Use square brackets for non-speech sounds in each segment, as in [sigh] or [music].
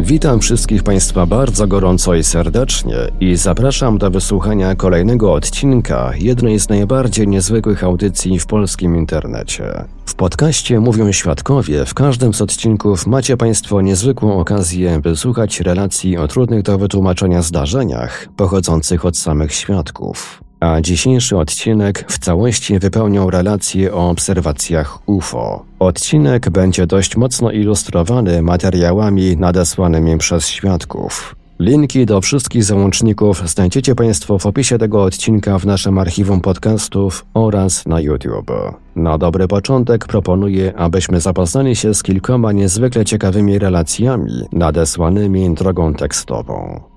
Witam wszystkich Państwa bardzo gorąco i serdecznie i zapraszam do wysłuchania kolejnego odcinka jednej z najbardziej niezwykłych audycji w polskim internecie. W podcaście Mówią Świadkowie w każdym z odcinków macie Państwo niezwykłą okazję wysłuchać relacji o trudnych do wytłumaczenia zdarzeniach pochodzących od samych świadków. A dzisiejszy odcinek w całości wypełnią relacje o obserwacjach UFO. Odcinek będzie dość mocno ilustrowany materiałami nadesłanymi przez świadków. Linki do wszystkich załączników znajdziecie Państwo w opisie tego odcinka w naszym archiwum podcastów oraz na YouTube. Na dobry początek proponuję, abyśmy zapoznali się z kilkoma niezwykle ciekawymi relacjami nadesłanymi drogą tekstową.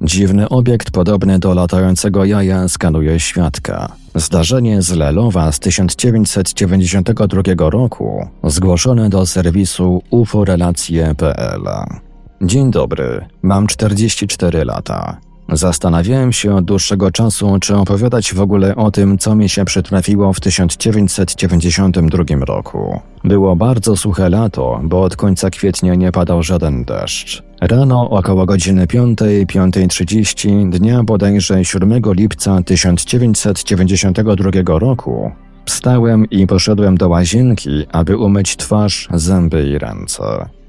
Dziwny obiekt podobny do latającego jaja skanuje świadka. Zdarzenie z Lelowa z 1992 roku zgłoszone do serwisu uforelacje.pl. Dzień dobry, mam 44 lata. Zastanawiałem się od dłuższego czasu, czy opowiadać w ogóle o tym, co mi się przytrafiło w 1992 roku. Było bardzo suche lato, bo od końca kwietnia nie padał żaden deszcz. Rano około godziny 5, 5.30 dnia bodajże 7 lipca 1992 roku wstałem i poszedłem do łazienki, aby umyć twarz, zęby i ręce.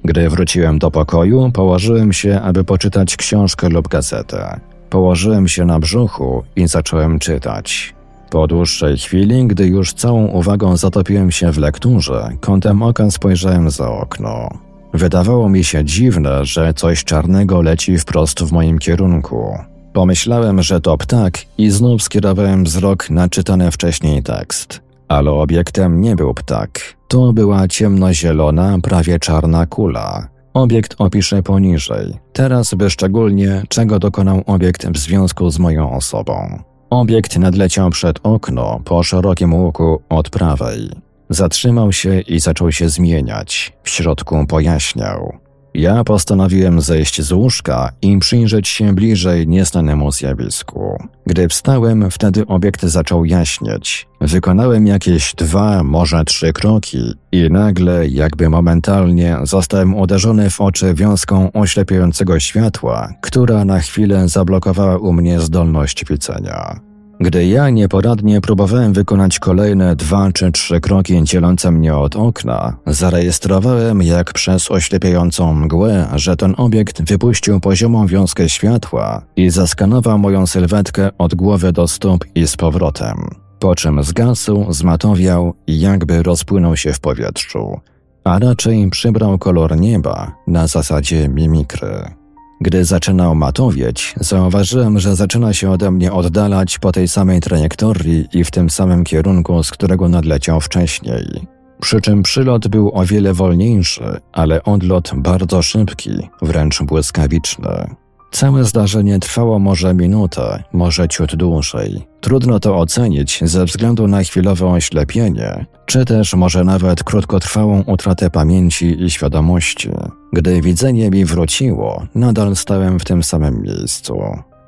Gdy wróciłem do pokoju, położyłem się, aby poczytać książkę lub gazetę. Położyłem się na brzuchu i zacząłem czytać. Po dłuższej chwili, gdy już całą uwagą zatopiłem się w lekturze, kątem oka spojrzałem za okno. Wydawało mi się dziwne, że coś czarnego leci wprost w moim kierunku. Pomyślałem, że to ptak i znów skierowałem wzrok na czytany wcześniej tekst. Ale obiektem nie był ptak. To była ciemnozielona, prawie czarna kula. Obiekt opiszę poniżej. Teraz wyszczególnię, czego dokonał obiekt w związku z moją osobą. Obiekt nadleciał przed okno po szerokim łuku od prawej. Zatrzymał się i zaczął się zmieniać. W środku pojaśniał. Ja postanowiłem zejść z łóżka i przyjrzeć się bliżej nieznanemu zjawisku. Gdy wstałem, wtedy obiekt zaczął jaśnieć. Wykonałem jakieś dwa, może trzy kroki i nagle, jakby momentalnie, zostałem uderzony w oczy wiązką oślepiającego światła, która na chwilę zablokowała u mnie zdolność widzenia. Gdy ja nieporadnie próbowałem wykonać kolejne dwa czy trzy kroki dzielące mnie od okna, zarejestrowałem jak przez oślepiającą mgłę, że ten obiekt wypuścił poziomą wiązkę światła i zaskanował moją sylwetkę od głowy do stóp i z powrotem. Po czym zgasł, zmatowiał i jakby rozpłynął się w powietrzu, a raczej przybrał kolor nieba na zasadzie mimikry. Gdy zaczynał matowieć, zauważyłem, że zaczyna się ode mnie oddalać po tej samej trajektorii i w tym samym kierunku, z którego nadleciał wcześniej. Przy czym przylot był o wiele wolniejszy, ale odlot bardzo szybki, wręcz błyskawiczny. Całe zdarzenie trwało może minutę, może ciut dłużej. Trudno to ocenić ze względu na chwilowe oślepienie, czy też może nawet krótkotrwałą utratę pamięci i świadomości. Gdy widzenie mi wróciło, nadal stałem w tym samym miejscu.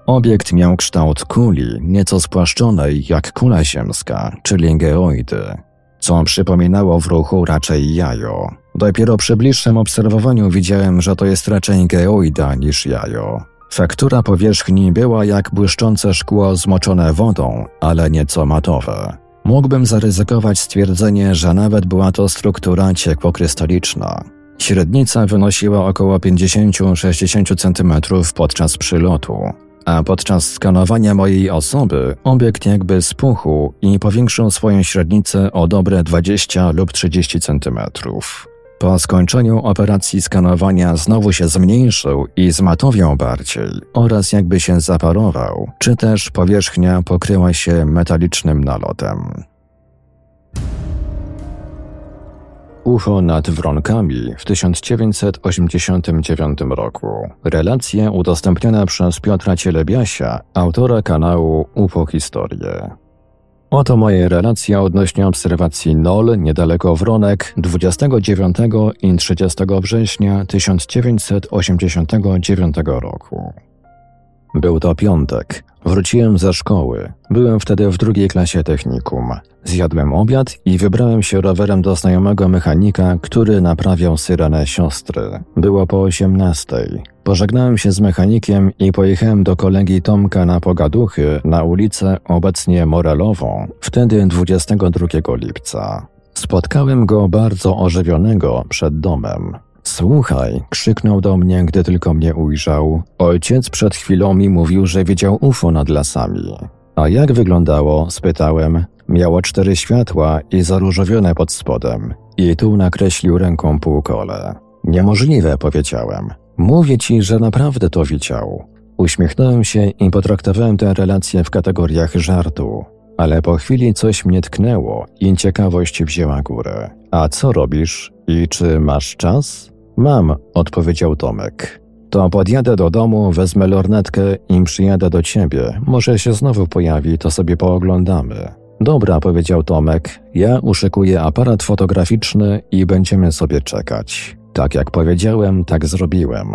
Obiekt miał kształt kuli, nieco spłaszczonej jak kula ziemska, czyli geoidy, co przypominało w ruchu raczej jajo. Dopiero przy bliższym obserwowaniu widziałem, że to jest raczej geoida niż jajo. Faktura powierzchni była jak błyszczące szkło zmoczone wodą, ale nieco matowe. Mógłbym zaryzykować stwierdzenie, że nawet była to struktura ciekłokrystaliczna. Średnica wynosiła około 50-60 cm podczas przylotu, a podczas skanowania mojej osoby obiekt jakby spuchł i powiększył swoją średnicę o dobre 20 lub 30 cm. Po skończeniu operacji skanowania znowu się zmniejszył i zmatowiał bardziej oraz jakby się zaparował, czy też powierzchnia pokryła się metalicznym nalotem. UFO nad Wronkami w 1989 roku. Relacja udostępniona przez Piotra Cielebiasia, autora kanału UFO Historie. Oto moje relacje odnośnie obserwacji NOL niedaleko Wronek 29 i 30 września 1989 roku. Był to piątek. Wróciłem ze szkoły. Byłem wtedy w drugiej klasie technikum. Zjadłem obiad i wybrałem się rowerem do znajomego mechanika, który naprawiał syrenę siostry. Było po osiemnastej. Pożegnałem się z mechanikiem i pojechałem do kolegi Tomka na Pogaduchy na ulicę obecnie Morelową, wtedy 22 lipca. Spotkałem go bardzo ożywionego przed domem. Słuchaj, krzyknął do mnie, gdy tylko mnie ujrzał. Ojciec przed chwilą mi mówił, że widział UFO nad lasami. A jak wyglądało? spytałem. Miało cztery światła i zaróżowione pod spodem. I tu nakreślił ręką półkole. Niemożliwe, powiedziałem. Mówię ci, że naprawdę to widział. Uśmiechnąłem się i potraktowałem tę relację w kategoriach żartu. Ale po chwili coś mnie tknęło i ciekawość wzięła górę. A co robisz? I czy masz czas? Mam, odpowiedział Tomek. To podjadę do domu, wezmę lornetkę i przyjadę do ciebie. Może się znowu pojawi, to sobie pooglądamy. Dobra, powiedział Tomek. Ja uszykuję aparat fotograficzny i będziemy sobie czekać. Tak jak powiedziałem, tak zrobiłem.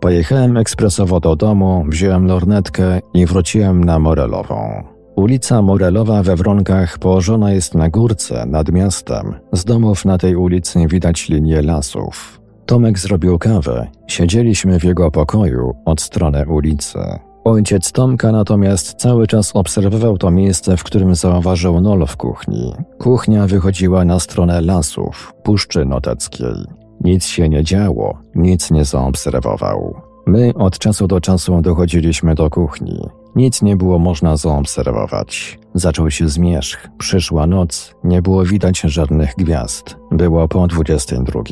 Pojechałem ekspresowo do domu, wziąłem lornetkę i wróciłem na Morelową. Ulica Morelowa we Wronkach położona jest na górce nad miastem. Z domów na tej ulicy widać linię lasów. Tomek zrobił kawę. Siedzieliśmy w jego pokoju od strony ulicy. Ojciec Tomka natomiast cały czas obserwował to miejsce, w którym zauważył nol w kuchni. Kuchnia wychodziła na stronę lasów, Puszczy Noteckiej. Nic się nie działo, nic nie zaobserwował. My od czasu do czasu dochodziliśmy do kuchni. Nic nie było można zaobserwować. Zaczął się zmierzch, przyszła noc, nie było widać żadnych gwiazd. Było po 22.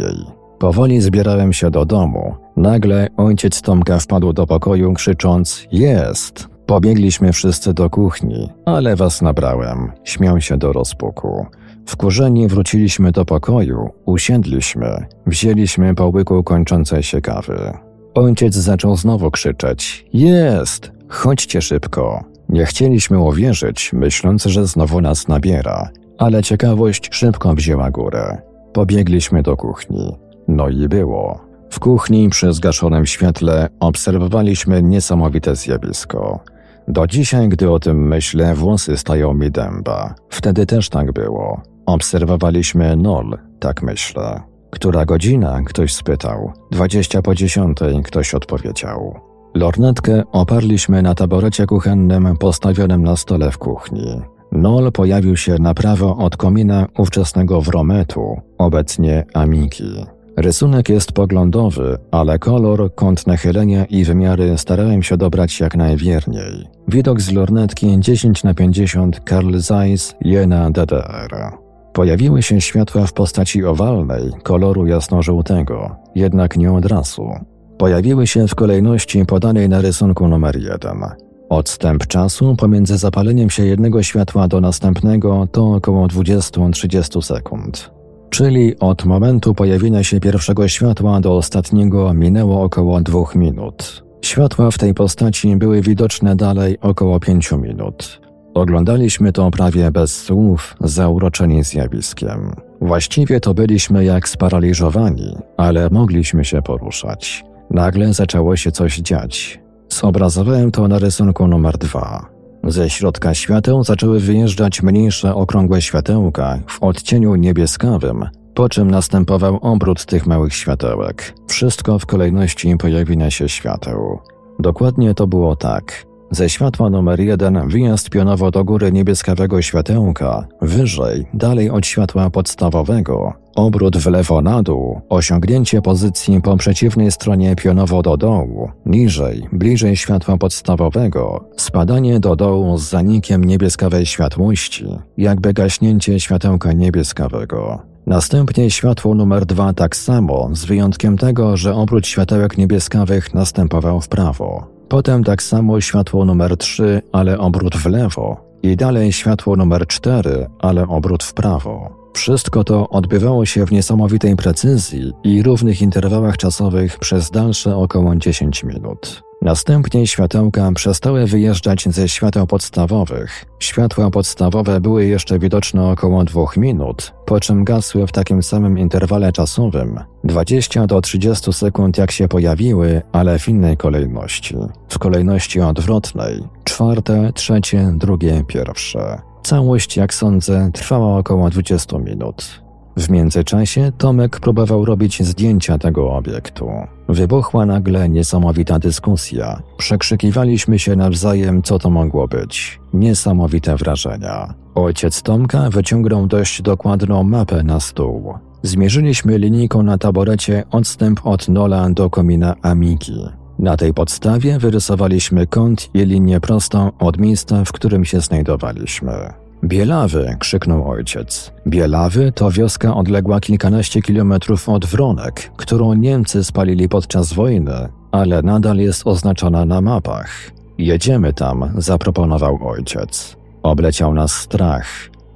Powoli zbierałem się do domu. Nagle ojciec Tomka wpadł do pokoju, krzycząc: Jest! Pobiegliśmy wszyscy do kuchni, ale was nabrałem. Śmiał się do rozpuku. Wkurzeni wróciliśmy do pokoju, usiedliśmy, wzięliśmy po łyku kończącej się kawy. Ojciec zaczął znowu krzyczeć: Jest! Chodźcie szybko. Nie chcieliśmy uwierzyć, myśląc, że znowu nas nabiera, ale ciekawość szybko wzięła górę. Pobiegliśmy do kuchni. No i było. W kuchni przy zgaszonym świetle obserwowaliśmy niesamowite zjawisko. Do dzisiaj, gdy o tym myślę, włosy stają mi dęba. Wtedy też tak było. Obserwowaliśmy nol, tak myślę. Która godzina? Ktoś spytał. Dwadzieścia po dziesiątej, ktoś odpowiedział. Lornetkę oparliśmy na taborecie kuchennym postawionym na stole w kuchni. Nol pojawił się na prawo od komina ówczesnego Wrometu, obecnie Amiki. Rysunek jest poglądowy, ale kolor, kąt nachylenia i wymiary starałem się dobrać jak najwierniej. Widok z lornetki 10 na 50 Carl Zeiss Jena DDR. Pojawiły się światła w postaci owalnej, koloru jasnożółtego, jednak nie od razu. Pojawiły się w kolejności podanej na rysunku numer 1. Odstęp czasu pomiędzy zapaleniem się jednego światła do następnego to około 20-30 sekund. Czyli od momentu pojawienia się pierwszego światła do ostatniego minęło około dwóch minut. Światła w tej postaci były widoczne dalej około pięciu minut. Oglądaliśmy to prawie bez słów, zauroczeni zjawiskiem. Właściwie to byliśmy jak sparaliżowani, ale mogliśmy się poruszać. Nagle zaczęło się coś dziać. Zobrazowałem to na rysunku numer dwa. Ze środka świateł zaczęły wyjeżdżać mniejsze okrągłe światełka w odcieniu niebieskawym, po czym następował obrót tych małych światełek. Wszystko w kolejności pojawienia się świateł. Dokładnie to było tak. Ze światła numer jeden wyjazd pionowo do góry niebieskawego światełka, wyżej, dalej od światła podstawowego, obrót w lewo na dół, osiągnięcie pozycji po przeciwnej stronie pionowo do dołu, niżej, bliżej światła podstawowego, spadanie do dołu z zanikiem niebieskawej światłości, jakby gaśnięcie światełka niebieskawego. Następnie światło numer dwa tak samo, z wyjątkiem tego, że obrót światełek niebieskawych następował w prawo. Potem tak samo światło numer 3, ale obrót w lewo. I dalej światło numer 4, ale obrót w prawo. Wszystko to odbywało się w niesamowitej precyzji i równych interwałach czasowych przez dalsze około 10 minut. Następnie światełka przestały wyjeżdżać ze świateł podstawowych. Światła podstawowe były jeszcze widoczne około dwóch minut, po czym gasły w takim samym interwale czasowym 20 do 30 sekund jak się pojawiły, ale w innej kolejności. W kolejności odwrotnej czwarte, trzecie, drugie, pierwsze. Całość, jak sądzę, trwała około 20 minut. W międzyczasie Tomek próbował robić zdjęcia tego obiektu. Wybuchła nagle niesamowita dyskusja. Przekrzykiwaliśmy się nawzajem, co to mogło być. Niesamowite wrażenia. Ojciec Tomka wyciągnął dość dokładną mapę na stół. Zmierzyliśmy linijką na taborecie odstęp od Nola do komina Amiki. Na tej podstawie wyrysowaliśmy kąt i linię prostą od miejsca, w którym się znajdowaliśmy. Bielawy! krzyknął ojciec. Bielawy to wioska odległa kilkanaście kilometrów od Wronek, którą Niemcy spalili podczas wojny, ale nadal jest oznaczona na mapach. Jedziemy tam, zaproponował ojciec. Obleciał nas strach.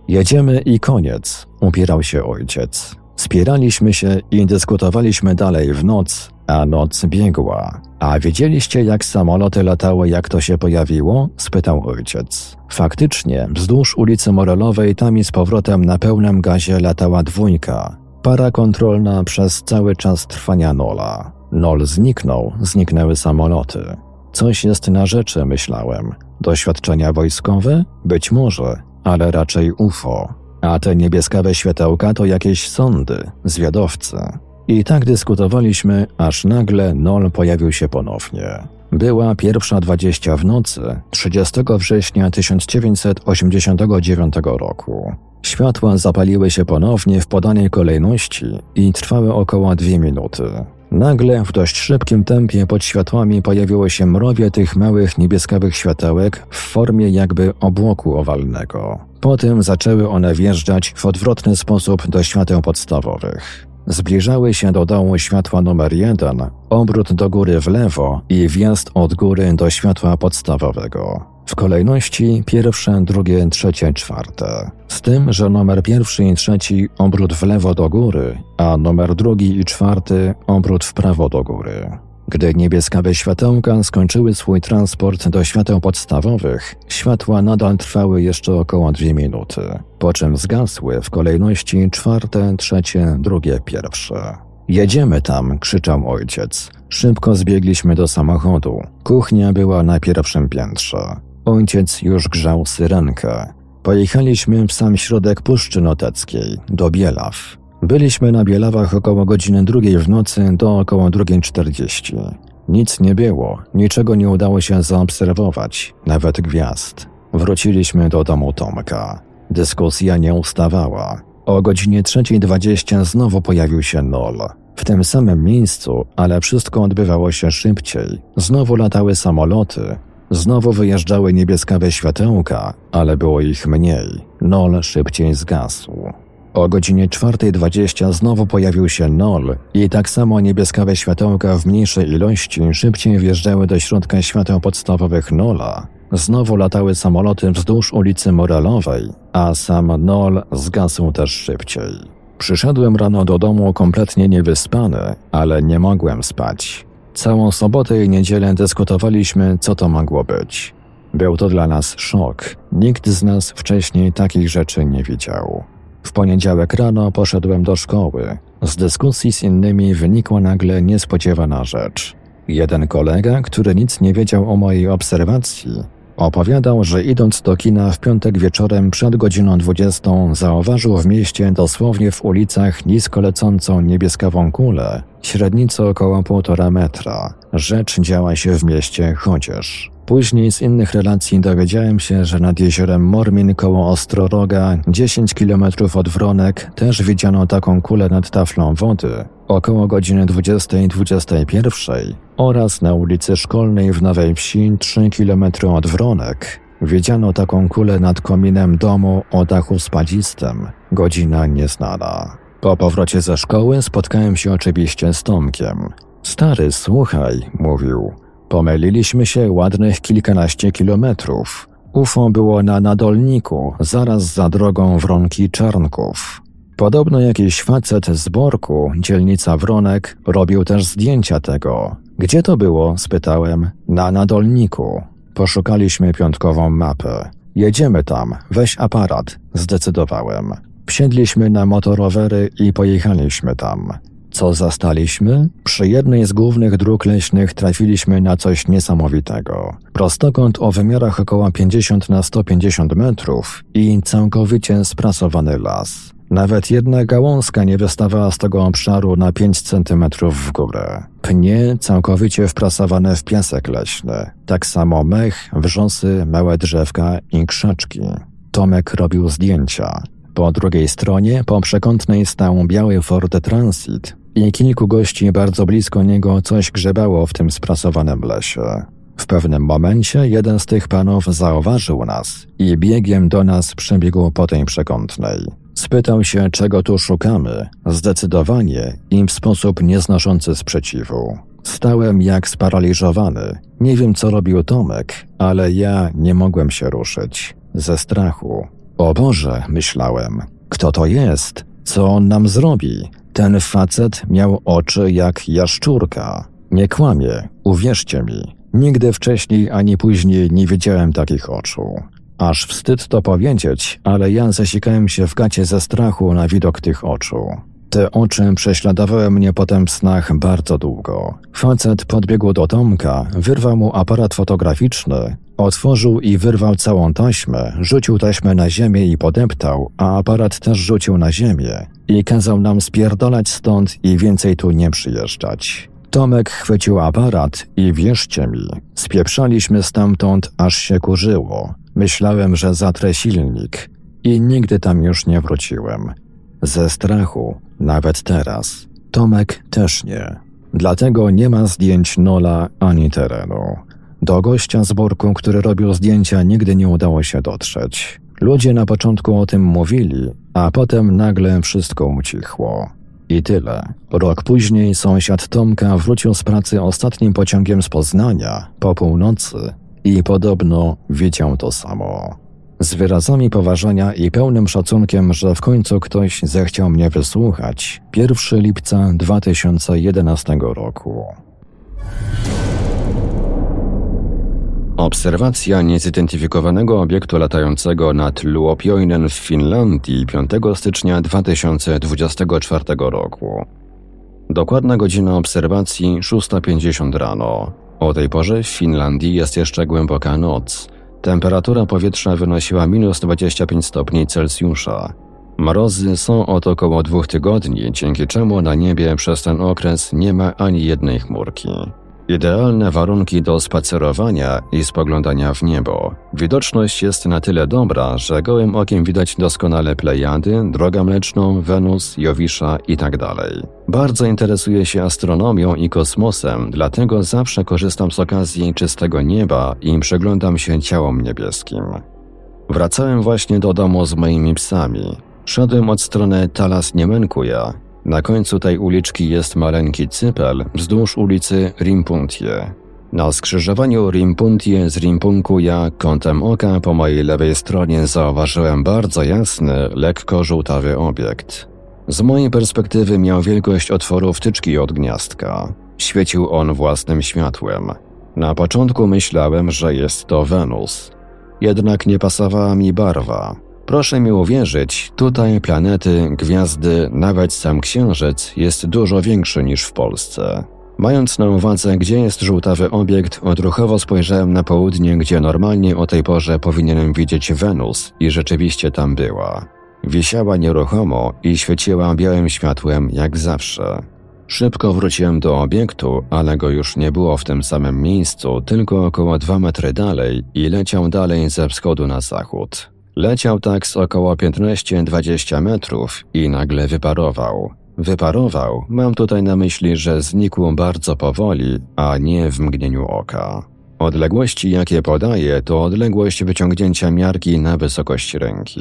Jedziemy i koniec, upierał się ojciec. Spieraliśmy się i dyskutowaliśmy dalej w noc, a noc biegła. A wiedzieliście, jak samoloty latały, jak to się pojawiło? spytał ojciec. Faktycznie, wzdłuż ulicy Morelowej tam i z powrotem na pełnym gazie latała dwójka. Para kontrolna przez cały czas trwania Nola. Nol zniknął, zniknęły samoloty. Coś jest na rzeczy, myślałem. Doświadczenia wojskowe? Być może, ale raczej UFO. A te niebieskawe światełka to jakieś sądy, zwiadowcy. I tak dyskutowaliśmy, aż nagle Nol pojawił się ponownie. Była pierwsza dwadzieścia w nocy 30 września 1989 roku. Światła zapaliły się ponownie w podanej kolejności i trwały około dwie minuty. Nagle w dość szybkim tempie pod światłami pojawiło się mrowie tych małych niebieskawych światełek w formie jakby obłoku owalnego. Potem zaczęły one wjeżdżać w odwrotny sposób do świateł podstawowych. Zbliżały się do dołu światła numer jeden, obrót do góry w lewo i wjazd od góry do światła podstawowego. W kolejności pierwsze, drugie, trzecie, czwarte. Z tym, że numer pierwszy i trzeci obrót w lewo do góry, a numer drugi i czwarty obrót w prawo do góry. Gdy niebieskawe światełka skończyły swój transport do świateł podstawowych, światła nadal trwały jeszcze około dwie minuty, po czym zgasły w kolejności czwarte, trzecie, drugie, pierwsze. Jedziemy tam, krzyczał ojciec. Szybko zbiegliśmy do samochodu. Kuchnia była na pierwszym piętrze. Ojciec już grzał syrenkę. Pojechaliśmy w sam środek Puszczy Noteckiej, do Bielaw. Byliśmy na Bielawach około godziny drugiej w nocy do około drugiej czterdzieści. Nic nie było, niczego nie udało się zaobserwować, nawet gwiazd. Wróciliśmy do domu Tomka. Dyskusja nie ustawała. O godzinie trzeciej dwadzieścia znowu pojawił się Nol. W tym samym miejscu, ale wszystko odbywało się szybciej. Znowu latały samoloty, znowu wyjeżdżały niebieskawe światełka, ale było ich mniej. Nol szybciej zgasł. O godzinie 4.20 znowu pojawił się Nol i tak samo niebieskawe światełka w mniejszej ilości szybciej wjeżdżały do środka świateł podstawowych Nola. Znowu latały samoloty wzdłuż ulicy Morelowej, a sam Nol zgasł też szybciej. Przyszedłem rano do domu kompletnie niewyspany, ale nie mogłem spać. Całą sobotę i niedzielę dyskutowaliśmy, co to mogło być. Był to dla nas szok. Nikt z nas wcześniej takich rzeczy nie widział. W poniedziałek rano poszedłem do szkoły. Z dyskusji z innymi wynikła nagle niespodziewana rzecz. Jeden kolega, który nic nie wiedział o mojej obserwacji, Opowiadał, że idąc do kina w piątek wieczorem przed godziną 20 zauważył w mieście dosłownie w ulicach nisko lecącą niebieskawą kulę, średnicą około półtora metra. Rzecz działa się w mieście chociaż. Później z innych relacji dowiedziałem się, że nad jeziorem Mormin koło Ostroroga, 10 km od Wronek, też widziano taką kulę nad taflą wody, około godziny 20.21 oraz na ulicy Szkolnej w Nowej Wsi, 3 km od Wronek, widziano taką kulę nad kominem domu o dachu spadzistym, godzina nieznana. Po powrocie ze szkoły spotkałem się oczywiście z Tomkiem. Stary, słuchaj, mówił. Pomyliliśmy się ładnych kilkanaście kilometrów. UFO było na Nadolniku, zaraz za drogą Wronki Czarnków. Podobno jakiś facet z Borku, dzielnica Wronek, robił też zdjęcia tego. Gdzie to było? spytałem. Na Nadolniku. Poszukaliśmy piątkową mapę. Jedziemy tam, weź aparat, zdecydowałem. Wsiedliśmy na motorowery i pojechaliśmy tam. Co zastaliśmy? Przy jednej z głównych dróg leśnych trafiliśmy na coś niesamowitego. Prostokąt o wymiarach około 50 na 150 metrów i całkowicie sprasowany las. Nawet jedna gałązka nie wystawała z tego obszaru na 5 centymetrów w górę. Pnie całkowicie wprasowane w piasek leśny. Tak samo mech, wrzosy, małe drzewka i krzaczki. Tomek robił zdjęcia. Po drugiej stronie, po przekątnej stał biały Ford Transit i kilku gości bardzo blisko niego coś grzebało w tym sprasowanym lesie. W pewnym momencie jeden z tych panów zauważył nas i biegiem do nas przebiegł po tej przekątnej. Spytał się, czego tu szukamy, zdecydowanie i w sposób nieznoszący sprzeciwu. Stałem jak sparaliżowany. Nie wiem, co robił Tomek, ale ja nie mogłem się ruszyć. Ze strachu. O Boże, myślałem. Kto to jest? Co on nam zrobi? Ten facet miał oczy jak jaszczurka. Nie kłamie, uwierzcie mi. Nigdy wcześniej ani później nie widziałem takich oczu. Aż wstyd to powiedzieć, ale ja zasikałem się w gacie ze strachu na widok tych oczu. Te oczy prześladowały mnie potem w snach bardzo długo. Facet podbiegł do Tomka, wyrwał mu aparat fotograficzny, otworzył i wyrwał całą taśmę, rzucił taśmę na ziemię i podeptał, a aparat też rzucił na ziemię i kazał nam spierdolać stąd i więcej tu nie przyjeżdżać. Tomek chwycił aparat i wierzcie mi, spieprzaliśmy stamtąd, aż się kurzyło. Myślałem, że zatrę silnik i nigdy tam już nie wróciłem. Ze strachu, nawet teraz. Tomek też nie. Dlatego nie ma zdjęć Nola ani terenu. Do gościa z Borku, który robił zdjęcia, nigdy nie udało się dotrzeć. Ludzie na początku o tym mówili, a potem nagle wszystko ucichło. I tyle. Rok później sąsiad Tomka wrócił z pracy ostatnim pociągiem z Poznania, po północy, i podobno widział to samo. Z wyrazami poważania i pełnym szacunkiem, że w końcu ktoś zechciał mnie wysłuchać. 1 lipca 2011 roku. Obserwacja niezidentyfikowanego obiektu latającego nad Luopioinen w Finlandii 5 stycznia 2024 roku. Dokładna godzina obserwacji 6.50 rano. O tej porze w Finlandii jest jeszcze głęboka noc. Temperatura powietrza wynosiła minus 25 stopni Celsjusza. Mrozy są od około dwóch tygodni, dzięki czemu na niebie przez ten okres nie ma ani jednej chmurki. Idealne warunki do spacerowania i spoglądania w niebo. Widoczność jest na tyle dobra, że gołym okiem widać doskonale Plejady, Drogę Mleczną, Wenus, Jowisza itd. Tak Bardzo interesuję się astronomią i kosmosem, dlatego zawsze korzystam z okazji czystego nieba i przyglądam się ciałom niebieskim. Wracałem właśnie do domu z moimi psami. Szedłem od strony Talas Niemenkuja, na końcu tej uliczki jest maleńki cypel wzdłuż ulicy Rimpuntie. Na skrzyżowaniu Rimpuntie z Rimpunku ja kątem oka po mojej lewej stronie zauważyłem bardzo jasny, lekko żółtawy obiekt. Z mojej perspektywy miał wielkość otworu wtyczki od gniazdka. Świecił on własnym światłem. Na początku myślałem, że jest to Wenus. Jednak nie pasowała mi barwa. Proszę mi uwierzyć, tutaj planety, gwiazdy, nawet sam Księżyc jest dużo większy niż w Polsce. Mając na uwadze, gdzie jest żółtawy obiekt, odruchowo spojrzałem na południe, gdzie normalnie o tej porze powinienem widzieć Wenus i rzeczywiście tam była. Wisiała nieruchomo i świeciła białym światłem jak zawsze. Szybko wróciłem do obiektu, ale go już nie było w tym samym miejscu, tylko około dwa metry dalej i leciał dalej ze wschodu na zachód. Leciał tak z około 15-20 metrów i nagle wyparował. Wyparował, mam tutaj na myśli, że znikł bardzo powoli, a nie w mgnieniu oka. Odległości, jakie podaję, to odległość wyciągnięcia miarki na wysokość ręki.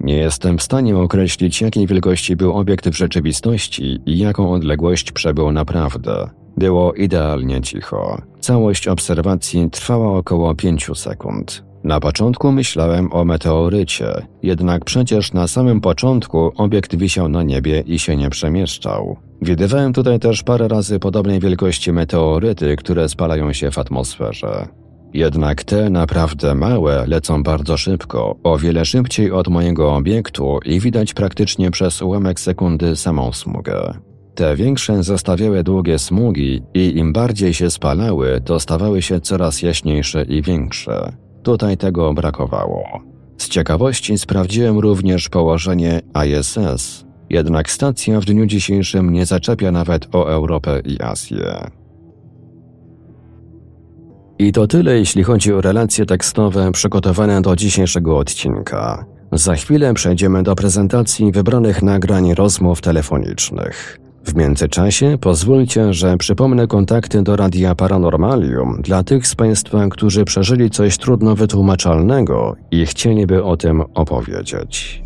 Nie jestem w stanie określić, jakiej wielkości był obiekt w rzeczywistości i jaką odległość przebył naprawdę. Było idealnie cicho. Całość obserwacji trwała około 5 sekund. Na początku myślałem o meteorycie, jednak przecież na samym początku obiekt wisiał na niebie i się nie przemieszczał. Widywałem tutaj też parę razy podobnej wielkości meteoryty, które spalają się w atmosferze. Jednak te naprawdę małe lecą bardzo szybko, o wiele szybciej od mojego obiektu i widać praktycznie przez ułamek sekundy samą smugę. Te większe zostawiały długie smugi i im bardziej się spalały, to stawały się coraz jaśniejsze i większe. Tutaj tego brakowało. Z ciekawości sprawdziłem również położenie ISS, jednak stacja w dniu dzisiejszym nie zaczepia nawet o Europę i Azję. I to tyle, jeśli chodzi o relacje tekstowe przygotowane do dzisiejszego odcinka. Za chwilę przejdziemy do prezentacji wybranych nagrań rozmów telefonicznych. W międzyczasie pozwólcie, że przypomnę kontakty do Radia Paranormalium dla tych z Państwa, którzy przeżyli coś trudno wytłumaczalnego i chcieliby o tym opowiedzieć.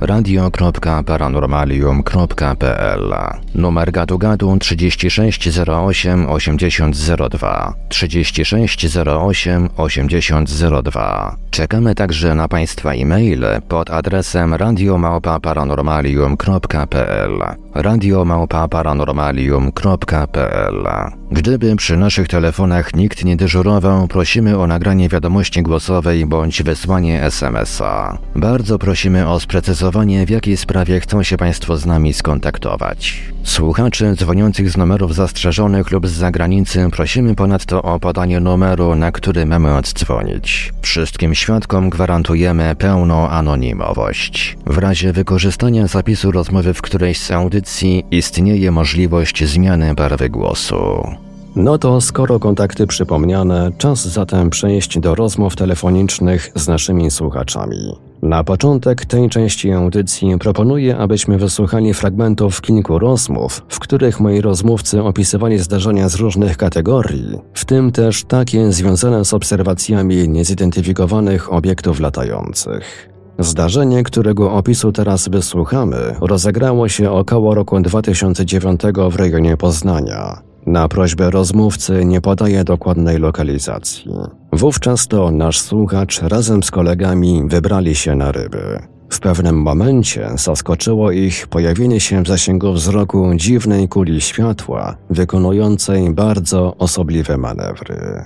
radio.paranormalium.pl Numer gadu gadu 3608 8002 3608 8002 Czekamy także na Państwa e-maile pod adresem radiomałpa-paranormalium.pl radiomałpa-paranormalium.pl Gdyby przy naszych telefonach nikt nie dyżurował, prosimy o nagranie wiadomości głosowej bądź wysłanie SMS-a. Bardzo prosimy o sprecyzowanie, w jakiej sprawie chcą się Państwo z nami skontaktować. Słuchaczy dzwoniących z numerów zastrzeżonych lub z zagranicy prosimy ponadto o podanie numeru, na który mamy oddzwonić. Wszystkim świadkom gwarantujemy pełną anonimowość. W razie wykorzystania zapisu rozmowy w którejś z audycji istnieje możliwość zmiany barwy głosu. No to skoro kontakty przypomniane, czas zatem przejść do rozmów telefonicznych z naszymi słuchaczami. Na początek tej części audycji proponuję, abyśmy wysłuchali fragmentów kilku rozmów, w których moi rozmówcy opisywali zdarzenia z różnych kategorii, w tym też takie związane z obserwacjami niezidentyfikowanych obiektów latających. Zdarzenie, którego opisu teraz wysłuchamy, rozegrało się około roku 2009 w rejonie Poznania. Na prośbę rozmówcy nie podaje dokładnej lokalizacji. Wówczas to nasz słuchacz razem z kolegami wybrali się na ryby. W pewnym momencie zaskoczyło ich pojawienie się w zasięgu wzroku dziwnej kuli światła, wykonującej bardzo osobliwe manewry.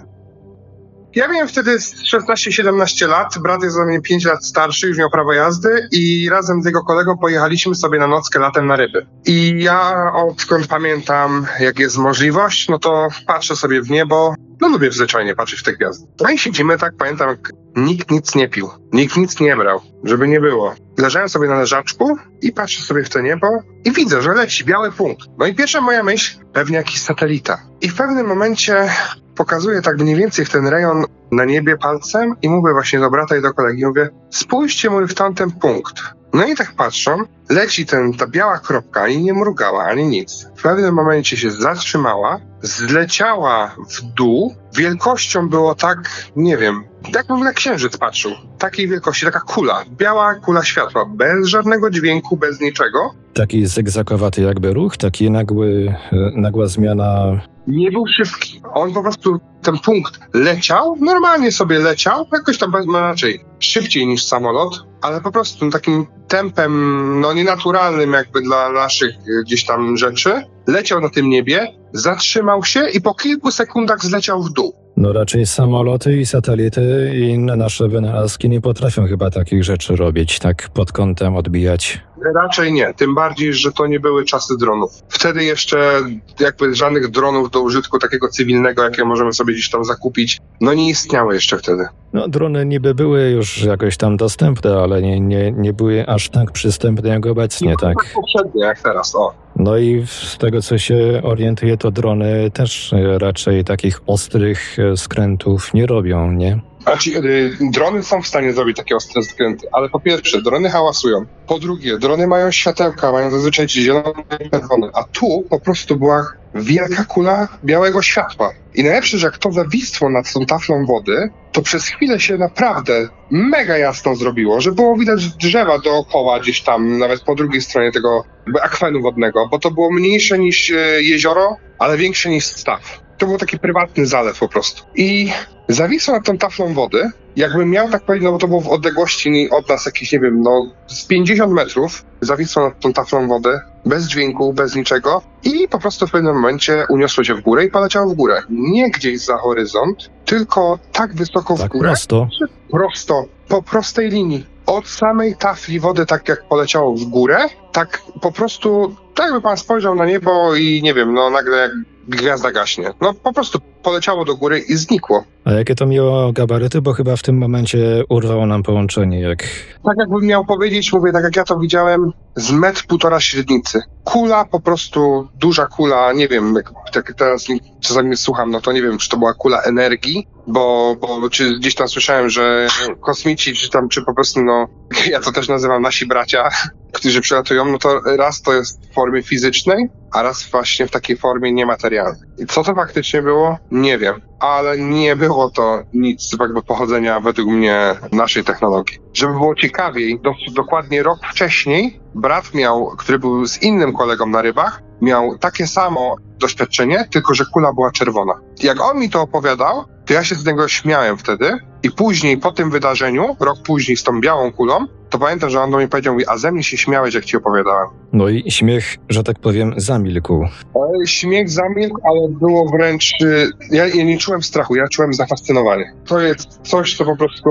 Ja miałem wtedy 16-17 lat, brat jest o mnie 5 lat starszy, już miał prawo jazdy i razem z jego kolegą pojechaliśmy sobie na nockę latem na ryby. I ja odkąd pamiętam, jak jest możliwość, no to patrzę sobie w niebo, no lubię zwyczajnie patrzeć w te gwiazdy. No i siedzimy tak, pamiętam, jak nikt nic nie pił, nikt nic nie brał, żeby nie było. Leżałem sobie na leżaczku i patrzę sobie w to niebo i widzę, że leci biały punkt. No i pierwsza moja myśl, pewnie jakiś satelita. I w pewnym momencie pokazuje tak mniej więcej w ten rejon na niebie palcem i mówię właśnie do brata i do kolegi, mówię, spójrzcie mój w tamten punkt. No i tak patrzą, leci ten, ta biała kropka, ani nie mrugała, ani nic. W pewnym momencie się zatrzymała, zleciała w dół. Wielkością było tak, nie wiem, jakbym na księżyc patrzył. Takiej wielkości, taka kula, biała kula światła, bez żadnego dźwięku, bez niczego. Taki zygzakowaty jakby ruch, taki nagły, e, nagła zmiana. Nie był szybki. On po prostu, ten punkt leciał, normalnie sobie leciał, jakoś tam raczej szybciej niż samolot, ale po prostu takim tempem, no nienaturalnym jakby dla naszych e, gdzieś tam rzeczy. Leciał na tym niebie, zatrzymał się i po kilku sekundach zleciał w dół. No raczej samoloty i satelity i inne nasze wynalazki nie potrafią chyba takich rzeczy robić, tak pod kątem odbijać. Raczej nie, tym bardziej, że to nie były czasy dronów. Wtedy jeszcze jakby żadnych dronów do użytku takiego cywilnego, jakie możemy sobie gdzieś tam zakupić, no nie istniały jeszcze wtedy. No drony niby były już jakoś tam dostępne, ale nie, nie, nie były aż tak przystępne jak obecnie, tak? Tak poprzednie jak teraz, o. No i z tego co się orientuję, to drony też raczej takich ostrych skrętów nie robią, nie? Znaczy, y, drony są w stanie zrobić takie ostre skręty, ale po pierwsze, drony hałasują. Po drugie, drony mają światełka, mają zazwyczaj zielone i czerwone, a tu po prostu była wielka kula białego światła. I najlepsze, że jak to zawistło nad tą taflą wody, to przez chwilę się naprawdę mega jasno zrobiło, że było widać drzewa dookoła gdzieś tam, nawet po drugiej stronie tego akwenu wodnego, bo to było mniejsze niż e, jezioro, ale większe niż staw. To był taki prywatny zalew po prostu. I zawisło nad tą taflą wody, jakbym miał tak powiedzieć, no bo to było w odległości od nas jakieś, nie wiem, no z 50 metrów, zawisło nad tą taflą wody, bez dźwięku, bez niczego i po prostu w pewnym momencie uniosło się w górę i poleciało w górę. Nie gdzieś za horyzont, tylko tak wysoko w Tak górę. prosto. Prosto, po prostej linii. Od samej tafli wody, tak jak poleciało w górę, tak po prostu, tak jakby pan spojrzał na niebo i nie wiem, no nagle jak gwiazda gaśnie. No po prostu poleciało do góry i znikło. A jakie to miało gabaryty? Bo chyba w tym momencie urwało nam połączenie, jak Tak jakbym miał powiedzieć, mówię, tak jak ja to widziałem, z metr półtora średnicy. Kula, po prostu duża kula, nie wiem, jak, tak teraz czasami słucham, no to nie wiem, czy to była kula energii, bo, bo czy gdzieś tam słyszałem, że kosmici, czy tam, czy po prostu, no, [laughs] ja to też nazywam nasi bracia, [laughs] którzy przylatują, no to raz to jest w formie fizycznej, a raz właśnie w takiej formie niematerialnej. I co to faktycznie było? Nie wiem, ale nie było to nic jakby pochodzenia według mnie naszej technologii. Żeby było ciekawiej, do, dokładnie rok wcześniej brat miał, który był z innym kolegą na rybach, miał takie samo doświadczenie, tylko że kula była czerwona. Jak on mi to opowiadał, to ja się z niego śmiałem wtedy i później po tym wydarzeniu, rok później z tą białą kulą, to pamiętam, że on do mnie powiedział, mówi, a ze mnie się śmiałeś, jak ci opowiadałem. No i śmiech, że tak powiem, zamilkł. E, Śmiech zamilkł, ale było wręcz. y, Ja, ja nie czułem strachu, ja czułem zafascynowanie. To jest coś, co po prostu.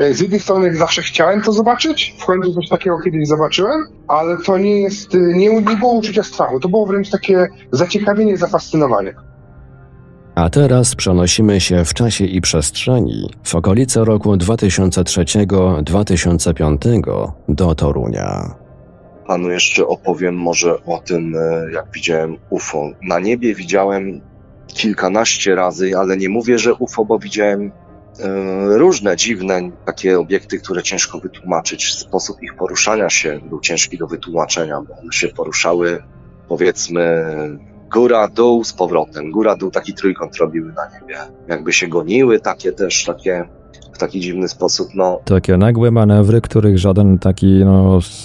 e, Z jednej strony zawsze chciałem to zobaczyć, w końcu coś takiego kiedyś zobaczyłem, ale to nie jest. y, Nie, nie było uczucia strachu, to było wręcz takie zaciekawienie, zafascynowanie. A teraz przenosimy się w czasie i przestrzeni w okolice roku 2003-2005 do Torunia. Panu jeszcze opowiem może o tym, e, jak widziałem UFO. Na niebie widziałem kilkanaście razy, ale nie mówię, że UFO, bo widziałem e, różne dziwne takie obiekty, które ciężko wytłumaczyć. Sposób ich poruszania się był ciężki do wytłumaczenia, bo one się poruszały, powiedzmy, góra, dół z powrotem. Góra, dół, taki trójkąt robiły na niebie. Jakby się goniły, takie też, takie w taki dziwny sposób, no Takie nagłe manewry, których żaden taki no, z,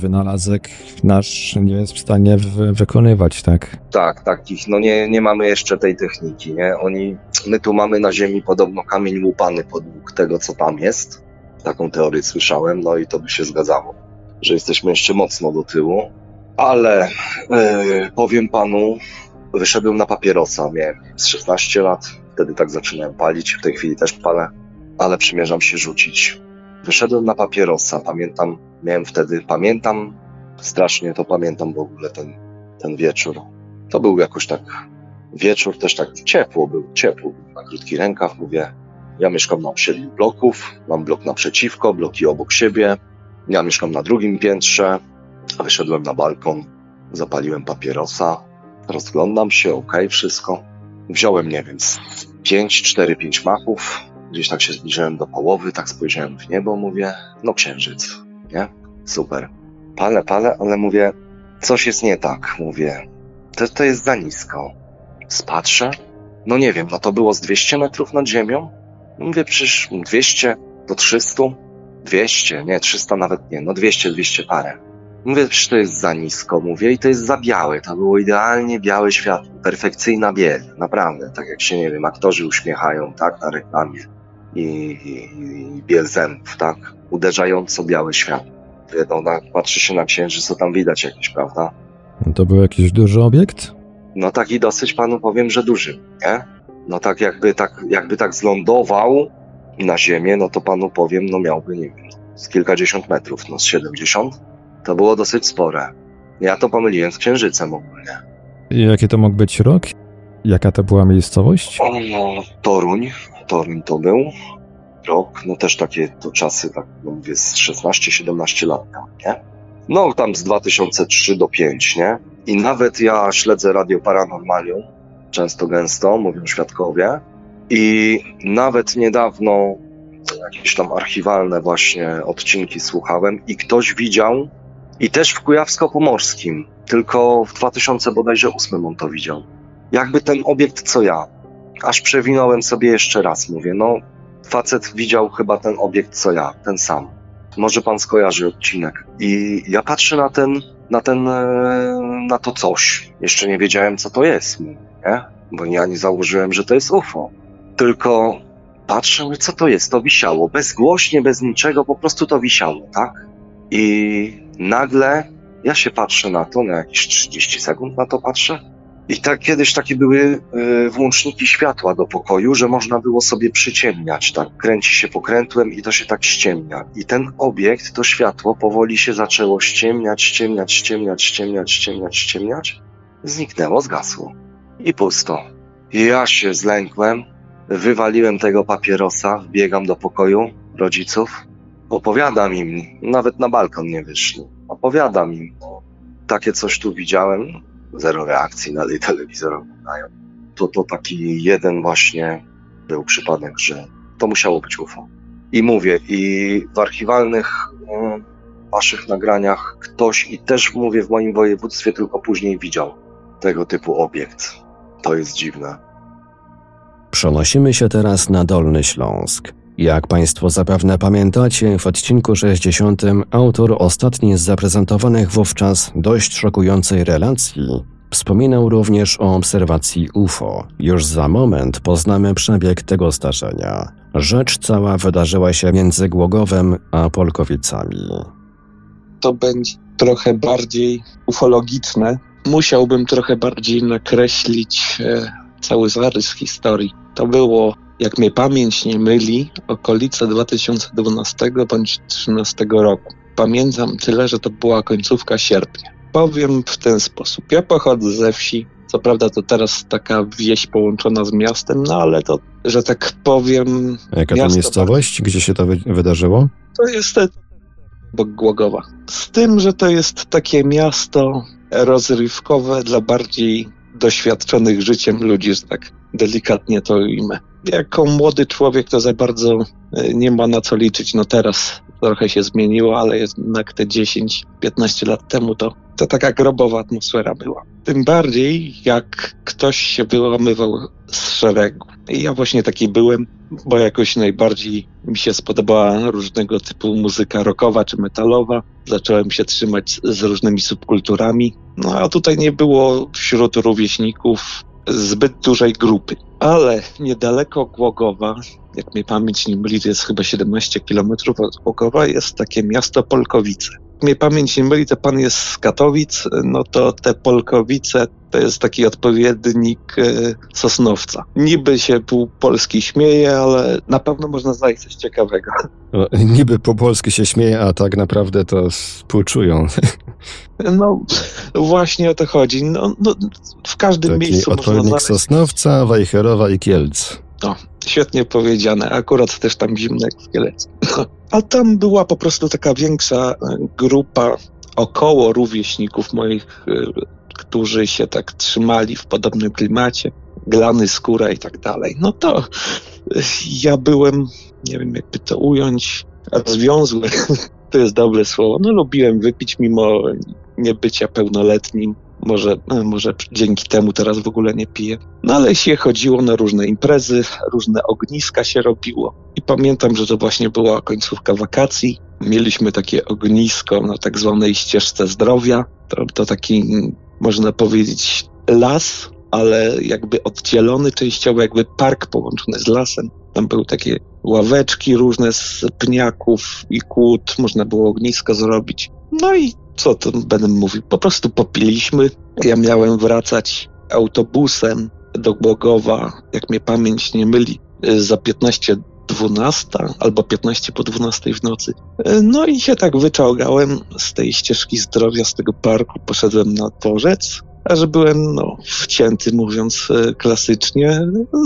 wynalazek nasz nie jest w stanie w, wykonywać, tak? Tak, takich, no nie, nie mamy jeszcze tej techniki, nie? Oni, my tu mamy na ziemi podobno kamień łupany podług tego, co tam jest. Taką teorię słyszałem, no i to by się zgadzało, że jesteśmy jeszcze mocno do tyłu. Ale e, powiem panu, wyszedłem na papierosa, miałem z 16 lat, wtedy tak zaczynałem palić, w tej chwili też palę, ale przymierzam się rzucić. Wyszedłem na papierosa, pamiętam, miałem wtedy, pamiętam, strasznie to pamiętam w ogóle ten, ten wieczór. To był jakoś tak wieczór, też tak ciepło był, ciepło na krótki rękaw, mówię, ja mieszkam na osiedlu bloków, mam blok naprzeciwko, bloki obok siebie, ja mieszkam na drugim piętrze, wyszedłem na balkon, zapaliłem papierosa, rozglądam się, okej, wszystko. Wziąłem, nie wiem, z 5, 4, 5 machów, gdzieś tak się zbliżyłem do połowy, tak spojrzałem w niebo, mówię, no księżyc, nie? Super. Palę, palę, ale mówię, coś jest nie tak, mówię. To, to jest za nisko. Spatrzę, no nie wiem, no to było z 200 metrów nad ziemią? Mówię, przecież 200 do 300? 200, nie, 300 nawet nie, no 200, 200 parę. Mówię, przecież to jest za nisko, mówię, i to jest za białe. To było idealnie białe światło, perfekcyjna biel, naprawdę, tak jak się, nie wiem, aktorzy uśmiechają, tak, na reklamie. I, i, i biel zębów, tak, uderzająco białe światło. No, na, patrzy się na księżyc, co tam widać jakieś, prawda? To był jakiś duży obiekt? No taki dosyć panu powiem, że duży, nie? No tak jakby tak, jakby tak zlądował na ziemię, no to panu powiem, no miałby, nie wiem, z kilkadziesiąt metrów, no z 70. To było dosyć spore. Ja to pomyliłem z księżycem ogólnie. I jaki to mógł być rok? Jaka to była miejscowość? O, no, Toruń, Toruń to był. Rok, no też takie to czasy, tak no mówię, z 16-17 lat tam, nie? No tam z 2003 do 5, nie? I nawet ja śledzę Radio Paranormalium, często gęsto, mówią świadkowie. I nawet niedawno jakieś tam archiwalne właśnie odcinki słuchałem i ktoś widział i też w Kujawsko-Pomorskim, tylko w 2000 bodajże 8 on to widział. Jakby ten obiekt co ja. Aż przewinąłem sobie jeszcze raz, mówię, no facet widział chyba ten obiekt co ja, ten sam. Może pan skojarzy odcinek. I ja patrzę na ten, na ten, e, na to coś. Jeszcze nie wiedziałem co to jest, nie? Bo ja nie założyłem, że to jest UFO. Tylko patrzę, co to jest? To wisiało. Bezgłośnie, bez niczego, po prostu to wisiało, tak? I nagle ja się patrzę na to, na jakieś 30 sekund na to patrzę. I tak kiedyś takie były y, włączniki światła do pokoju, że można było sobie przyciemniać, tak? Kręci się pokrętłem i to się tak ściemnia. I ten obiekt, to światło powoli się zaczęło ściemniać, ściemniać, ściemniać, ściemniać, ściemniać, ściemniać. Zniknęło, zgasło. I pusto. I ja się zlękłem, wywaliłem tego papierosa, wbiegam do pokoju rodziców, opowiadam im, nawet na balkon nie wyszli. Opowiadam im, takie coś tu widziałem, zero reakcji, dalej telewizor oglądają. To, to taki jeden właśnie był przypadek, że to musiało być UFO. I mówię, i w archiwalnych e, waszych nagraniach ktoś, i też mówię w moim województwie, tylko później widział tego typu obiekt. To jest dziwne. Przenosimy się teraz na Dolny Śląsk. Jak Państwo zapewne pamiętacie, w odcinku 60 autor ostatniej z zaprezentowanych wówczas dość szokującej relacji wspominał również o obserwacji UFO. Już za moment poznamy przebieg tego zdarzenia. Rzecz cała wydarzyła się między Głogowem a Polkowicami. To będzie trochę bardziej ufologiczne. Musiałbym trochę bardziej nakreślić e, cały zarys historii. To było jak mnie pamięć nie myli, okolice 2012 bądź 2013 roku. Pamiętam tyle, że to była końcówka sierpnia. Powiem w ten sposób. Ja pochodzę ze wsi. Co prawda to teraz taka wieś połączona z miastem, no ale to, że tak powiem... Jaka to miejscowość? Gdzie się to wy wydarzyło? To jest obok Głogowa. Z tym, że to jest takie miasto rozrywkowe dla bardziej doświadczonych życiem ludzi, że tak delikatnie to ujmę. Jako młody człowiek to za bardzo e, nie ma na co liczyć. No teraz trochę się zmieniło, ale jednak te 10-15 lat temu to, to taka grobowa atmosfera była. Tym bardziej jak ktoś się wyłamywał z szeregu. I ja właśnie taki byłem, bo jakoś najbardziej mi się spodobała różnego typu muzyka rockowa czy metalowa. Zacząłem się trzymać z różnymi subkulturami. No a tutaj nie było wśród rówieśników zbyt dużej grupy. Ale niedaleko Głogowa, jak mnie pamięć nie myli, to jest chyba 17 kilometrów od Głogowa, jest takie miasto Polkowice. Mnie pamięć nie myli, to pan jest z Katowic, no to te Polkowice to jest taki odpowiednik e, Sosnowca. Niby się pół Polski śmieje, ale na pewno można znaleźć coś ciekawego. No, niby po polsku się śmieje, a tak naprawdę to współczują. [laughs] No, właśnie o to chodzi. No, no w każdym Taki miejscu odpowiednik można znaleźć... Sosnowca, Wejherowa i Kielc. O, świetnie powiedziane. Akurat też tam zimno jak w Kielec. A tam była po prostu taka większa e, grupa około rówieśników moich, e, którzy się tak trzymali w podobnym klimacie. glany, skóra i tak dalej. No to ja byłem, nie wiem jakby to ująć, związły, [laughs] to jest dobre słowo. No lubiłem wypić mimo niebycia pełnoletnim. Może, może dzięki temu teraz w ogóle nie piję. No ale się chodziło na różne imprezy, różne ogniska się robiło. I pamiętam, że to właśnie była końcówka wakacji. Mieliśmy takie ognisko na tak zwanej ścieżce zdrowia. To, to taki, można powiedzieć, las, ale jakby oddzielony częściowo, jakby park połączony z lasem. Tam były takie ławeczki różne z pniaków i kłód, można było ognisko zrobić. No i co to będę mówił? Po prostu popiliśmy. Ja miałem wracać autobusem do Głogowa, jak mnie pamięć nie myli, za 15 12 albo 15 po 12 w nocy. No i się tak wyczałgałem z tej ścieżki zdrowia, z tego parku, poszedłem na dworzec, a że byłem no, wcięty, mówiąc e, klasycznie,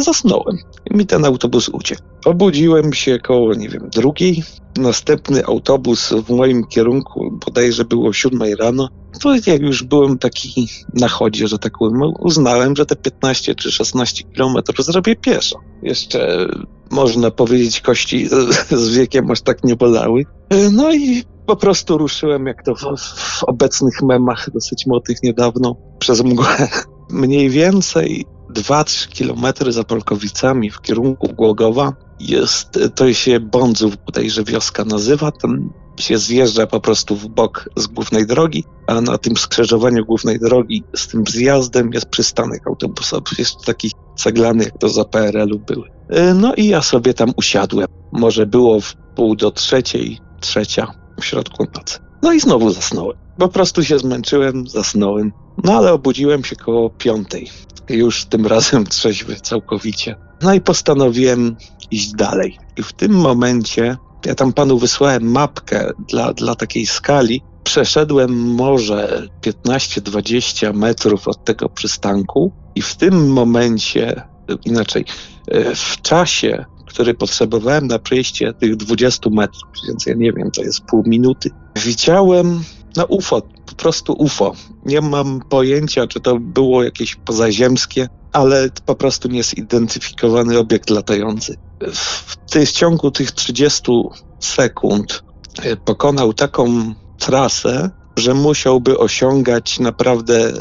zasnąłem. Mi ten autobus uciekł. Obudziłem się koło, nie wiem, drugiej. Następny autobus w moim kierunku, bodajże było o siódmej rano. To jak już byłem taki na chodzie, że tak powiem, uznałem, że te 15 czy 16 kilometrów zrobię pieszo. Jeszcze można powiedzieć, kości z wiekiem aż tak nie bolały. E, no i po prostu ruszyłem, jak to w, w obecnych memach dosyć młodych niedawno, przez mgłę. [laughs] Mniej więcej 2-3 kilometry za Polkowicami w kierunku Głogowa jest, to się Bądzów bodajże wioska nazywa, tam się zjeżdża po prostu w bok z głównej drogi, a na tym skrzyżowaniu głównej drogi z tym zjazdem jest przystanek autobusowy, jest taki ceglany, jak to za PRL-u były. E, no i ja sobie tam usiadłem. Może było w pół do trzeciej, trzecia, w środku nocy. No i znowu zasnąłem. Po prostu się zmęczyłem, zasnąłem. No ale obudziłem się koło piątej. Już tym razem trzeźwy całkowicie. No i postanowiłem iść dalej. I w tym momencie ja tam panu wysłałem mapkę dla, dla takiej skali. Przeszedłem może 15-20 metrów od tego przystanku i w tym momencie, inaczej, e, w czasie który potrzebowałem na przejście tych 20 metrów, więc ja nie wiem, to jest pół minuty. Widziałem na UFO, po prostu UFO. Nie mam pojęcia, czy to było jakieś pozaziemskie, ale po prostu niezidentyfikowany obiekt latający. W, w ciągu tych 30 sekund e, pokonał taką trasę, że musiałby osiągać naprawdę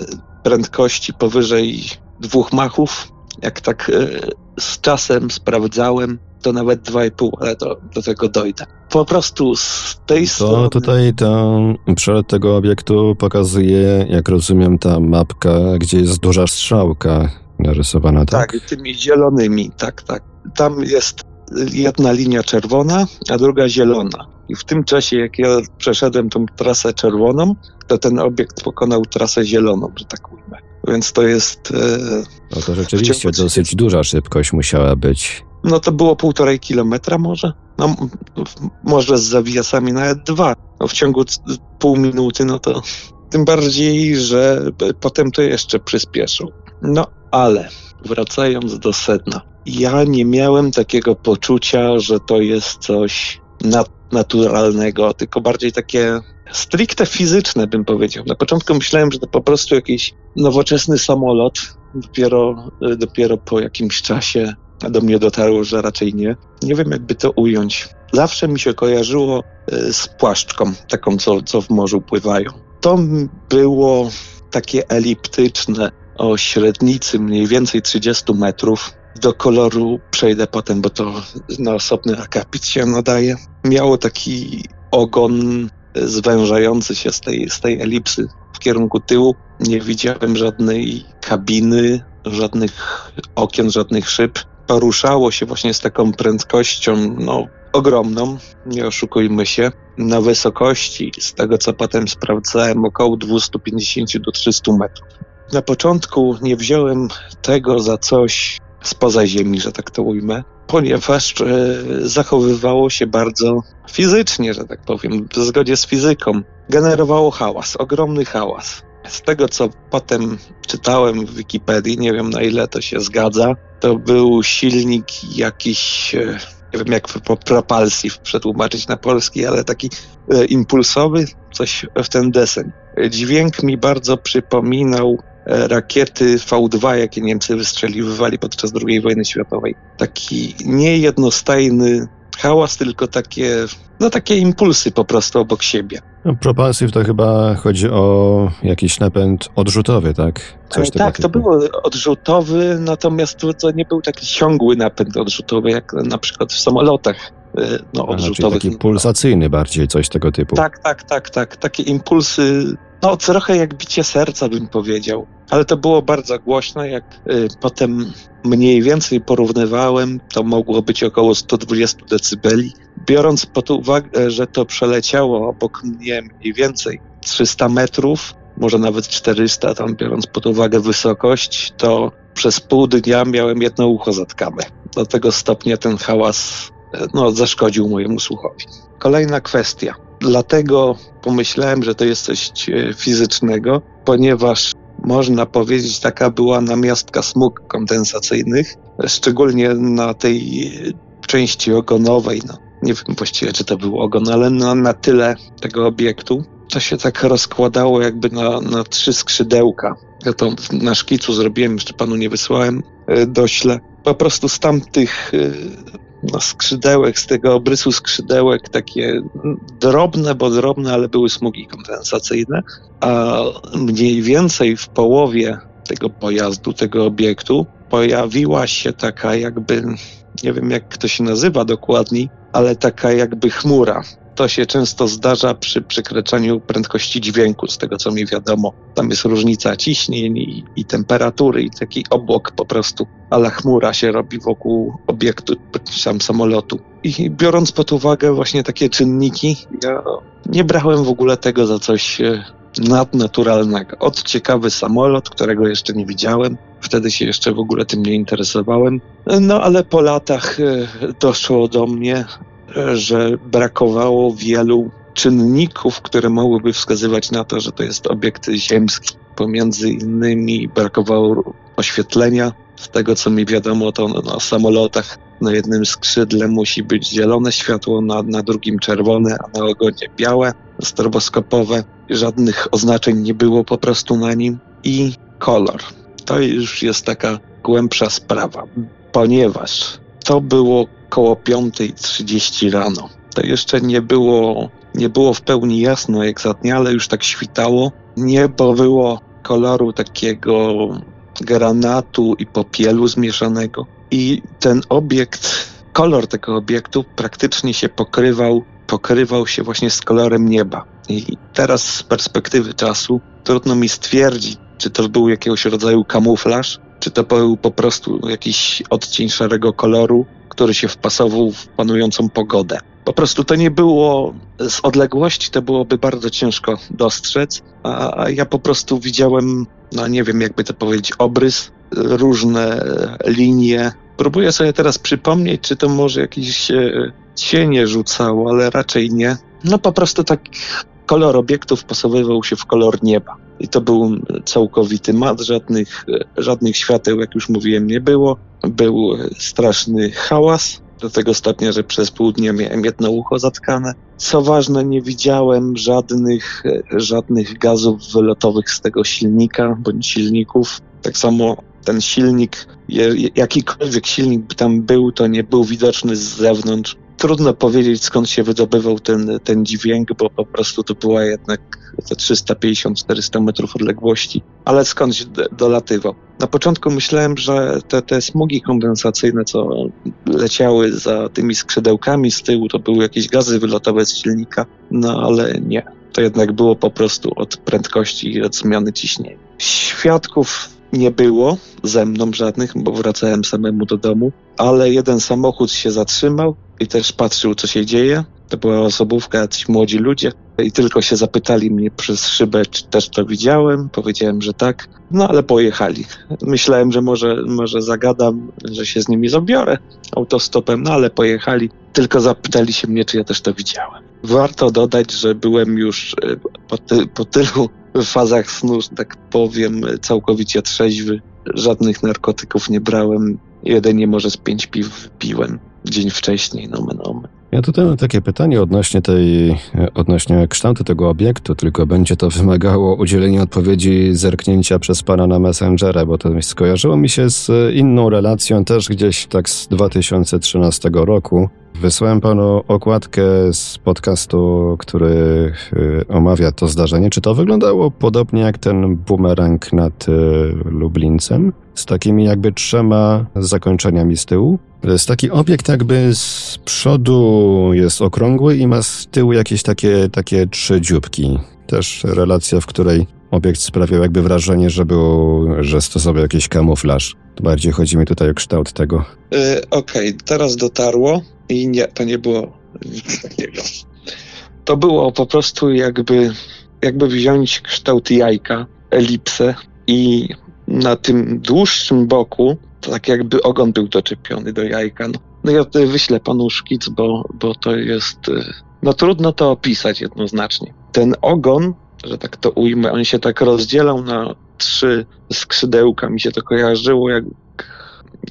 prędkości powyżej dwóch machów. Jak tak e, z czasem sprawdzałem, to nawet 2,5, ale to, do tego dojdę. Po prostu z tej to strony... tutaj to przelot tego obiektu pokazuje, jak rozumiem, ta mapka, gdzie jest duża strzałka narysowana, tak? Tak, tymi zielonymi, tak, tak. Tam jest jedna linia czerwona, a druga zielona. I w tym czasie, jak ja przeszedłem tą trasę czerwoną, to ten obiekt pokonał trasę zieloną, że tak ujmę. Więc to jest. E, no to rzeczywiście dosyć duża szybkość musiała być. No to było półtorej kilometra może? No, może z zawiasami nawet dwa. No, w ciągu pół minuty, no to tym bardziej, że potem to jeszcze przyspieszył. No ale wracając do sedna. Ja nie miałem takiego poczucia, że to jest coś naturalnego, tylko bardziej takie stricte fizyczne, bym powiedział. Na początku myślałem, że to po prostu jakiś nowoczesny samolot. Dopiero, dopiero po jakimś czasie do mnie dotarło, że raczej nie. Nie wiem, jakby to ująć. Zawsze mi się kojarzyło e, z płaszczką, taką, co, co w morzu pływają. To było takie eliptyczne, o średnicy mniej więcej 30 metrów. Do koloru przejdę potem, bo to na osobny akapit się nadaje. Miało taki ogon zwężający się z tej, z tej elipsy w kierunku tyłu. Nie widziałem żadnej kabiny, żadnych okien, żadnych szyb. Poruszało się właśnie z taką prędkością, no, ogromną, nie oszukujmy się, na wysokości, z tego co potem sprawdzałem, około 250 do 300 metrów. Na początku nie wziąłem tego za coś spoza ziemi, że tak to ujmę, ponieważ e, zachowywało się bardzo fizycznie, że tak powiem, w zgodzie z fizyką. Generowało hałas, ogromny hałas. Z tego, co potem czytałem w Wikipedii, nie wiem na ile to się zgadza, to był silnik jakiś, e, nie wiem jak propulsji przetłumaczyć na polski, ale taki e, impulsowy, coś w ten deseń. Dźwięk mi bardzo przypominał rakiety V2, jakie Niemcy wystrzeliwywali podczas II wojny światowej. Taki niejednostajny hałas, tylko takie, no takie impulsy po prostu obok siebie. No, propulsive to chyba chodzi o jakiś napęd odrzutowy, tak? Coś tak, to było odrzutowy, natomiast to, nie był taki ciągły napęd odrzutowy, jak na przykład w samolotach e, no, odrzutowych. Aha, taki pulsacyjny bardziej, coś tego typu. Tak, tak, tak, tak. Takie impulsy, no trochę jak bicie serca bym powiedział. Ale to było bardzo głośno, jak y, potem mniej więcej porównywałem, to mogło być około 120 decybeli. Biorąc pod uwagę, że to przeleciało obok mnie mniej więcej 300 metrów, może nawet 400, tam biorąc pod uwagę wysokość, to przez pół dnia miałem jedno ucho zatkane. Do tego stopnia ten hałas no, zaszkodził mojemu słuchowi. Kolejna kwestia. Dlatego pomyślałem, że to jest coś e, fizycznego, ponieważ można powiedzieć, taka była namiastka smug kondensacyjnych, szczególnie na tej części ogonowej. No, nie wiem właściwie, czy to był ogon, ale na, na tyle tego obiektu. To się tak rozkładało jakby na, na trzy skrzydełka. Ja to na szkicu zrobiłem, jeszcze panu nie wysłałem, e, dośle. Po prostu z tamtych e, skrzydełek, z tego obrysu skrzydełek, takie drobne, bo drobne, ale były smugi kompensacyjne, a mniej więcej w połowie tego pojazdu, tego obiektu, pojawiła się taka jakby, nie wiem jak to się nazywa dokładniej, ale taka jakby chmura, to się często zdarza przy przekraczaniu prędkości dźwięku, z tego co mi wiadomo. Tam jest różnica ciśnień i, i temperatury i taki obłok po prostu, ale chmura się robi wokół obiektu, sam samolotu. I biorąc pod uwagę właśnie takie czynniki, ja nie brałem w ogóle tego za coś e, nadnaturalnego. Od ciekawy samolot, którego jeszcze nie widziałem, wtedy się jeszcze w ogóle tym nie interesowałem. No ale po latach e, doszło do mnie, że brakowało wielu czynników, które mogłyby wskazywać na to, że to jest obiekt ziemski. Pomiędzy innymi brakowało oświetlenia. Z tego co mi wiadomo, to na samolotach na jednym skrzydle musi być zielone światło, na, na drugim czerwone, a na ogonie białe, stroboskopowe. Żadnych oznaczeń nie było po prostu na nim. I kolor. To już jest taka głębsza sprawa, ponieważ to było około 5.30 rano. To jeszcze nie było, nie było w pełni jasno jak za dnia, ale już tak świtało. Niebo było koloru takiego granatu i popielu zmieszanego. I ten obiekt, kolor tego obiektu praktycznie się pokrywał, pokrywał się właśnie z kolorem nieba. I teraz z perspektywy czasu trudno mi stwierdzić, czy to był jakiegoś rodzaju kamuflaż, czy to był po prostu jakiś odcień szarego koloru, który się wpasował w panującą pogodę. Po prostu to nie było z odległości, to byłoby bardzo ciężko dostrzec, a, ja po prostu widziałem, no nie wiem jakby to powiedzieć, obrys, różne linie. Próbuję sobie teraz przypomnieć, czy to może jakieś e, cienie rzucało, ale raczej nie. No po prostu tak kolor obiektów wpasowywał się w kolor nieba. I to był całkowity mat, żadnych, żadnych świateł, jak już mówiłem, nie było. Był straszny hałas, do tego stopnia, że przez pół dnia miałem jedno ucho zatkane. Co ważne, nie widziałem żadnych, żadnych gazów wylotowych z tego silnika bądź silników. Tak samo ten silnik, jakikolwiek silnik by tam był, to nie był widoczny z zewnątrz trudno powiedzieć skąd się wydobywał ten, ten dźwięk, bo po prostu to była jednak te 350-400 metrów odległości, ale skądś dolatywał. Na początku myślałem, że te, te smugi kondensacyjne, co leciały za tymi skrzydełkami z tyłu, to były jakieś gazy wylotowe z silnika, no ale nie. To jednak było po prostu od prędkości i od zmiany ciśnienia. Świadków nie było ze mną żadnych, bo wracałem samemu do domu, ale jeden samochód się zatrzymał i też patrzył, co się dzieje. To była osobówka, jacyś młodzi ludzie i tylko się zapytali mnie przez szybę, czy też to widziałem. Powiedziałem, że tak, no ale pojechali. Myślałem, że może, może zagadam, że się z nimi zabiorę autostopem, no ale pojechali. Tylko zapytali się mnie, czy ja też to widziałem. Warto dodać, że byłem już e, po, ty, po tylu fazach snu, tak powiem, całkowicie trzeźwy. Żadnych narkotyków nie brałem. Jedynie może z pięć piw piłem dzień wcześniej, no, no. Ja tutaj mam takie pytanie odnośnie tej, odnośnie kształtu tego obiektu, tylko będzie to wymagało udzielenia odpowiedzi zerknięcia przez pana na Messengera, bo to skojarzyło mi się z inną relacją też gdzieś tak z 2013 roku. Wysłałem panu okładkę z podcastu, który y, omawia to zdarzenie. Czy to wyglądało podobnie jak ten bumerang nad y, Lublincem? Z takimi jakby trzema zakończeniami z tyłu? To jest taki obiekt jakby z przodu jest okrągły i ma z tyłu jakieś takie, takie trzy dzióbki. Też relacja, w której obiekt sprawiał jakby wrażenie, że, był, że stosował jakiś kamuflaż. Bardziej chodzi mi tutaj o kształt tego. Yy, Okej, okay, teraz dotarło i nie, to nie było [laughs] nic takiego. To było po prostu jakby, jakby wziąć kształt jajka, elipsę i na tym dłuższym boku tak jakby ogon był doczepiony do jajka. No, no ja wyślę panu szkic, bo, bo to jest, y, no trudno to opisać jednoznacznie. Ten ogon, że tak to ujmę, on się tak rozdzielał na trzy skrzydełka, mi się to kojarzyło jak,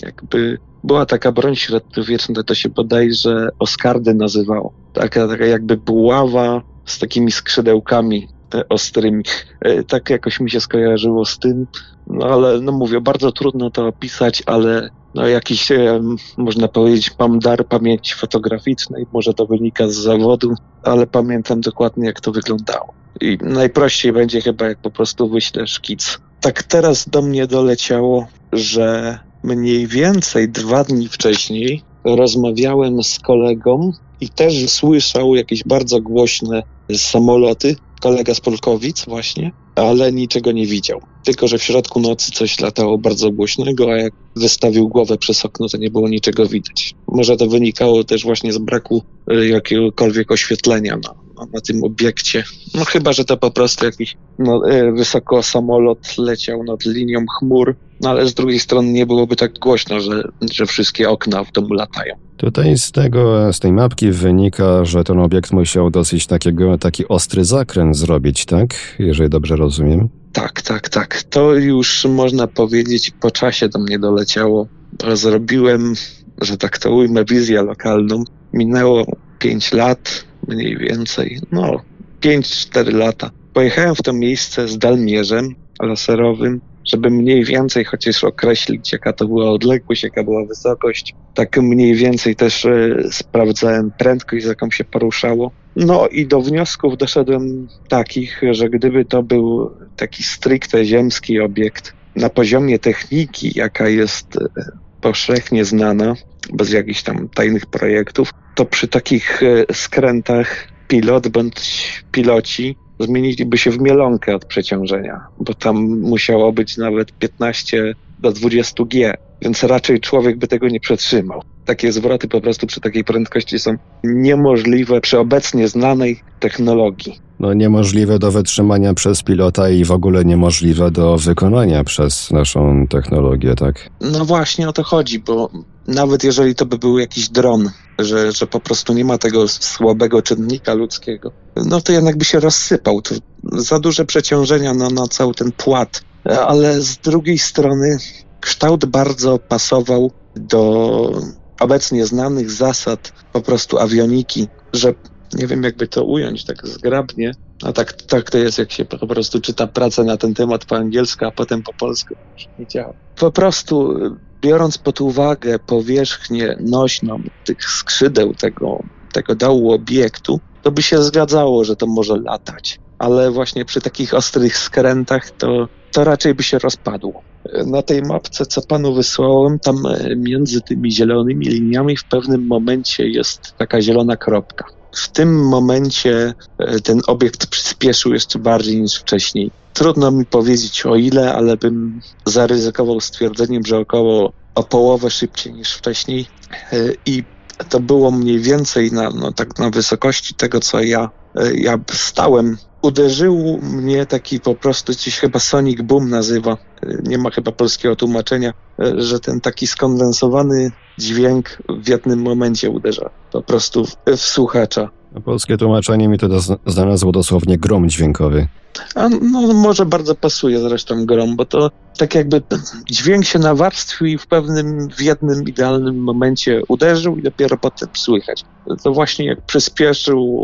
jakby była taka broń średniowieczna, to się bodajże Oskardy nazywało. Taka, taka jakby buława z takimi skrzydełkami ostrymi. E, tak jakoś mi się skojarzyło z tym. No ale no mówię, bardzo trudno to opisać, ale no jakiś, e, można powiedzieć, mam dar pamięci fotograficznej, może to wynika z zawodu, ale pamiętam dokładnie jak to wyglądało. I najprościej będzie chyba jak po prostu wyślę szkic. Tak teraz do mnie doleciało, że mniej więcej dwa dni wcześniej rozmawiałem z kolegą i też słyszał jakieś bardzo głośne samoloty. Kolega z Polkowic właśnie, ale niczego nie widział. Tylko, że w środku nocy coś latało bardzo głośnego, a jak wystawił głowę przez okno, to nie było niczego widać. Może to wynikało też właśnie z braku y, jakiegokolwiek oświetlenia na, na tym obiekcie. No chyba, że to po prostu jakiś no, e, wysoko samolot leciał nad linią chmur, no ale z drugiej strony nie byłoby tak głośno, że, że wszystkie okna w domu latają. Tutaj z tego, z tej mapki wynika, że ten obiekt musiał dosyć takiego, taki ostry zakręt zrobić, tak? Jeżeli dobrze rozumiem. Tak, tak, tak. To już można powiedzieć po czasie do mnie doleciało. Zrobiłem, że tak to ujmę, wizję lokalną. Minęło 5 lat, mniej więcej, no 5-4 lata. Pojechałem w to miejsce z dalmierzem laserowym, żeby mniej więcej chociaż określić, jaka to była odległość, jaka była wysokość. Tak mniej więcej też e, sprawdzałem prędkość, z jaką się poruszało. No i do wniosków doszedłem takich, że gdyby to był taki stricte ziemski obiekt na poziomie techniki, jaka jest e, powszechnie znana, bez jakichś tam tajnych projektów, to przy takich e, skrętach pilot bądź piloci zmieniliby się w mielonkę od przeciążenia, bo tam musiało być nawet 15 do 20 G, więc raczej człowiek by tego nie przetrzymał. Takie zwroty po prostu przy takiej prędkości są niemożliwe przy obecnie znanej technologii. No niemożliwe do wytrzymania przez pilota i w ogóle niemożliwe do wykonania przez naszą technologię, tak? No właśnie o to chodzi, bo nawet jeżeli to by był jakiś dron, że, że po prostu nie ma tego słabego czynnika ludzkiego, no to jednak by się rozsypał. To za duże przeciążenia na, na cały ten płat. Ale z drugiej strony kształt bardzo pasował do obecnie znanych zasad po prostu awioniki, że nie wiem jakby to ująć tak zgrabnie, a tak, tak to jest jak się po prostu czyta pracę na ten temat po angielsku, a potem po polsku. Nie działa. Po prostu biorąc pod uwagę powierzchnię nośną tych skrzydeł tego, tego dołu obiektu, to by się zgadzało, że to może latać. Ale właśnie przy takich ostrych skrętach to, to raczej by się rozpadło. Na tej mapce, co panu wysłałem, tam między tymi zielonymi liniami w pewnym momencie jest taka zielona kropka. W tym momencie e, ten obiekt przyspieszył jeszcze bardziej niż wcześniej. Trudno mi powiedzieć o ile, ale bym zaryzykował stwierdzeniem, że około o połowę szybciej niż wcześniej. E, I to było mniej więcej na, no, tak na wysokości tego, co ja, e, ja stałem. Uderzył mnie taki po prostu, coś chyba Sonic Boom nazywa, nie ma chyba polskiego tłumaczenia, że ten taki skondensowany dźwięk w jednym momencie uderza po prostu w, w słuchacza. Polskie tłumaczenie mi to znalazło dosłownie grom dźwiękowy. A no, może bardzo pasuje zresztą grom, bo to tak jakby dźwięk się nawarstwił i w pewnym, w jednym idealnym momencie uderzył i dopiero potem słychać. To właśnie jak przyspieszył,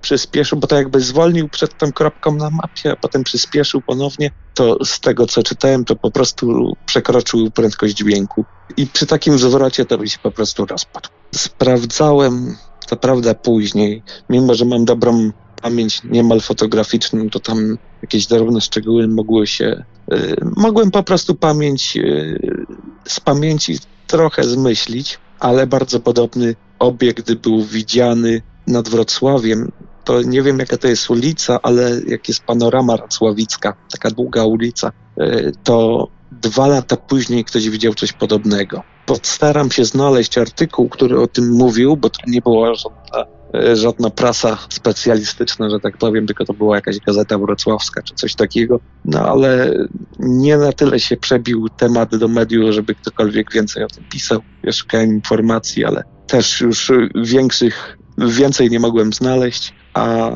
przyspieszył, bo to jakby zwolnił przed tą kropką na mapie, a potem przyspieszył ponownie, to z tego co czytałem, to po prostu przekroczył prędkość dźwięku. I przy takim zwrocie to by się po prostu rozpadł. Sprawdzałem, to prawda, później, mimo że mam dobrą pamięć niemal fotograficzną, to tam jakieś drobne szczegóły mogły się. Y, mogłem po prostu pamięć y, z pamięci trochę zmyślić, ale bardzo podobny obiekt był widziany nad Wrocławiem. To nie wiem, jaka to jest ulica, ale jak jest panorama Racławicka, taka długa ulica, y, to dwa lata później ktoś widział coś podobnego. Postaram się znaleźć artykuł, który o tym mówił, bo to nie była żadna E, żadna prasa specjalistyczna, że tak powiem, tylko to była jakaś gazeta wrocławska czy coś takiego. No ale nie na tyle się przebił temat do mediów, żeby ktokolwiek więcej o tym pisał. Ja szukałem informacji, ale też już większych, więcej nie mogłem znaleźć, a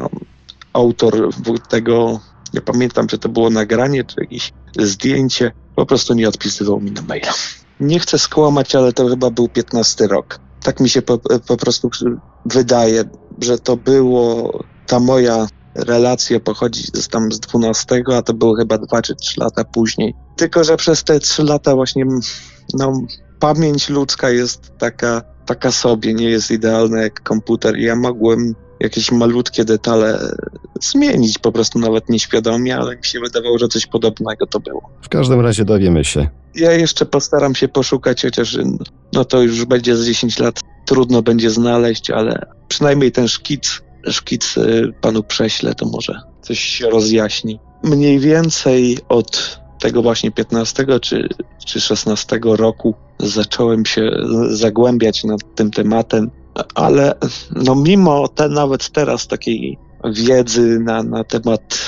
autor tego, nie pamiętam, czy to było nagranie, czy jakieś zdjęcie, po prostu nie odpisywał mi na maila. Nie chcę skłamać, ale to chyba był 15 rok tak mi się po, po prostu wydaje, że to było, ta moja relacja pochodzi z tam z 12, a to było chyba 2 czy 3 lata później. Tylko, że przez te 3 lata właśnie, no, pamięć ludzka jest taka, taka sobie, nie jest idealna jak komputer. Ja mogłem jakieś malutkie detale zmienić, po prostu nawet nieświadomie, ale mi się wydawało, że coś podobnego to było. W każdym razie dowiemy się. Ja jeszcze postaram się poszukać, chociaż no to już będzie z 10 lat, trudno będzie znaleźć, ale przynajmniej ten szkic, szkic y, panu prześlę, to może coś się rozjaśni. Mniej więcej od tego właśnie 15 czy, czy 16 roku zacząłem się zagłębiać nad tym tematem ale no mimo te, nawet teraz takiej wiedzy na, na temat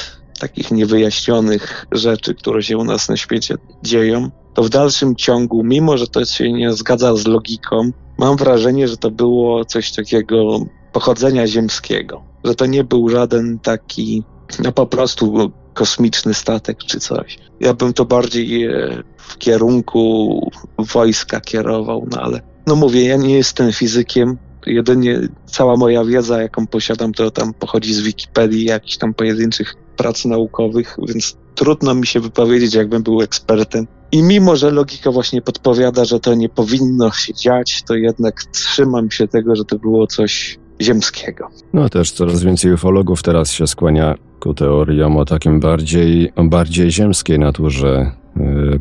takich niewyjaśnionych rzeczy, które się u nas na świecie dzieją, to w dalszym ciągu, mimo że to się nie zgadza z logiką, mam wrażenie, że to było coś takiego pochodzenia ziemskiego. Że to nie był żaden taki, no po prostu kosmiczny statek czy coś. Ja bym to bardziej e, w kierunku wojska kierował, no ale no mówię, ja nie jestem fizykiem, jedynie cała moja wiedza, jaką posiadam, to tam pochodzi z Wikipedii, jakichś tam pojedynczych prac naukowych, więc trudno mi się wypowiedzieć, jakbym był ekspertem. I mimo, że logika właśnie podpowiada, że to nie powinno się dziać, to jednak trzymam się tego, że to było coś ziemskiego. No też coraz więcej ufologów teraz się skłania ku teoriom o takim bardziej, bardziej ziemskiej naturze,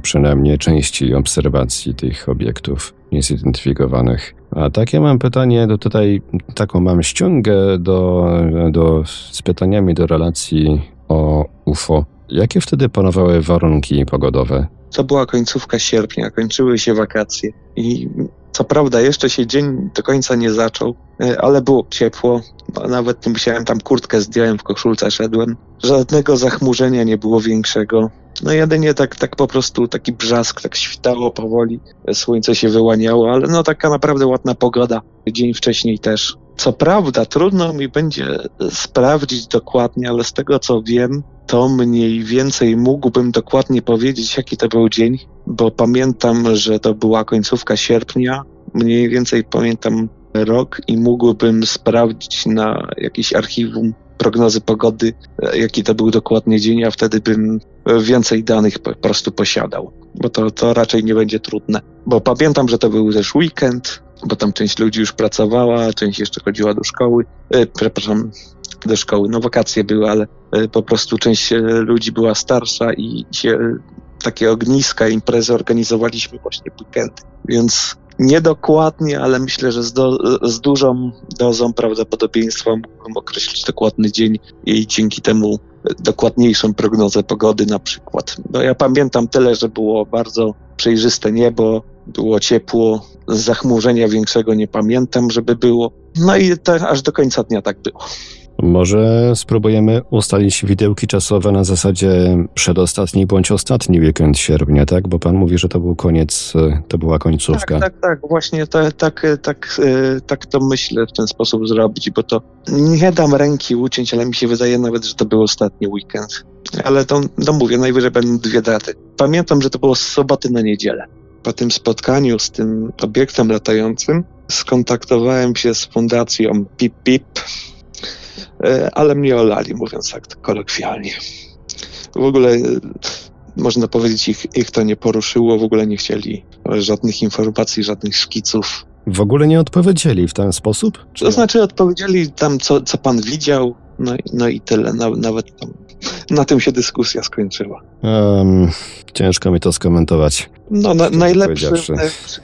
przynajmniej części obserwacji tych obiektów niezidentyfikowanych. A takie mam pytanie, do tutaj taką mam ściągę do, do, z pytaniami do relacji o UFO. Jakie wtedy panowały warunki pogodowe? To była końcówka sierpnia, kończyły się wakacje i co prawda jeszcze się dzień do końca nie zaczął, e, ale było ciepło. Nawet nie musiałem tam kurtkę zdjąłem, w koszulce szedłem. Żadnego zachmurzenia nie było większego. No jedynie tak, tak po prostu taki brzask, tak świtało powoli, słońce się wyłaniało, ale no taka naprawdę ładna pogoda. Dzień wcześniej też. Co prawda, trudno mi będzie sprawdzić dokładnie, ale z tego co wiem, to mniej więcej mógłbym dokładnie powiedzieć, jaki to był dzień, bo pamiętam, że to była końcówka sierpnia. Mniej więcej pamiętam rok i mógłbym sprawdzić na jakieś archiwum prognozy pogody, jaki to był dokładnie dzień, a wtedy bym więcej danych po prostu posiadał, bo to, to raczej nie będzie trudne. Bo pamiętam, że to był też weekend, bo tam część ludzi już pracowała, część jeszcze chodziła do szkoły, e, przepraszam, do szkoły, no wakacje były, ale e, po prostu część e, ludzi była starsza i się takie ogniska, imprezy organizowaliśmy właśnie w weekend, więc niedokładnie, ale myślę, że z, do, z dużą dozą prawdopodobieństwa mógłbym określić dokładny dzień i dzięki temu dokładniejszą prognozę pogody na przykład. No ja pamiętam tyle, że było bardzo przejrzyste niebo, było ciepło, zachmurzenia większego nie pamiętam, żeby było. No i to, aż do końca dnia tak było. Może spróbujemy ustalić widełki czasowe na zasadzie przedostatni bądź ostatni weekend sierpnia, tak? Bo pan mówi, że to był koniec, to była końcówka. Tak, tak, tak. Właśnie to, tak, tak, e, tak to myślę w ten sposób zrobić, bo to nie dam ręki uciąć, ale mi się wydaje nawet, że to był ostatni weekend. Ale to, no mówię, najwyżej będą dwie daty. Pamiętam, że to było z soboty na niedzielę. Po tym spotkaniu z tym obiektem latającym skontaktowałem się z fundacją PIP PIP, e, ale mnie olali, mówiąc tak kolokwialnie. W ogóle e, można powiedzieć, ich, ich to nie poruszyło, w ogóle nie chcieli żadnych informacji, żadnych szkiców. W ogóle nie odpowiedzieli w ten sposób? Czy to znaczy odpowiedzieli tam, co, co pan widział, no, no i tyle. nawet tam, na tym się dyskusja skończyła. Um, ciężko mi to skomentować. No, na, najlepszy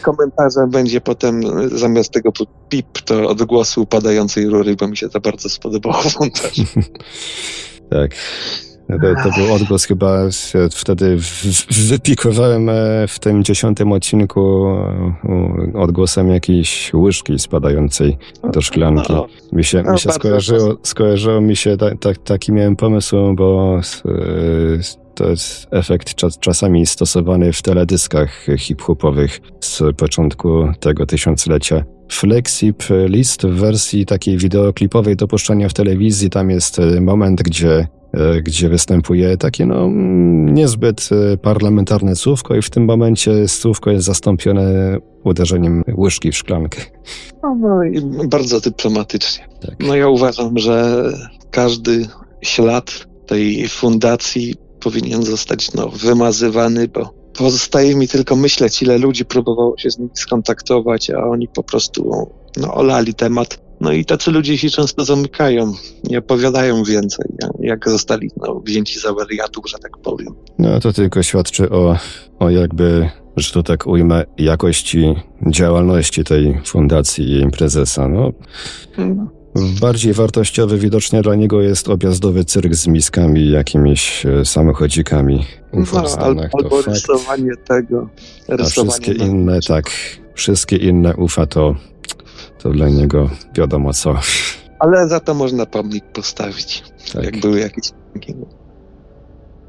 komentarze będzie potem zamiast tego pip, to odgłosy upadającej rury, bo mi się to bardzo spodobało w montażu. [laughs] tak. To, to, był odgłos chyba wtedy wypikowałem e, w tym dziesiątym odcinku e, odgłosem jakiejś łyżki spadającej do szklanki. No. Mi się, mi się skojarzyło, skojarzyło mi się, ta, ta, taki miałem pomysł, bo e, to jest efekt czas, czasami stosowany w teledyskach hip-hopowych z początku tego tysiąclecia. Flexip list w wersji takiej wideoklipowej dopuszczania w telewizji, tam jest moment, gdzie E, gdzie występuje takie no, niezbyt e, parlamentarne słówko i w tym momencie słówko jest zastąpione uderzeniem łyżki w szklankę. No, no i bardzo dyplomatycznie. Tak. No ja uważam, że każdy ślad tej fundacji powinien zostać no, wymazywany, bo pozostaje mi tylko myśleć, ile ludzi próbowało się z nimi skontaktować, a oni po prostu no, olali temat no i tacy ludzie się często zamykają, nie opowiadają więcej, jak zostali no, wzięci za wariatów, że tak powiem. No to tylko świadczy o, o jakby, że to tak ujmę, jakości działalności tej fundacji i jej prezesa. No. Hmm. Bardziej wartościowy widocznie dla niego jest objazdowy cyrk z miskami jakimiś e, samochodzikami. No, albo, albo rysowanie tego. Rysowanie A wszystkie inne, tak, wszystkie inne ufa to to dla niego wiadomo co. Ale za to można pomnik postawić, tak. jak były jakieś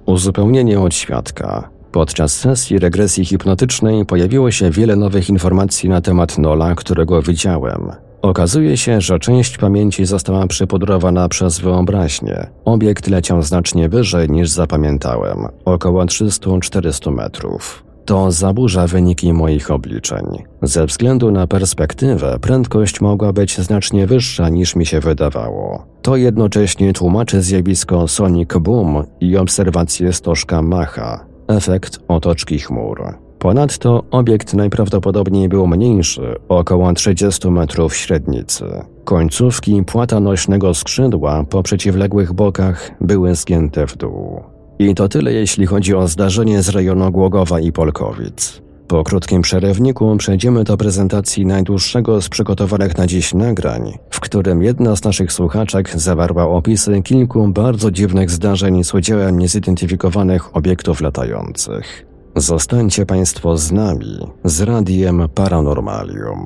Uzupełnienie od świadka. Podczas sesji regresji hipnotycznej pojawiło się wiele nowych informacji na temat Nola, którego widziałem. Okazuje się, że część pamięci została przypudrowana przez wyobraźnię. Obiekt leciał znacznie wyżej niż zapamiętałem, około 300-400 metrów. To zaburza wyniki moich obliczeń. Ze względu na perspektywę, prędkość mogła być znacznie wyższa niż mi się wydawało. To jednocześnie tłumaczy zjawisko Sonic Boom i obserwację stożka Macha, efekt otoczki chmur. Ponadto obiekt najprawdopodobniej był mniejszy, około 30 metrów średnicy. Końcówki płata nośnego skrzydła po przeciwległych bokach były zgięte w dół. I to tyle jeśli chodzi o zdarzenie z rejonu Głogowa i Polkowic. Po krótkim przerywniku przejdziemy do prezentacji najdłuższego z przygotowanych na dziś nagrań, w którym jedna z naszych słuchaczek zawarła opisy kilku bardzo dziwnych zdarzeń z udziałem niezidentyfikowanych obiektów latających. Zostańcie Państwo z nami, z Radiem Paranormalium.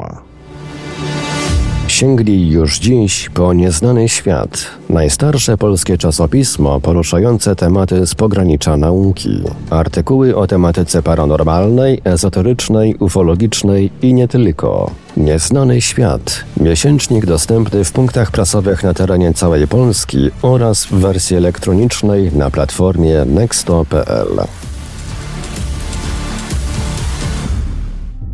Sięgli już dziś po nieznany świat, najstarsze polskie czasopismo poruszające tematy z pogranicza nauki. Artykuły o tematyce paranormalnej, ezoterycznej, ufologicznej i nie tylko. Nieznany świat. Miesięcznik dostępny w punktach prasowych na terenie całej Polski oraz w wersji elektronicznej na platformie nexto.pl.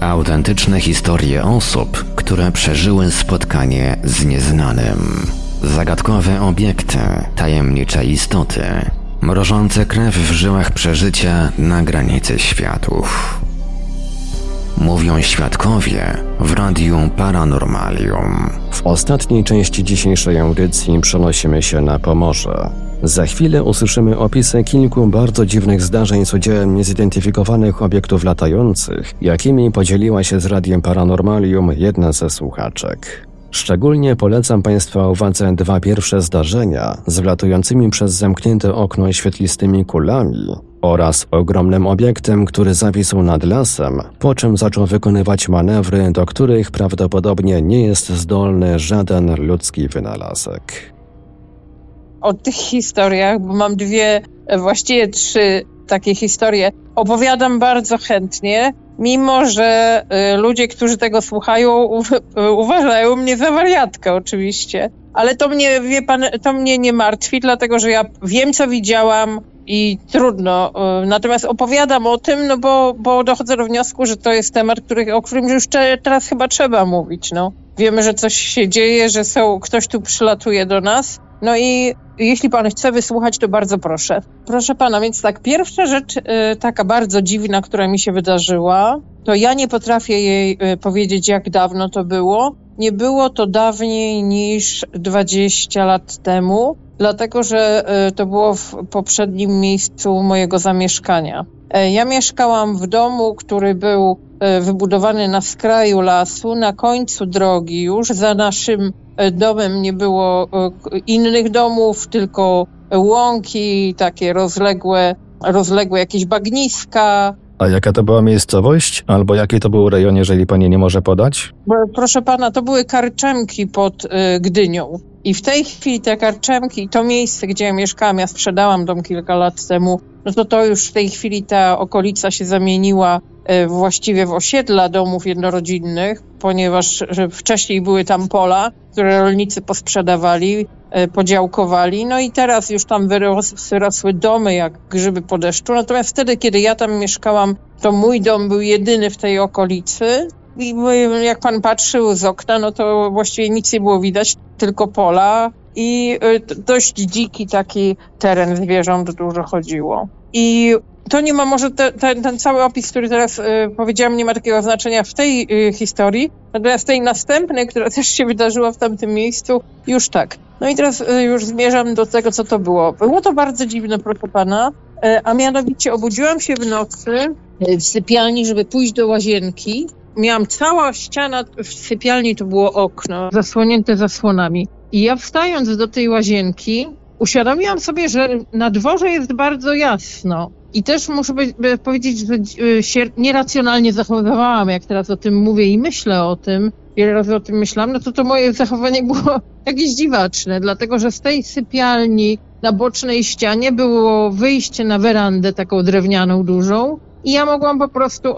Autentyczne historie osób, które przeżyły spotkanie z nieznanym. Zagadkowe obiekty, tajemnicze istoty, mrożące krew w żyłach przeżycia na granicy światów. Mówią świadkowie w Radiu Paranormalium. W ostatniej części dzisiejszej audycji przenosimy się na Pomorze. Za chwilę usłyszymy opisy kilku bardzo dziwnych zdarzeń z udziałem niezidentyfikowanych obiektów latających, jakimi podzieliła się z Radiem Paranormalium jedna ze słuchaczek. Szczególnie polecam Państwa uwadze dwa pierwsze zdarzenia z wlatującymi przez zamknięte okno świetlistymi kulami oraz ogromnym obiektem, który zawisł nad lasem, po czym zaczął wykonywać manewry, do których prawdopodobnie nie jest zdolny żaden ludzki wynalazek. O tych historiach, bo mam dwie, właściwie trzy takie historie, opowiadam bardzo chętnie, mimo że y, ludzie, którzy tego słuchają, uważają mnie za wariatkę oczywiście. Ale to mnie, wie pan, to mnie nie martwi, dlatego że ja wiem, co widziałam, i trudno. Natomiast opowiadam o tym, no bo, bo dochodzę do wniosku, że to jest temat, który, o którym już teraz chyba trzeba mówić. No. Wiemy, że coś się dzieje, że są, ktoś tu przylatuje do nas. No i jeśli pan chce wysłuchać, to bardzo proszę. Proszę pana, więc tak, pierwsza rzecz y, taka bardzo dziwna, która mi się wydarzyła, to ja nie potrafię jej y, powiedzieć, jak dawno to było. Nie było to dawniej niż 20 lat temu dlatego że e, to było w poprzednim miejscu mojego zamieszkania. E, ja mieszkałam w domu, który był wybudowany na skraju lasu, na końcu drogi już. Za naszym domem nie było innych domów, tylko łąki, takie rozległe, rozległe jakieś bagniska. A jaka to była miejscowość? Albo jaki to był rejon, jeżeli pani nie może podać? Proszę pana, to były karczemki pod Gdynią. I w tej chwili te karczemki, to miejsce, gdzie ja mieszkałam, ja sprzedałam dom kilka lat temu, no to to już w tej chwili ta okolica się zamieniła e, właściwie w osiedla domów jednorodzinnych, ponieważ wcześniej były tam pola, które rolnicy posprzedawali, e, podziałkowali, no i teraz już tam wyrosły domy jak grzyby po deszczu. Natomiast wtedy, kiedy ja tam mieszkałam, to mój dom był jedyny w tej okolicy i jak pan patrzył z okna, no to właściwie nic nie było widać, tylko pola i y, dość dziki taki teren zwierząt dużo chodziło. I to nie ma może te, ten, ten cały opis, który teraz y, powiedziałam, nie ma takiego znaczenia w tej y, historii, natomiast tej następnej, która [laughs] też się wydarzyła w tamtym miejscu, już tak. No i teraz y, już zmierzam do tego, co to było. Było to bardzo dziwne, proszę pana, y, a mianowicie obudziłam się w nocy y, w sypialni, żeby pójść do łazienki miałam cała ściana w sypialni, to było okno, zasłonięte zasłonami. I ja wstając do tej łazienki, uświadomiłam sobie, że na dworze jest bardzo jasno. I też muszę powiedzieć, że e, się nieracjonalnie zachowywałam, jak teraz o tym mówię i myślę o tym, wiele razy o tym myślałam, no to to moje zachowanie było [laughs] jakieś dziwaczne, dlatego że z tej sypialni na bocznej ścianie było wyjście na werandę taką drewnianą dużą i ja mogłam po prostu,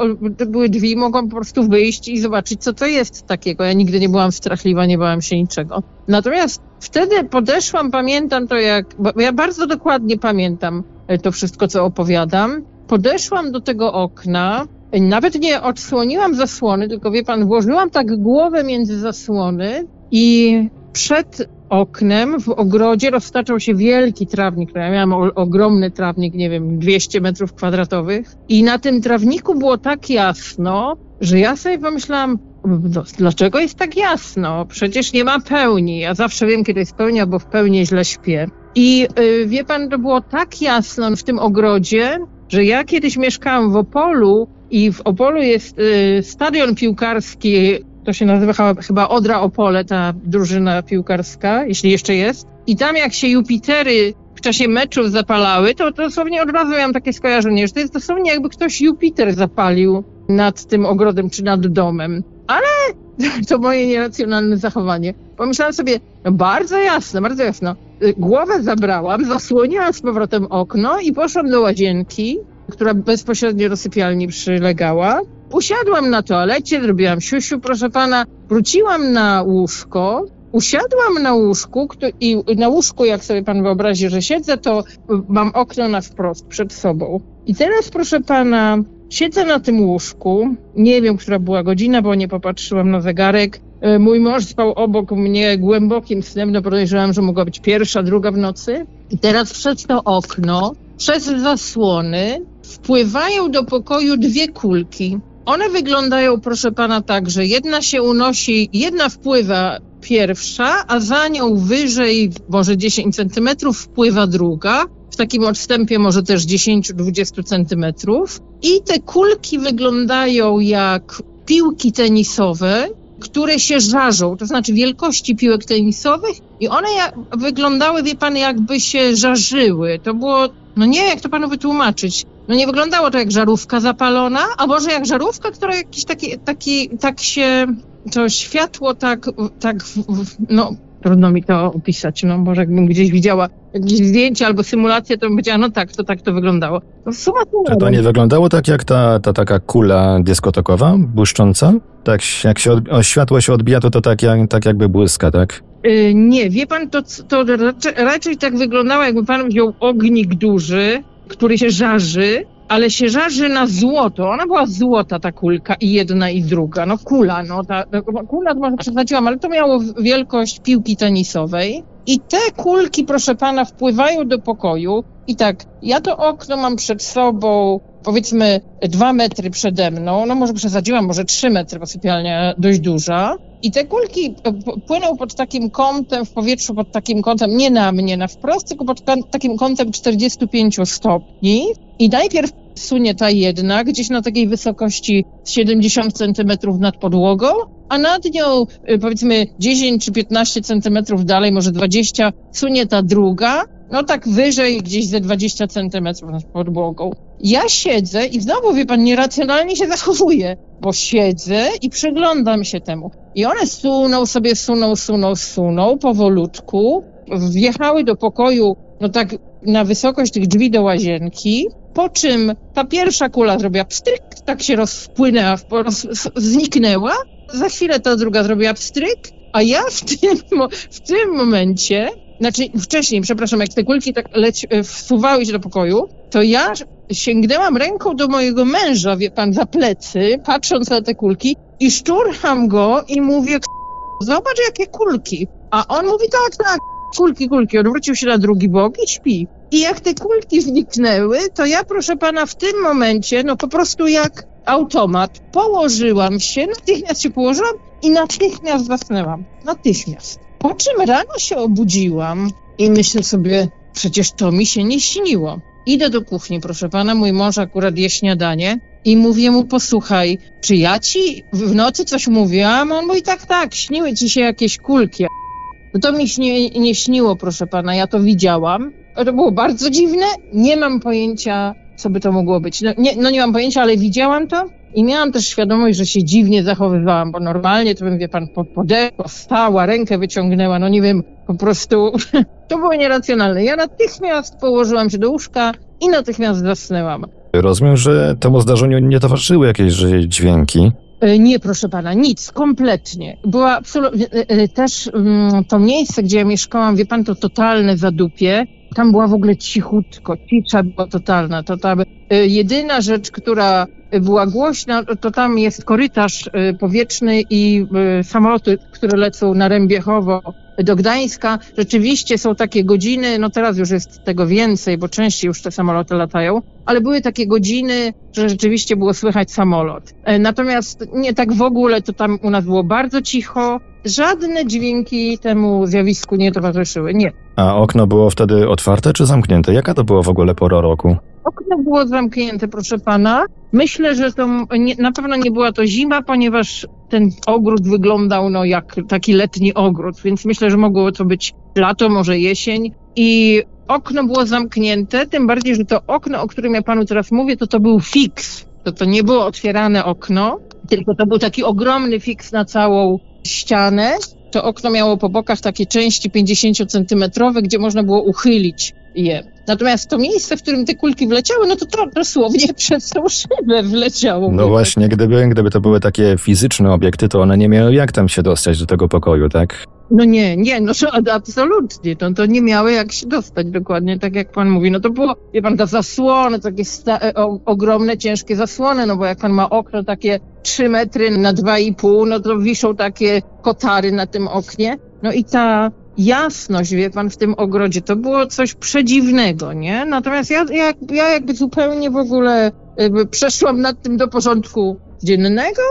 były drzwi, mogłam po prostu wyjść i zobaczyć, co to jest takiego. Ja nigdy nie byłam strachliwa, nie bałam się niczego. Natomiast wtedy podeszłam, pamiętam to jak, bo ja bardzo dokładnie pamiętam e, to wszystko, co opowiadam. Podeszłam do tego okna, nawet nie odsłoniłam zasłony, tylko wie pan, włożyłam tak głowę między zasłony i przed oknem w ogrodzie roztaczał się wielki trawnik. Ja miałam ogromny trawnik, nie wiem, 200 metrów kwadratowych. I na tym trawniku było tak jasno, że ja sobie pomyślałam, no, dlaczego jest tak jasno? Przecież nie ma pełni. Ja zawsze wiem, kiedy jest pełnia, bo w pełni źle śpię. I yy, wie pan, to było tak jasno w tym ogrodzie, że ja kiedyś mieszkałam w Opolu i w Opolu jest y, stadion piłkarski to się nazywa chyba Odra Opole, ta drużyna piłkarska, jeśli jeszcze jest. I tam jak się Jupitery w czasie meczów zapalały, to dosłownie od razu miałam takie skojarzenie, że to jest dosłownie jakby ktoś Jupiter zapalił nad tym ogrodem czy nad domem. Ale [laughs] to moje nieracjonalne zachowanie. Pomyślałam sobie, no bardzo jasno, bardzo jasno. Głowę zabrałam, zasłoniłam z powrotem okno i poszłam do łazienki, która bezpośrednio do sypialni przylegała. Usiadłam na toalecie, zrobiłam siusiu, proszę pana, wróciłam na łóżko, usiadłam na łóżku i na łóżku, jak sobie pan wyobrazi, że siedzę, to mam okno na wprost przed sobą. I teraz, proszę pana, siedzę na tym łóżku, nie wiem, która była godzina, bo nie popatrzyłam na zegarek. E, mój mąż spał obok mnie głębokim snem, no podejrzewam, że mogła być pierwsza, druga w nocy. I teraz przez to okno, przez zasłony, wpływają do pokoju dwie kulki. One wyglądają, proszę pana, tak, że jedna się unosi, jedna wpływa pierwsza, a za nią wyżej, może 10 centymetrów, wpływa druga. W takim odstępie może też 10-20 centymetrów. I te kulki wyglądają jak piłki tenisowe, które się żarzą, to znaczy wielkości piłek tenisowych i one jak, wyglądały, wie pan, jakby się żarzyły. To było, no nie jak to panu wytłumaczyć. no nie wyglądało to jak żarówka zapalona, a może jak żarówka, która jakiś taki, taki tak się, to światło tak, tak, no trudno mi to opisać, no może jakbym gdzieś widziała jakieś zdjęcie albo symulację, to bym powiedziała, no tak, to tak to wyglądało. No suma Czy to nie wyglądało tak jak ta, ta taka kula dyskotekowa, błyszcząca? Tak, jak się od, o światło się odbija, to to tak, jak, tak jakby błyska, tak? Yy, nie, wie pan, to, to raczej, raczej tak wyglądało, jakby pan wziął ognik duży, który się żarzy, ale się żarzy na złoto. Ona była złota, ta kulka, i jedna, i druga. No kula, no ta, kula to może przesadziłam, ale to miało wielkość piłki tenisowej. I te kulki, proszę pana, wpływają do pokoju. I tak, ja to okno mam przed sobą, powiedzmy, dwa metry przede mną. No może przesadziłam, może trzy metry, bo sypialnia dość duża. I te kulki płyną pod takim kątem w powietrzu, pod takim kątem, nie na mnie, na wprost, tylko pod takim kątem 45 stopni. I najpierw sunie ta jedna, gdzieś na takiej wysokości 70 centymetrów nad podłogą, a nad nią y, powiedzmy 10 czy 15 centymetrów dalej, może 20, sunie ta druga, no tak wyżej, gdzieś ze 20 centymetrów nad podłogą. Ja siedzę i znowu, wie pan, nieracjonalnie się zachowuję, bo siedzę i przyglądam się temu. I one suną sobie, suną, suną, suną powolutku, wjechały do pokoju, no tak na wysokość tych drzwi do łazienki, po czym ta pierwsza kula zrobiła pstryk, tak się rozpłynęła, roz, zniknęła, za chwilę ta druga zrobiła pstryk, a ja w tym, w tym momencie znaczy wcześniej, przepraszam, jak te kulki tak leci, e, wsuwały się do pokoju, to ja sięgnęłam ręką do mojego męża, wie pan, za plecy, patrząc na te kulki i szturcham go i mówię, zobacz jakie kulki. A on mówi, tak, tak, kulki, kulki. Odwrócił się na drugi bok i śpi. I jak te kulki zniknęły, to ja, proszę pana, w tym momencie, no po prostu jak automat, położyłam się, natychmiast się położyłam i natychmiast zasnęłam. Natychmiast. Po czym rano się obudziłam i myślę sobie, przecież to mi się nie śniło. Idę do kuchni, proszę pana, mój mąż akurat je śniadanie i mówię mu, posłuchaj, czy ja ci w nocy coś mówiłam? On mówi, tak, tak, śniły ci się jakieś kulki. No to mi nie, nie śniło, proszę pana, ja to widziałam. To było bardzo dziwne, nie mam pojęcia, co by to mogło być. No nie, no nie mam pojęcia, ale widziałam to i miałam też świadomość, że się dziwnie zachowywałam, bo normalnie to bym, wie pan, podeszła, stała, rękę wyciągnęła, no nie wiem, po prostu [laughs] to było nieracjonalne. Ja natychmiast położyłam się do łóżka i natychmiast zasnęłam. Rozumiem, że temu zdarzeniu nie towarzyszyły jakieś dźwięki. E, nie, proszę pana, nic, kompletnie. Była absolutnie, e, też mm, to miejsce, gdzie ja mieszkałam, wie pan, to totalne zadupie. Tam była w ogóle cichutko, cisza była totalna. To tam jedyna rzecz, która była głośna, to tam jest korytarz powietrzny i samoloty, które lecą na Rębiechowo do Gdańska. Rzeczywiście są takie godziny, no teraz już jest tego więcej, bo częściej już te samoloty latają, ale były takie godziny, że rzeczywiście było słychać samolot. E, natomiast nie tak w ogóle, to tam u nas było bardzo cicho, żadne dźwięki temu zjawisku nie towarzyszyły, nie. A okno było wtedy otwarte czy zamknięte? Jaka to była w ogóle pora roku? Okno było zamknięte, proszę pana. Myślę, że to nie, na pewno nie była to zima, ponieważ ten ogród wyglądał no, jak taki letni ogród, więc myślę, że mogło to być lato, może jesień. I okno było zamknięte, tym bardziej, że to okno, o którym ja panu teraz mówię, to to był fix. To to nie było otwierane okno, tylko to był taki ogromny fix na całą ścianę. To okno miało po bokach takie części 50-centymetrowe, gdzie można było uchylić je. Natomiast to miejsce, w którym te kulki wleciały, no to, to dosłownie [laughs] przez tą szybę wleciało. No właśnie, gdyby, gdyby to były takie fizyczne obiekty, to one nie miały jak tam się dostać do tego pokoju, tak? No nie, nie, no [laughs] absolutnie. To, to nie miały jak się dostać dokładnie, tak jak pan mówi. No to było, wie pan, ta zasłony, takie sta- o, ogromne, ciężkie zasłony, no bo jak pan ma okno takie 3 metry na 2,5, no to wiszą takie kotary na tym oknie. No i ta jasność, wie pan, w tym ogrodzie, to było coś przedziwnego, nie? Natomiast ja, ja, ja jakby zupełnie w ogóle jakby przeszłam nad tym do porządku dziennego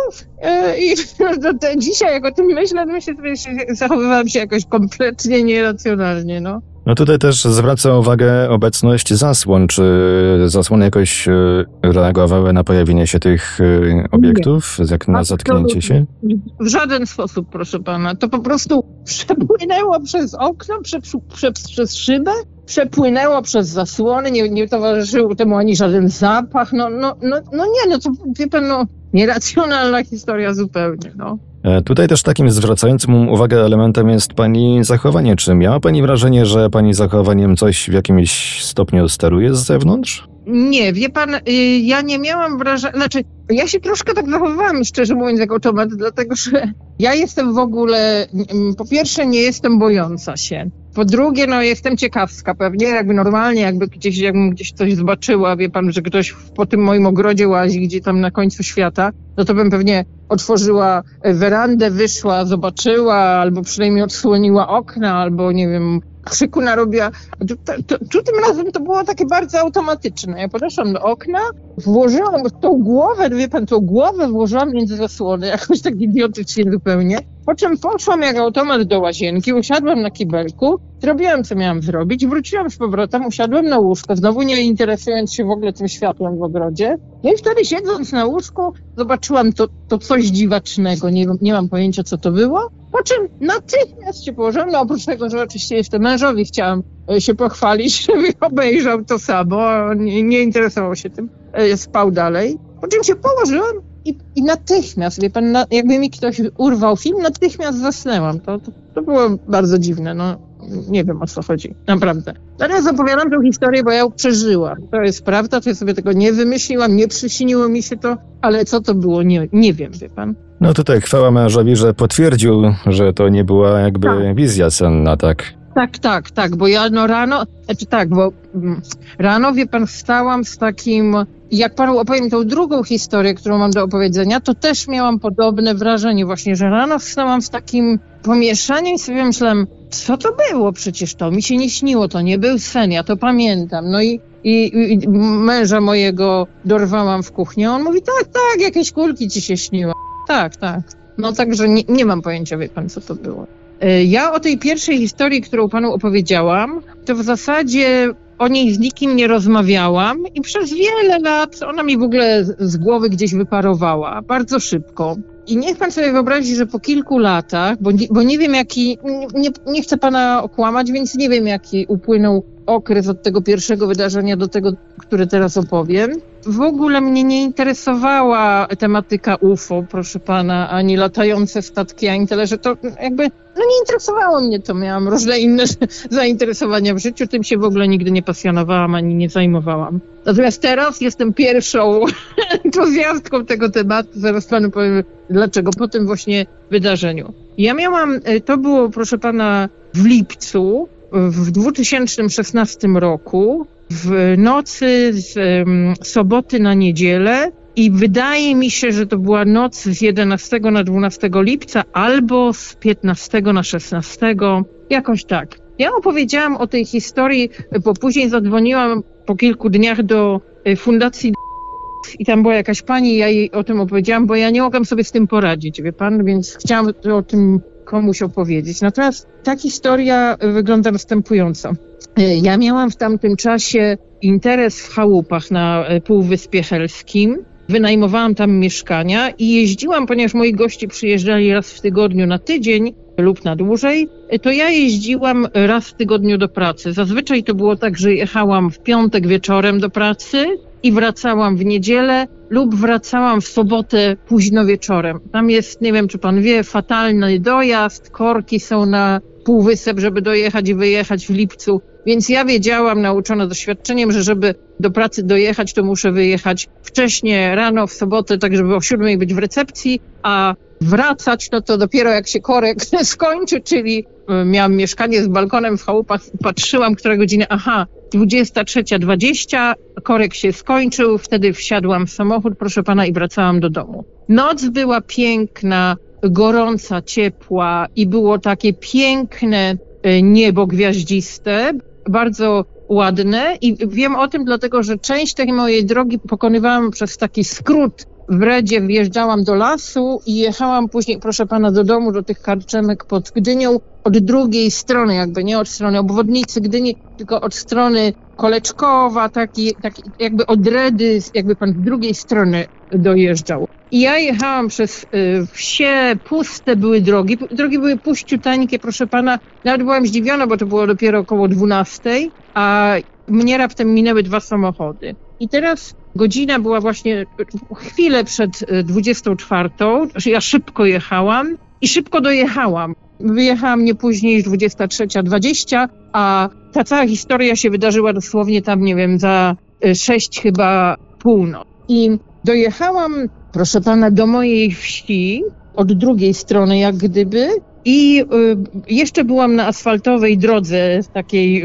e, i to, [laughs] to dzisiaj jak o tym myślę, to myślę, że zachowywałam się jakoś kompletnie nieracjonalnie, no. No tutaj też zwraca uwagę obecność zasłon. Czy zasłony jakoś e, reagowały na pojawienie się tych e, obiektów, jak na zatknięcie się? W żaden sposób, proszę pana. To po prostu przepłynęło przez okno, prze, prze, przez szybę, przepłynęło przez zasłony, nie, nie towarzyszył temu ani żaden zapach. No, no, no, no nie, no to wie pan, no, nieracjonalna historia zupełnie, no. E, tutaj też takim zwracającym uwagę elementem jest pani zachowanie. Czy miała pani wrażenie, że pani zachowaniem coś w jakimś stopniu steruje z zewnątrz? Nie, wie pan, y, ja nie miałam wrażenia, znaczy ja się troszkę tak zachowywałam, szczerze mówiąc, jak automat, dlatego że ja jestem w ogóle, mm, po pierwsze nie jestem bojąca się, po drugie, no jestem ciekawska pewnie, jakby normalnie, jakby gdzieś, jakbym gdzieś coś zobaczyła, wie pan, że ktoś po tym moim ogrodzie łazi, gdzie tam na końcu świata, no to bym pewnie otworzyła werandę, wyszła, zobaczyła, albo przynajmniej odsłoniła okna, albo nie wiem, krzyku narobiła. Tu, tu, tu, tym razem to było takie bardzo automatyczne. Ja podeszłam do okna, włożyłam tą głowę, wie pan, tą głowę włożyłam między zasłony, [laughs] jakoś tak idiotycznie zupełnie. Po czym poszłam jak automat do łazienki, usiadłam na kibelku, zrobiłam co miałam zrobić, wróciłam z powrotem, usiadłam na łóżko, znowu nie interesując się w ogóle tym światłem w ogrodzie. No i wtedy siedząc na łóżku, zobaczyłam to, to coś dziwacznego, nie, nie mam pojęcia co to było. Po czym natychmiast się położyłam, no oprócz tego, że oczywiście jeszcze mężowi chciałam e, się pochwalić, [laughs] żeby obejrzał to samo, nie, nie interesował się tym, e, spał dalej. Po czym się położyłam i, i natychmiast, wie pan, na, jakby mi ktoś urwał film, natychmiast zasnęłam. To, to, to było bardzo dziwne, no nie wiem o co chodzi, naprawdę. Teraz opowiadam tę historię, bo ja ją przeżyłam. To jest prawda, to ja sobie tego nie wymyśliłam, nie przyśniło mi się to, ale co to było, nie, nie wiem, wie pan. No tutaj chwała mężowi, że potwierdził, że to nie była jakby tak. wizja senna, tak? Tak, tak, tak, bo ja no rano, znaczy tak, bo mm, rano, wie pan, wstałam z takim, jak panu opowiem tą drugą historię, którą mam do opowiedzenia, to też miałam podobne wrażenie właśnie, że rano wstałam z takim pomieszaniem i sobie myślałam, co to było przecież to, mi się nie śniło, to nie był sen, ja to pamiętam, no i i, i męża mojego dorwałam w kuchni, on mówi, tak, tak, jakieś kulki ci się śniło. Tak, tak. No także nie, nie mam pojęcia, wie pan, co to było. E, ja o tej pierwszej historii, którą panu opowiedziałam, to w zasadzie o niej z nikim nie rozmawiałam i przez wiele lat ona mi w ogóle z głowy gdzieś wyparowała, bardzo szybko. I niech pan sobie wyobrazi, że po kilku latach, bo nie, bo nie wiem jaki, nie, nie chcę pana okłamać, więc nie wiem jaki upłynął okres od tego pierwszego wydarzenia do tego, które teraz opowiem. W ogóle mnie nie interesowała tematyka UFO, proszę pana, ani latające statki, ani tyle, że to jakby, no nie interesowało mnie to. Miałam różne inne [laughs] zainteresowania w życiu, tym się w ogóle nigdy nie pasjonowałam, ani nie zajmowałam. Natomiast teraz jestem pierwszą [laughs] entuzjastką tego tematu, zaraz panu powiem dlaczego, po tym właśnie wydarzeniu. Ja miałam, e, to było proszę pana w lipcu, w 2016 roku w nocy z soboty na niedzielę i wydaje mi się, że to była noc z 11 na 12 lipca albo z 15 na 16, jakoś tak. Ja opowiedziałam o tej historii, bo później zadzwoniłam po kilku dniach do e, Fundacji i tam była jakaś pani, ja jej o tym opowiedziałam, bo ja nie mogłam sobie z tym poradzić, wie pan, więc chciałam o tym komuś opowiedzieć. Natomiast ta historia wygląda następująco. Ja miałam w tamtym czasie interes w chałupach na Półwyspie Helskim. Wynajmowałam tam mieszkania i jeździłam, ponieważ moi goście przyjeżdżali raz w tygodniu na tydzień lub na dłużej, to ja jeździłam raz w tygodniu do pracy. Zazwyczaj to było tak, że jechałam w piątek wieczorem do pracy, i wracałam w niedzielę lub wracałam w sobotę późno wieczorem. Tam jest, nie wiem czy pan wie, fatalny dojazd, korki są na półwysep, żeby dojechać i wyjechać w lipcu. Więc ja wiedziałam, nauczona doświadczeniem, że żeby do pracy dojechać, to muszę wyjechać wcześnie, rano, w sobotę, tak żeby o siódmej być w recepcji, a wracać, no to dopiero jak się korek [laughs] skończy, czyli miałam mieszkanie z balkonem w chałupach, patrzyłam, która godzina, aha, 23.20, korek się skończył, wtedy wsiadłam w samochód, proszę pana, i wracałam do domu. Noc była piękna, gorąca, ciepła i było takie piękne y, niebo gwiaździste, bardzo ładne i wiem o tym dlatego, że część tej mojej drogi pokonywałam przez taki skrót w Redzie wjeżdżałam do lasu i jechałam później, proszę pana, do domu, do tych karczemek pod Gdynią od drugiej strony, jakby nie od strony obwodnicy Gdyni, tylko od strony Koleczkowa, taki, taki jakby od Redy, jakby pan z drugiej strony dojeżdżał. I ja jechałam przez y, wsie, puste były drogi, drogi były puściuteńkie, proszę pana, nawet byłam zdziwiona, bo to było dopiero około 12, a mnie raptem minęły dwa samochody. I teraz godzina była właśnie chwilę przed 24. Znaczy ja szybko jechałam i szybko dojechałam. Wyjechałam nie później niż 23.20, a ta cała historia się wydarzyła dosłownie tam, nie wiem, za 6 chyba północ. I dojechałam, proszę pana, do mojej wsi od drugiej strony, jak gdyby, i jeszcze byłam na asfaltowej drodze takiej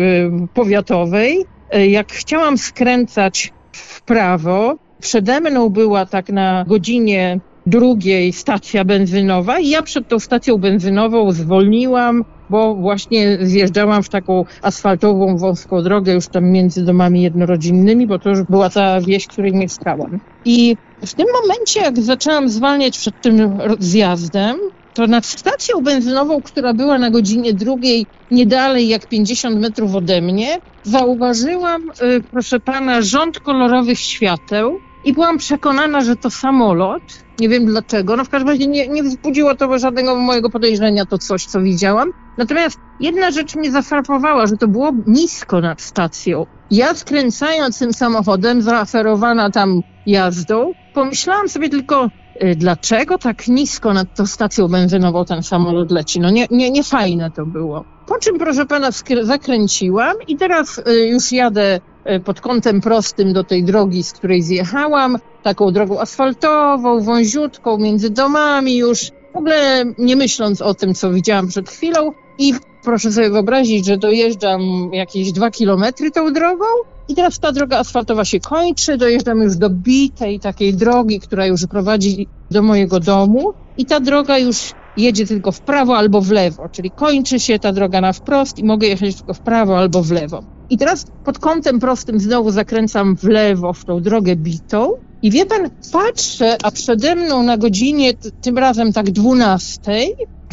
powiatowej. Jak chciałam skręcać w prawo, przede mną była tak na godzinie drugiej stacja benzynowa i ja przed tą stacją benzynową zwolniłam, bo właśnie zjeżdżałam w taką asfaltową, wąską drogę już tam między domami jednorodzinnymi, bo to już była ta wieś, w której mieszkałam. I w tym momencie, jak zaczęłam zwalniać przed tym zjazdem, to nad stacją benzynową, która była na godzinie drugiej, nie dalej jak 50 metrów ode mnie, zauważyłam, y, proszę pana, rząd kolorowych świateł i byłam przekonana, że to samolot. Nie wiem dlaczego. No w każdym razie nie, nie wzbudziło to żadnego mojego podejrzenia to coś, co widziałam. Natomiast jedna rzecz mnie zafrapowała, że to było nisko nad stacją. Ja skręcając tym samochodem, zaaferowana tam jazdą, pomyślałam sobie tylko, dlaczego tak nisko nad tą stacją benzynową ten samolot leci. No nie, nie, nie fajne to było. Po czym, proszę pana, zakręciłam i teraz y, już jadę y, pod kątem prostym do tej drogi, z której zjechałam, taką drogą asfaltową, wąziutką, między domami już, w ogóle nie myśląc o tym, co widziałam przed chwilą i proszę sobie wyobrazić, że dojeżdżam jakieś dwa kilometry tą drogą i teraz ta droga asfaltowa się kończy, dojeżdżam już do bitej takiej drogi, która już prowadzi do mojego domu i ta droga już jedzie tylko w prawo albo w lewo, czyli kończy się ta droga na wprost i mogę jechać tylko w prawo albo w lewo. I teraz pod kątem prostym znowu zakręcam w lewo w tą drogę bitą i wie pan, patrzę, a przede mną na godzinie, tym razem tak 12,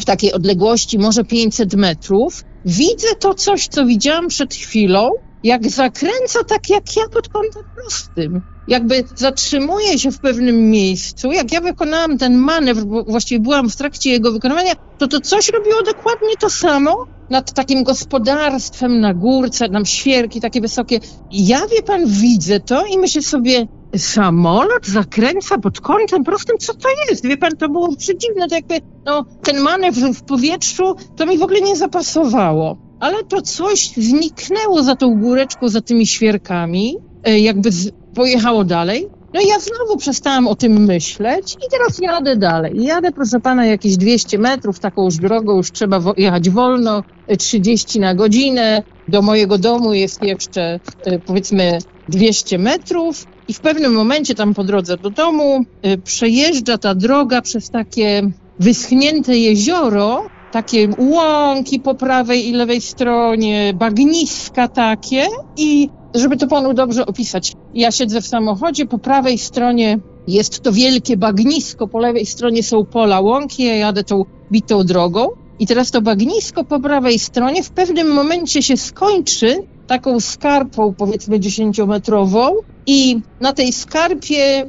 w takiej odległości może 500 metrów, widzę to coś, co widziałam przed chwilą, jak zakręca tak jak ja pod kątem prostym. Jakby zatrzymuje się w pewnym miejscu. Jak ja wykonałam ten manewr, bo właściwie byłam w trakcie jego wykonywania, to to coś robiło dokładnie to samo nad takim gospodarstwem na górce, tam świerki takie wysokie. Ja, wie pan, widzę to i myślę sobie, samolot zakręca pod kątem prostym, co to jest? Wie pan, to było przedziwne, to jakby, no, ten manewr w powietrzu, to mi w ogóle nie zapasowało. Ale to coś zniknęło za tą góreczką, za tymi świerkami, e, jakby pojechało dalej. No i ja znowu przestałam o tym myśleć i teraz jadę dalej. Jadę, proszę pana, jakieś 200 metrów, taką już drogą, już trzeba jechać wolno, 30 na godzinę. Do mojego domu jest jeszcze, e, powiedzmy, 200 metrów. I w pewnym momencie tam po drodze do domu przejeżdża ta droga przez takie wyschnięte jezioro, takie łąki po prawej i lewej stronie, bagniska takie i żeby to panu dobrze opisać, ja siedzę w samochodzie, po prawej stronie jest to wielkie bagnisko, po lewej stronie są pola łąki, ja jadę tą bitą drogą i teraz to bagnisko po prawej stronie w pewnym momencie się skończy taką skarpą, powiedzmy dziesięciometrową i na tej skarpie e,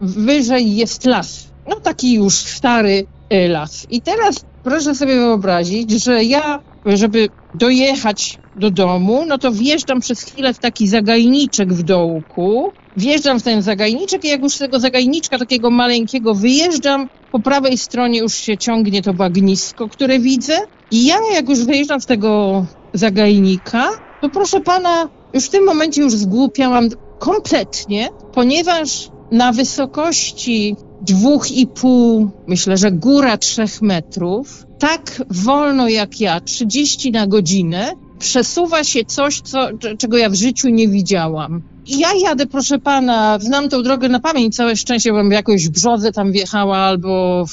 wyżej jest las. No taki już stary las. I teraz proszę sobie wyobrazić, że ja, żeby dojechać do domu, no to wjeżdżam przez chwilę w taki zagajniczek w dołku, wjeżdżam w ten zagajniczek i jak już z tego zagajniczka takiego maleńkiego wyjeżdżam, po prawej stronie już się ciągnie to bagnisko, które widzę i ja jak już wyjeżdżam z tego zagajnika, to proszę pana, już w tym momencie już zgłupiałam kompletnie, ponieważ na wysokości dwóch i pół, myślę, że góra trzech metrów, tak wolno jak ja, 30 na godzinę, przesuwa się coś, co, czego ja w życiu nie widziałam. Ja jadę, proszę pana, znam tą drogę na pamięć, całe szczęście, bym jakoś w brzodze tam wjechała albo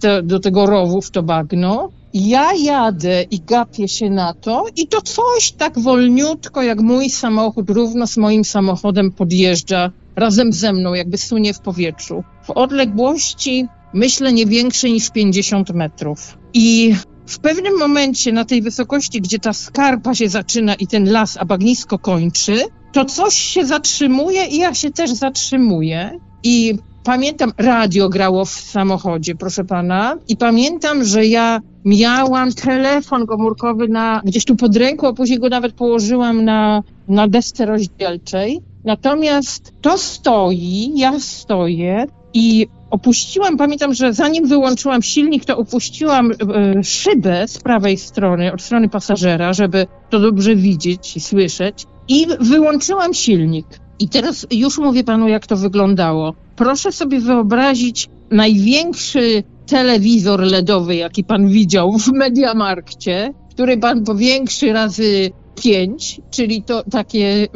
te, do tego rowu w to bagno. Ja jadę i gapię się na to i to coś tak wolniutko, jak mój samochód równo z moim samochodem podjeżdża razem ze mną, jakby sunie w powietrzu. w odległości, myślę, nie większej niż 50 metrów. I w pewnym momencie na tej wysokości, gdzie ta skarpa się zaczyna i ten las, a bagnisko kończy, to coś się zatrzymuje i ja się też zatrzymuję. I pamiętam, radio grało w samochodzie, proszę pana, i pamiętam, że ja miałam telefon komórkowy na, gdzieś tu pod ręką, a później go nawet położyłam na, na desce rozdzielczej. Natomiast to stoi, ja stoję i opuściłam, pamiętam, że zanim wyłączyłam silnik, to opuściłam e, szybę z prawej strony, od strony pasażera, żeby to dobrze widzieć i słyszeć. I wyłączyłam silnik. I teraz już mówię panu, jak to wyglądało. Proszę sobie wyobrazić największy telewizor LEDowy, jaki pan widział w [laughs] Mediamarkcie, który pan powiększy razy pięć, czyli to takie,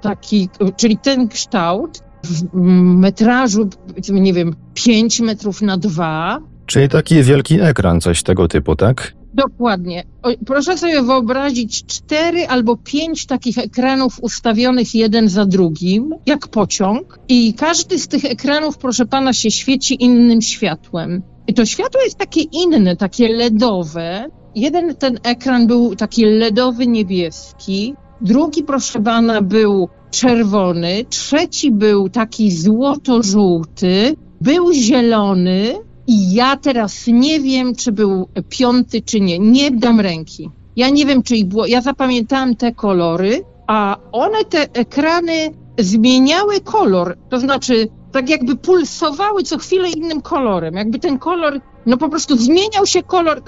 taki, czyli ten kształt w metrażu, nie wiem, 5 metrów na 2. Czyli taki wielki ekran, coś tego typu, tak? Dokładnie. Proszę sobie wyobrazić cztery albo pięć takich ekranów ustawionych jeden za drugim, jak pociąg, i każdy z tych ekranów, proszę pana, się świeci innym światłem. I to światło jest takie inne, takie LEDowe. Jeden ten ekran był taki LEDowy niebieski, drugi, proszę pana, był czerwony, trzeci był taki złoto-żółty, był zielony i ja teraz nie wiem, czy był piąty, czy nie. Nie dam ręki. Ja nie wiem, czy ich było. Ja zapamiętałam te kolory, a one, te ekrany, zmieniały kolor. To znaczy, tak jakby pulsowały co chwilę innym kolorem. Jakby ten kolor, no po prostu zmieniał się kolor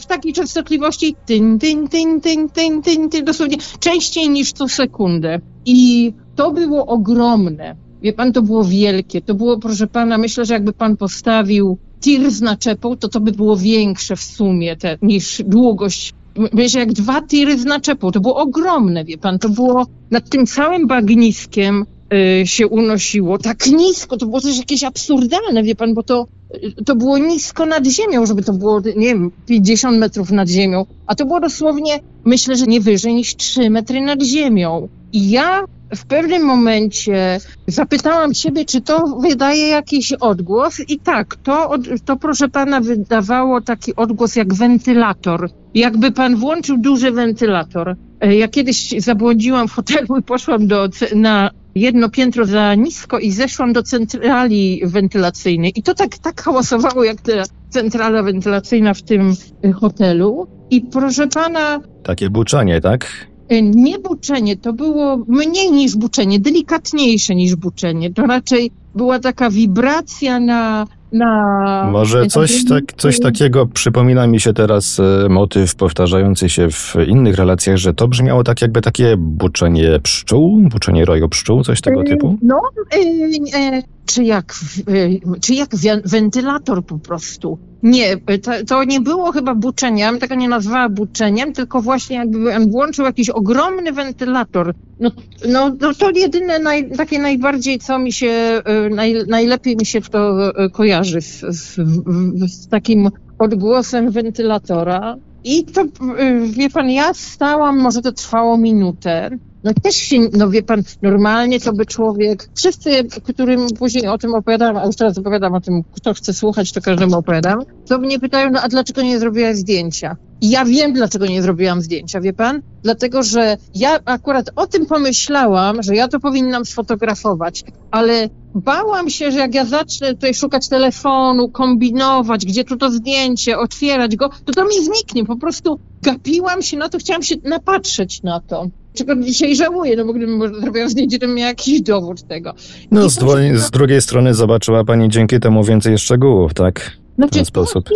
w takiej częstotliwości, tyn, tyn, tyn, tyn, tyn, tyn, tyn, dosłownie częściej niż co sekundę. I to było ogromne. Wie pan, to było wielkie. To było, proszę pana, myślę, że jakby pan postawił tir z naczepą, to to by było większe w sumie te, niż długość. Myślę, jak dwa tiry z naczepą. To było ogromne, wie pan. To było nad tym całym bagniskiem y, się unosiło. Tak nisko, to było coś jakieś absurdalne, wie pan, bo to, y, to było nisko nad ziemią, żeby to było, nie wiem, 50 metrów nad ziemią. A to było dosłownie, myślę, że nie wyżej niż 3 metry nad ziemią. I ja w pewnym momencie zapytałam siebie, czy to wydaje jakiś odgłos i tak, to, to proszę pana wydawało taki odgłos jak wentylator. Jakby pan włączył duży wentylator. E, ja kiedyś zabłądziłam w hotelu i poszłam do, na jedno piętro za nisko i zeszłam do centrali wentylacyjnej. I to tak, tak hałasowało jak ta centrala wentylacyjna w tym hotelu. I proszę pana... Takie buczenie, tak? E, nie buczenie, to było mniej niż buczenie, delikatniejsze niż buczenie. To raczej była taka wibracja na. na Może coś, tak, coś takiego przypomina mi się teraz e, motyw powtarzający się w innych relacjach, że to brzmiało tak jakby takie buczenie pszczół, buczenie roju pszczół, coś tego E, typu? No, e, czy jak, czy jak wentylator po prostu. Nie, e, to, to nie było chyba buczeniem, tego nie nazwała buczeniem, tylko właśnie jakby włączył jakiś ogromny wentylator. No, no, no to jedyne, naj, takie najbardziej, co mi się, e, naj, najlepiej mi się to e, kojarzy z, z, z takim odgłosem wentylatora. I to, y, wie pan, ja stałam, może to trwało minutę. No też się, no wie pan, normalnie to by człowiek, wszyscy, którym później o tym opowiadam, a już teraz opowiadam o tym, kto chce słuchać, to każdemu opowiadam, to mnie pytają, no a dlaczego nie zrobiłaś zdjęcia? Ja wiem, dlaczego nie zrobiłam zdjęcia, wie pan? Dlatego, że ja akurat o tym pomyślałam, że ja to powinnam sfotografować, ale bałam się, że jak ja zacznę tutaj szukać telefonu, kombinować, gdzie tu to zdjęcie, otwierać go, to to mi zniknie. Po prostu gapiłam się na to, chciałam się napatrzeć na to. Czego dzisiaj żałuję, no bo gdybym zrobiła zdjęcie, to miała jakiś dowód tego. No, z, dwo- z drugiej strony zobaczyła pani dzięki temu więcej szczegółów, tak? Znaczy, ten sposób.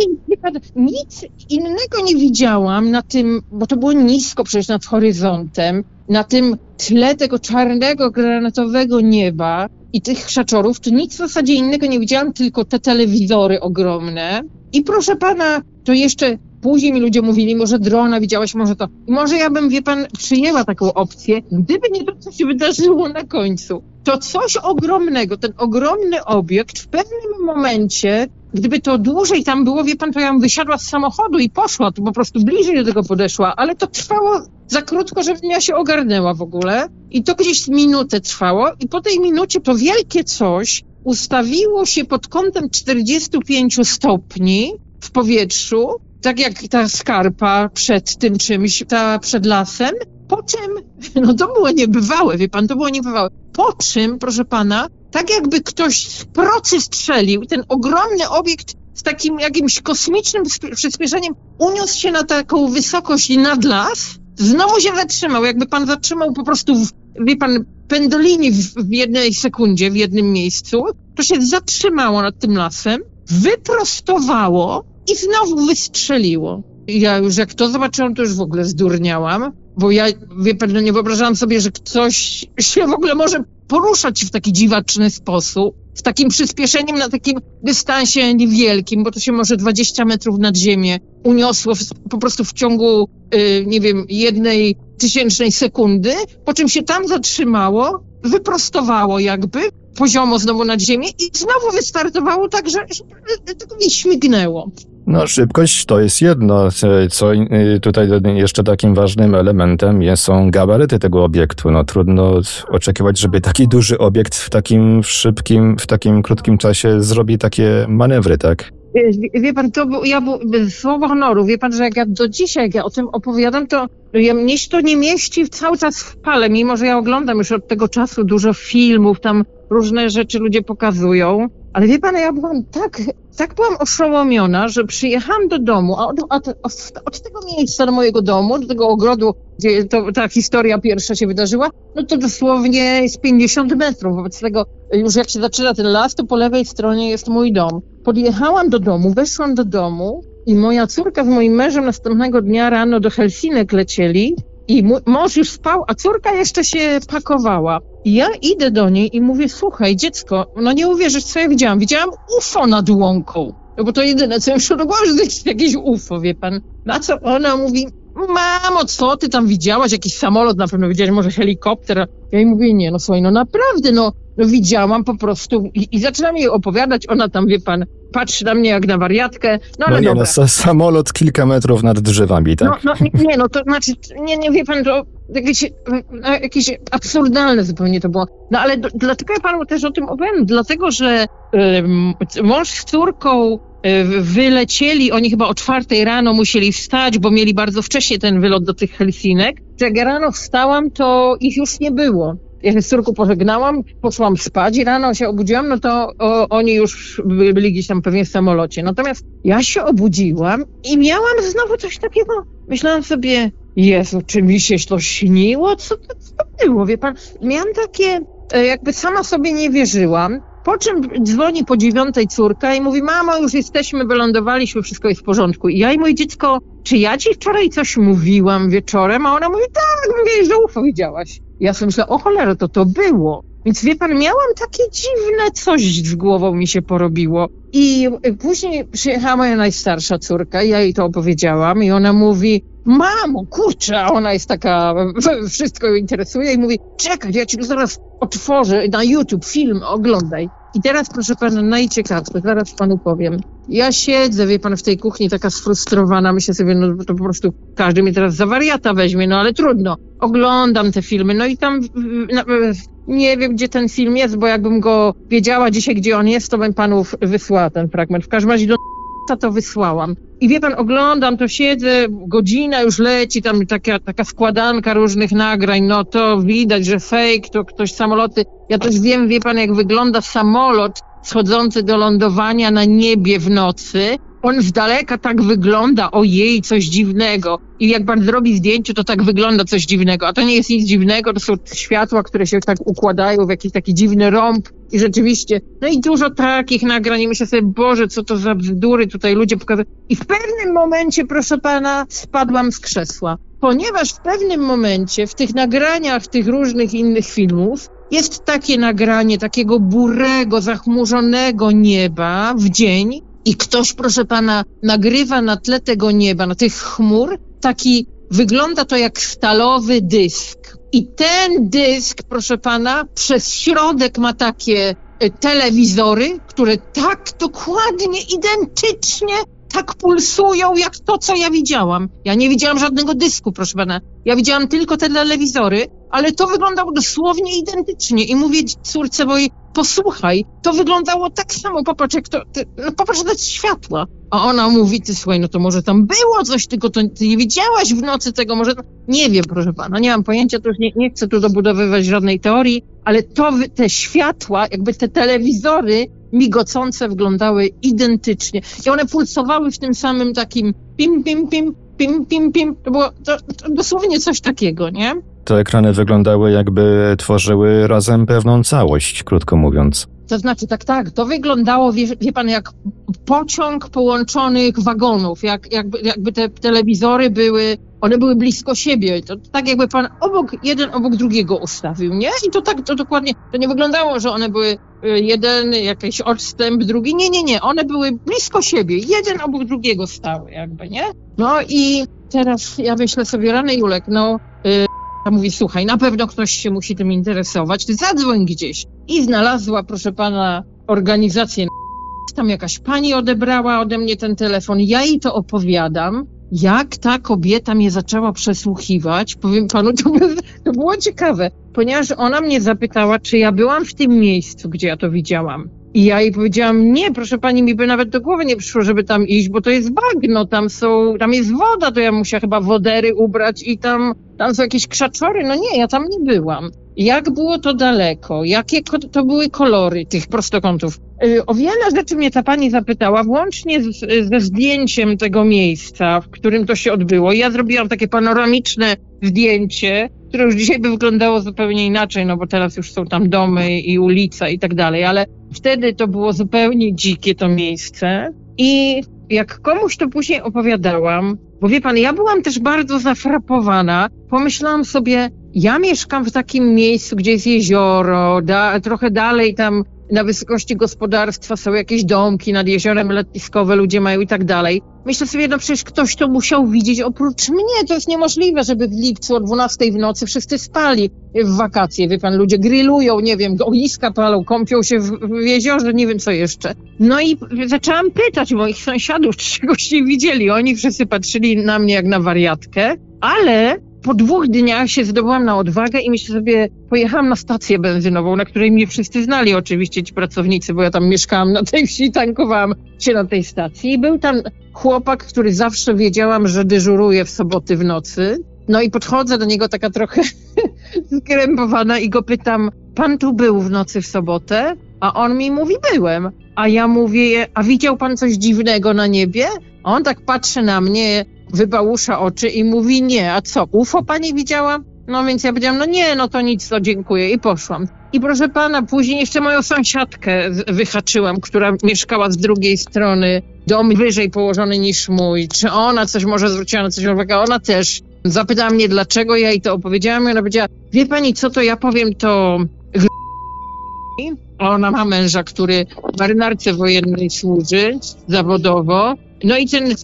nic innego nie widziałam na tym, bo to było nisko przecież nad horyzontem, na tym tle tego czarnego, granatowego nieba i tych krzaczorów, to nic w zasadzie innego nie widziałam, tylko te telewizory ogromne. I proszę pana, to jeszcze później mi ludzie mówili, może drona widziałaś, może to. I może ja bym, wie pan, przyjęła taką opcję, gdyby nie to, co się wydarzyło na końcu. To coś ogromnego, ten ogromny obiekt w pewnym momencie Gdyby to dłużej tam było, wie pan, to ja bym wysiadła z samochodu i poszła, to po prostu bliżej do tego podeszła, ale to trwało za krótko, żebym ja się ogarnęła w ogóle. I to gdzieś minutę trwało i po tej minucie to wielkie coś ustawiło się pod kątem 45 stopni w powietrzu, tak jak ta skarpa przed tym czymś, ta przed lasem, po czym, [laughs] no to było niebywałe, wie pan, to było niebywałe. Po czym, proszę pana, tak jakby ktoś z procy strzelił, ten ogromny obiekt z takim jakimś kosmicznym przyspieszeniem uniósł się na taką wysokość nad las, znowu się zatrzymał, jakby pan zatrzymał po prostu, w, wie pan, pendolini w, w jednej sekundzie, w jednym miejscu, to się zatrzymało nad tym lasem, wyprostowało i znowu wystrzeliło. Ja już jak to zobaczyłam, to już w ogóle zdurniałam, bo ja, wie pan, no nie wyobrażałam sobie, że ktoś się w ogóle może poruszać w taki dziwaczny sposób, z takim przyspieszeniem na takim dystansie niewielkim, bo to się może 20 metrów nad ziemię uniosło w, po prostu w ciągu, y, nie wiem, jednej tysięcznej sekundy, po czym się tam zatrzymało, wyprostowało jakby, poziomo znowu nad ziemię i znowu wystartowało tak, że, że, że tylko mi śmignęło. No, szybkość to jest jedno. Co tutaj jeszcze takim ważnym elementem są gabaryty tego obiektu. No, trudno oczekiwać, żeby taki duży obiekt w takim szybkim, w takim krótkim czasie zrobi takie manewry, tak? Wie, wie pan, to był, ja słowo honoru, wie pan, że jak ja do dzisiaj, jak ja o tym opowiadam, to ja, mnie się to nie mieści cały czas w pale, mimo że ja oglądam już od tego czasu dużo filmów, tam różne rzeczy ludzie pokazują. Ale wie pan, ja byłam tak, tak byłam oszołomiona, że przyjechałam do domu, a od, od, od, tego miejsca do mojego domu, do tego ogrodu, gdzie to, ta historia pierwsza się wydarzyła, no to dosłownie jest 50 metrów. Wobec tego już jak się zaczyna ten las, to po lewej stronie jest mój dom. Podjechałam do domu, weszłam do domu i moja córka z moim mężem następnego dnia rano do Helsinek lecieli i mąż już spał, a córka jeszcze się pakowała. I ja idę do niej i mówię, słuchaj, dziecko, no nie uwierzysz, co ja widziałam. Widziałam UFO nad łąką. No bo to jedyne, co do głowy, że to jakieś UFO, wie pan. Na co ona mówi, mamo, co ty tam widziałaś? Jakiś samolot na pewno widziałaś, może helikopter. Ja jej mówię, nie, no słuchaj, no naprawdę, no, no widziałam po prostu i, i zaczynam jej opowiadać, ona tam, wie pan, patrzy na mnie jak na wariatkę. No, ale no nie, no, samolot kilka metrów nad drzewami, tak? No, no nie, no to znaczy, nie, nie wie pan, to jakieś, no, jakieś absurdalne zupełnie to było. No ale do, dlaczego ja panu też o tym opowiadam? Dlatego, że y, mąż z córką y, wylecieli, oni chyba o czwartej rano musieli wstać, bo mieli bardzo wcześnie ten wylot do tych Helsinek. Jak ja rano wstałam, to ich już nie było ja się z córką pożegnałam, poszłam spać i rano się obudziłam, no to o, oni już byli gdzieś tam pewnie w samolocie. Natomiast ja się obudziłam i miałam znowu coś takiego. Myślałam sobie, Jezu, czy mi się to śniło? Co to, co było, wie pan? Miałam takie, e, jakby sama sobie nie wierzyłam. Po czym dzwoni po dziewiątej córka i mówi, mamo, już jesteśmy, wylądowaliśmy, wszystko jest w porządku. I ja i moje dziecko, czy ja ci wczoraj coś mówiłam wieczorem? A ona mówi, tak, mówię, że UFO widziałaś. Ja sobie myślę, o cholera, to to było. Więc wie pan, miałam takie dziwne coś z głową mi się porobiło. I później przyjechała moja najstarsza córka, ja jej to opowiedziałam i ona mówi, mamo, kurczę, a ona jest taka, wszystko ją interesuje i mówi, czekaj, ja ci zaraz otworzę na YouTube film, oglądaj. I teraz, proszę pana, najciekawsze, zaraz panu powiem. Ja siedzę, wie pan, w tej kuchni taka sfrustrowana, myślę sobie, no to po prostu każdy mnie teraz za wariata weźmie, no ale trudno. Oglądam te filmy, no i tam no, nie wiem, gdzie ten film jest, bo jakbym go wiedziała dzisiaj, gdzie on jest, to bym panu wysłała ten fragment. W każdym razie do to wysłałam. I wie pan, oglądam, to siedzę, godzina już leci, tam taka, taka składanka różnych nagrań, no to widać, że fake, to ktoś samoloty. Ja też wiem, wie pan, jak wygląda samolot schodzący do lądowania na niebie w nocy. On z daleka tak wygląda, ojej, coś dziwnego. I jak pan zrobi zdjęcie, to tak wygląda coś dziwnego. A to nie jest nic dziwnego, to są światła, które się tak układają w jakiś taki dziwny rąb. I rzeczywiście, no i dużo takich nagrań. I myślę sobie, Boże, co to za bzdury tutaj ludzie pokazują. I w pewnym momencie, proszę pana, spadłam z krzesła. Ponieważ w pewnym momencie, w tych nagraniach tych różnych innych filmów, jest takie nagranie takiego burego, zachmurzonego nieba w dzień i ktoś, proszę pana, nagrywa na tle tego nieba, na tych chmur, taki, wygląda to jak stalowy dysk. I ten dysk, proszę pana, przez środek ma takie e, telewizory, które tak dokładnie, identycznie tak pulsują jak to, co ja widziałam. Ja nie widziałam żadnego dysku, proszę pana. Ja widziałam tylko te telewizory, ale to wyglądało dosłownie identycznie. I mówię córce mojej, posłuchaj, to wyglądało tak samo, popatrz, jak to, ty, no popatrz na światła. A ona mówi, ty słuchaj, no to może tam było coś, tylko to ty nie widziałaś w nocy tego, może... Nie wiem, proszę pana, nie mam pojęcia, to już nie, nie chcę tu dobudowywać żadnej teorii, ale to, te światła, jakby te telewizory migocące wyglądały identycznie. I one pulsowały w tym samym takim pim, pim, pim, pim, pim, pim. To było to, to dosłownie coś takiego, nie? Te ekrany wyglądały jakby tworzyły razem pewną całość, krótko mówiąc. To znaczy, tak, tak, to wyglądało, wie, wie pan, jak pociąg połączonych wagonów, jak, jakby, jakby te telewizory były, one były blisko siebie, to tak jakby pan obok, jeden obok drugiego ustawił, nie? I to tak, to dokładnie, to nie wyglądało, że one były y, jeden, jakiś odstęp, drugi, nie, nie, nie, one były blisko siebie, jeden obok drugiego stały jakby, nie? No i teraz ja myślę sobie, rany Julek, no, y, mówi, słuchaj, na pewno ktoś się musi tym interesować, ty zadzwoń gdzieś. I znalazła, proszę pana, organizację. Tam jakaś pani odebrała ode mnie ten telefon, ja jej to opowiadam, jak ta kobieta mnie zaczęła przesłuchiwać, powiem panu, to, to było ciekawe, ponieważ ona mnie zapytała, czy ja byłam w tym miejscu, gdzie ja to widziałam. I ja jej powiedziałam, nie, proszę pani, mi by nawet do głowy nie przyszło, żeby tam iść, bo to jest bagno, tam są, tam jest woda, to ja musiała chyba wodery ubrać i tam, tam są jakieś krzaczory. No nie, ja tam nie byłam. Jak było to daleko? Jakie to były kolory tych prostokątów? Y, o wiele rzeczy mnie ta pani zapytała, włącznie z, ze zdjęciem tego miejsca, w którym to się odbyło. Ja zrobiłam takie panoramiczne zdjęcie, które już dzisiaj by wyglądało zupełnie inaczej, no bo teraz już są tam domy i ulica i tak dalej, ale wtedy to było zupełnie dzikie to miejsce i jak komuś to później opowiadałam, bo wie pan, ja byłam też bardzo zafrapowana, pomyślałam sobie, ja mieszkam w takim miejscu, gdzie jest jezioro, da, trochę dalej tam na wysokości gospodarstwa są jakieś domki nad jeziorem letniskowe, ludzie mają i tak dalej. Myślę sobie, no przecież ktoś to musiał widzieć oprócz mnie. To jest niemożliwe, żeby w lipcu o 12 w nocy wszyscy spali w wakacje. Wie pan, ludzie grillują, nie wiem, ogniska palą, kąpią się w, w jeziorze, nie wiem co jeszcze. No i zaczęłam pytać moich sąsiadów, czy czegoś nie widzieli. Oni wszyscy patrzyli na mnie jak na wariatkę, ale po dwóch dniach się zdobyłam na odwagę i myślę sobie, pojechałam na stację benzynową, na której mnie wszyscy znali oczywiście ci pracownicy, bo ja tam mieszkałam na tej wsi, tankowałam się na tej stacji. I był tam chłopak, który zawsze wiedziałam, że dyżuruje w soboty w nocy. No i podchodzę do niego taka trochę [laughs] skrępowana i go pytam, pan tu był w nocy w sobotę? A on mi mówi, byłem. A ja mówię, a widział pan coś dziwnego na niebie? A on tak patrzy na mnie, wybałusza oczy i mówi nie, a co, UFO pani widziała? No więc ja powiedziałam, no nie, no to nic, to dziękuję i poszłam. I proszę pana, później jeszcze moją sąsiadkę wyhaczyłam, która mieszkała z drugiej strony, dom wyżej położony niż mój. Czy ona coś może zwróciła na coś uwagę? Ona też. Zapytała mnie, dlaczego ja jej to opowiedziałam i ona powiedziała, wie pani co, to ja powiem to ona ma męża, który w marynarce wojennej służy zawodowo. No i ten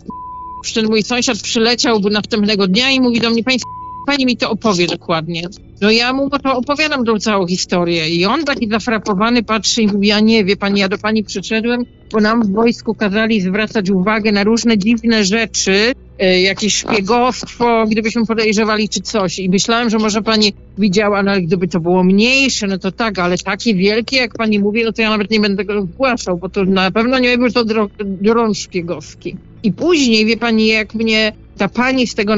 ten mój sąsiad przyleciał następnego dnia i mówi do mnie, pani, pani mi to opowie dokładnie. No ja mu to opowiadam tą całą historię i on taki zafrapowany patrzy i mówi, ja nie, wie pani, ja do pani przyszedłem, bo nam w wojsku kazali zwracać uwagę na różne dziwne rzeczy, e, jakieś szpiegostwo, gdybyśmy podejrzewali czy coś. I myślałem, że może pani widziała, no gdyby to było mniejsze, no to tak, ale takie wielkie, jak pani mówi, no to ja nawet nie będę go zgłaszał, bo to na pewno nie był to dron szpiegowski. I później, wie pani, jak mnie ta pani z tego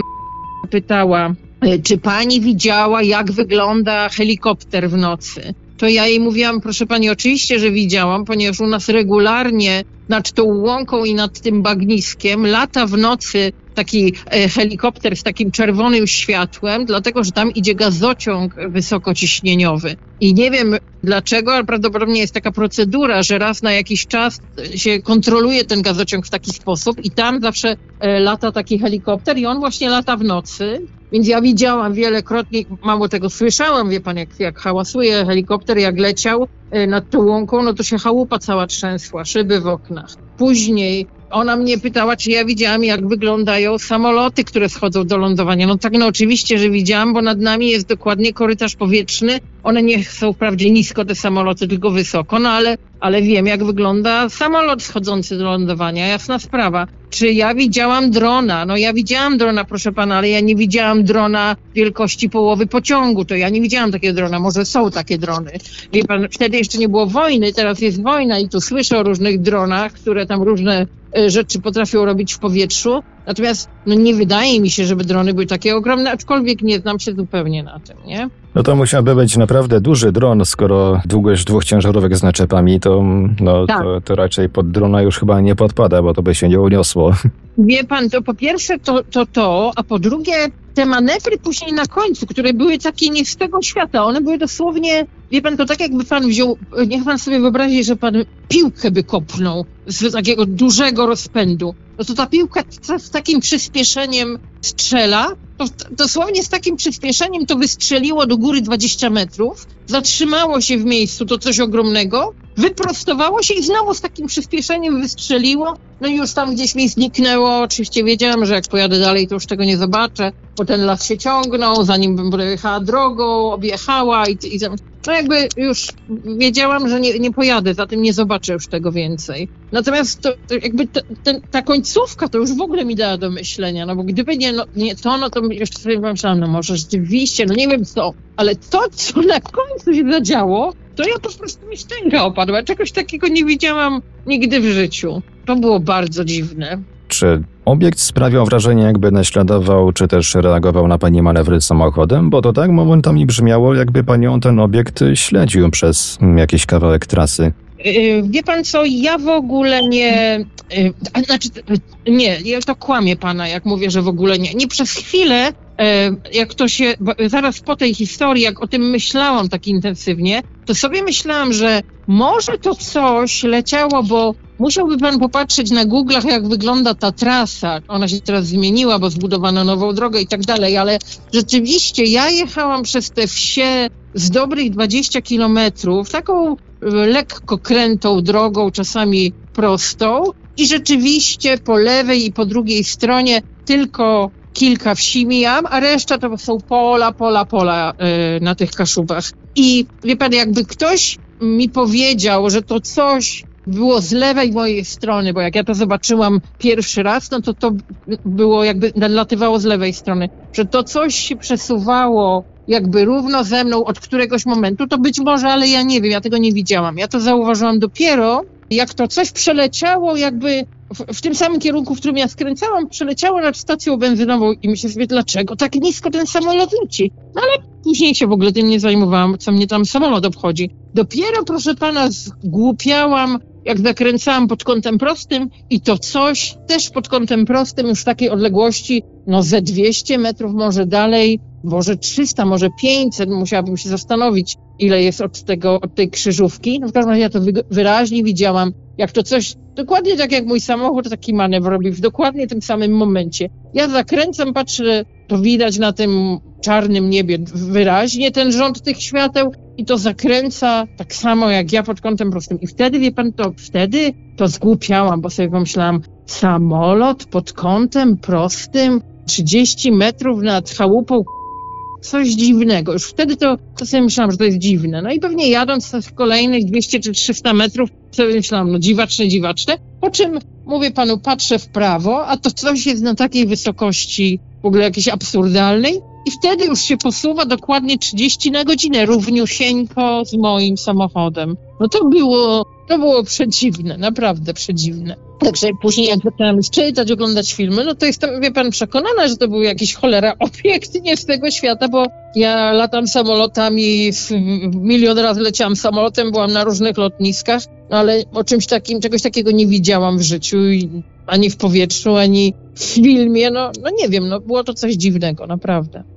pytała, e, czy pani widziała, jak wygląda helikopter w nocy? To ja jej mówiłam, proszę pani, oczywiście, że widziałam, ponieważ u nas regularnie nad tą łąką i nad tym bagniskiem lata w nocy taki e, helikopter z takim czerwonym światłem, dlatego że tam idzie gazociąg wysokociśnieniowy. I nie wiem dlaczego, ale prawdopodobnie jest taka procedura, że raz na jakiś czas się kontroluje ten gazociąg w taki sposób i tam zawsze e, lata taki helikopter i on właśnie lata w nocy. Więc ja widziałam wielokrotnie, mało tego słyszałam, wie pan, jak, jak hałasuje helikopter, jak leciał e, nad tą łąką, no to się chałupa cała trzęsła, szyby w oknach. Później ona mnie pytała, czy ja widziałam, jak wyglądają samoloty, które schodzą do lądowania. No tak, no oczywiście, że widziałam, bo nad nami jest dokładnie korytarz powietrzny. One nie są wprawdzie nisko, te samoloty, tylko wysoko, no ale, ale wiem, jak wygląda samolot schodzący do lądowania, jasna sprawa. czy ja widziałam drona. No ja widziałam drona, proszę pana, ale ja nie widziałam drona wielkości połowy pociągu. To ja nie widziałam takiego drona. Może są takie drony. Wie pan, wtedy jeszcze nie było wojny, teraz jest wojna i tu słyszę o różnych dronach, które tam różne rzeczy potrafią robić w powietrzu. Natomiast no nie wydaje mi się, żeby drony były takie ogromne, aczkolwiek nie znam się zupełnie na tym, nie? No to musiałby być naprawdę duży dron, skoro długość dwóch ciężarówek z naczepami, to, no, Tak. to, to raczej pod drona już chyba nie podpada, bo to by się nie uniosło. [laughs] Wie pan, to po pierwsze to, to to, a po drugie te manewry później na końcu, które były takie nie z tego świata, one były dosłownie, wie pan, to tak jakby pan wziął, niech pan sobie wyobrazi, że pan piłkę by kopnął z takiego dużego rozpędu. No to ta piłka z, takim przyspieszeniem strzela, to dosłownie z takim przyspieszeniem to wystrzeliło do góry 20 metrów, zatrzymało się w miejscu, to coś ogromnego, wyprostowało się i znowu z takim przyspieszeniem wystrzeliło, no i już tam gdzieś mi zniknęło. Oczywiście wiedziałam, że jak pojadę dalej, to już tego nie zobaczę, bo ten las się ciągnął, zanim bym pojechała drogą, objechała i, i no jakby już wiedziałam, że nie, nie pojadę, zatem nie zobaczę już tego więcej. Natomiast to, to jakby ta, ta końcówka to już w ogóle mi dała do myślenia, no bo gdyby nie, no, nie to, no to jeszcze sobie pomyślałam, no może rzeczywiście, no nie wiem co, ale to, co na końcu się zadziało, to ja po prostu mi szczęka opadła. Czegoś takiego nie widziałam nigdy w życiu. To było bardzo dziwne. Czy obiekt sprawiał wrażenie, jakby naśladował, czy też reagował na pani manewry samochodem? Bo to tak momentami brzmiało, jakby panią ten obiekt śledził przez jakiś kawałek trasy. Yy, Wie pan co, ja w ogóle nie, a znaczy nie, ja to kłamię pana, jak mówię, że w ogóle nie. Nie przez chwilę, jak to się, zaraz po tej historii, jak o tym myślałam tak intensywnie, to sobie myślałam, że może to coś leciało, bo musiałby pan popatrzeć na Google'ach, jak wygląda ta trasa. Ona się teraz zmieniła, bo zbudowano nową drogę i tak dalej, ale rzeczywiście ja jechałam przez te wsie z dobrych 20 kilometrów, taką y, lekko krętą drogą, czasami prostą i rzeczywiście po lewej i po drugiej stronie tylko kilka wsi mijam, a reszta to są pola, pola, pola y, na tych kaszubach. I wie pan, jakby ktoś mi powiedział, że to coś było z lewej mojej strony, bo jak ja to zobaczyłam pierwszy raz, no to to było jakby nadlatywało z lewej strony, że to coś się przesuwało jakby równo ze mną od któregoś momentu, to być może, ale ja nie wiem, ja tego nie widziałam. Ja to zauważyłam dopiero, jak to coś przeleciało jakby w, w tym samym kierunku, w którym ja skręcałam, przeleciało nad stacją benzynową i myślę sobie, dlaczego tak nisko ten samolot leci? No ale później się w ogóle tym nie zajmowałam, co mnie tam samolot obchodzi. Dopiero, proszę pana, zgłupiałam, jak zakręcałam pod kątem prostym i to coś też pod kątem prostym, już w takiej odległości, no ze 200 metrów może dalej, może 300, może 500, musiałabym się zastanowić, ile jest od tego, od tej krzyżówki. No w każdym razie ja to wy, wyraźnie widziałam, jak to coś, dokładnie tak jak mój samochód taki manewr robi w dokładnie tym samym momencie. Ja zakręcam, patrzę, to widać na tym czarnym niebie wyraźnie ten rząd tych świateł i to zakręca tak samo jak ja pod kątem prostym. I wtedy, wie pan, to wtedy to zgłupiałam, bo sobie pomyślałam, samolot pod kątem prostym, 30 metrów nad chałupą, coś dziwnego. Już wtedy to, to sobie myślałam, że to jest dziwne. No i pewnie jadąc kolejnych 200 czy 300 metrów, sobie myślałam, no dziwaczne, dziwaczne. Po czym, mówię panu, patrzę w prawo, a to coś jest na takiej wysokości w ogóle jakiejś absurdalnej i wtedy już się posuwa dokładnie 30 na godzinę, równiusieńko z moim samochodem. No to było, to było przedziwne, naprawdę przedziwne. Także później jak zaczęłam czytać, oglądać filmy, no to jestem, wie pan, przekonana, że to był jakiś cholera [laughs] obiekt nie z tego świata, bo ja latam samolotami, milion razy leciałam samolotem, byłam na różnych lotniskach, ale o czymś takim, czegoś takiego nie widziałam w życiu, ani w powietrzu, ani w filmie, no, no nie wiem, no było to coś dziwnego, naprawdę.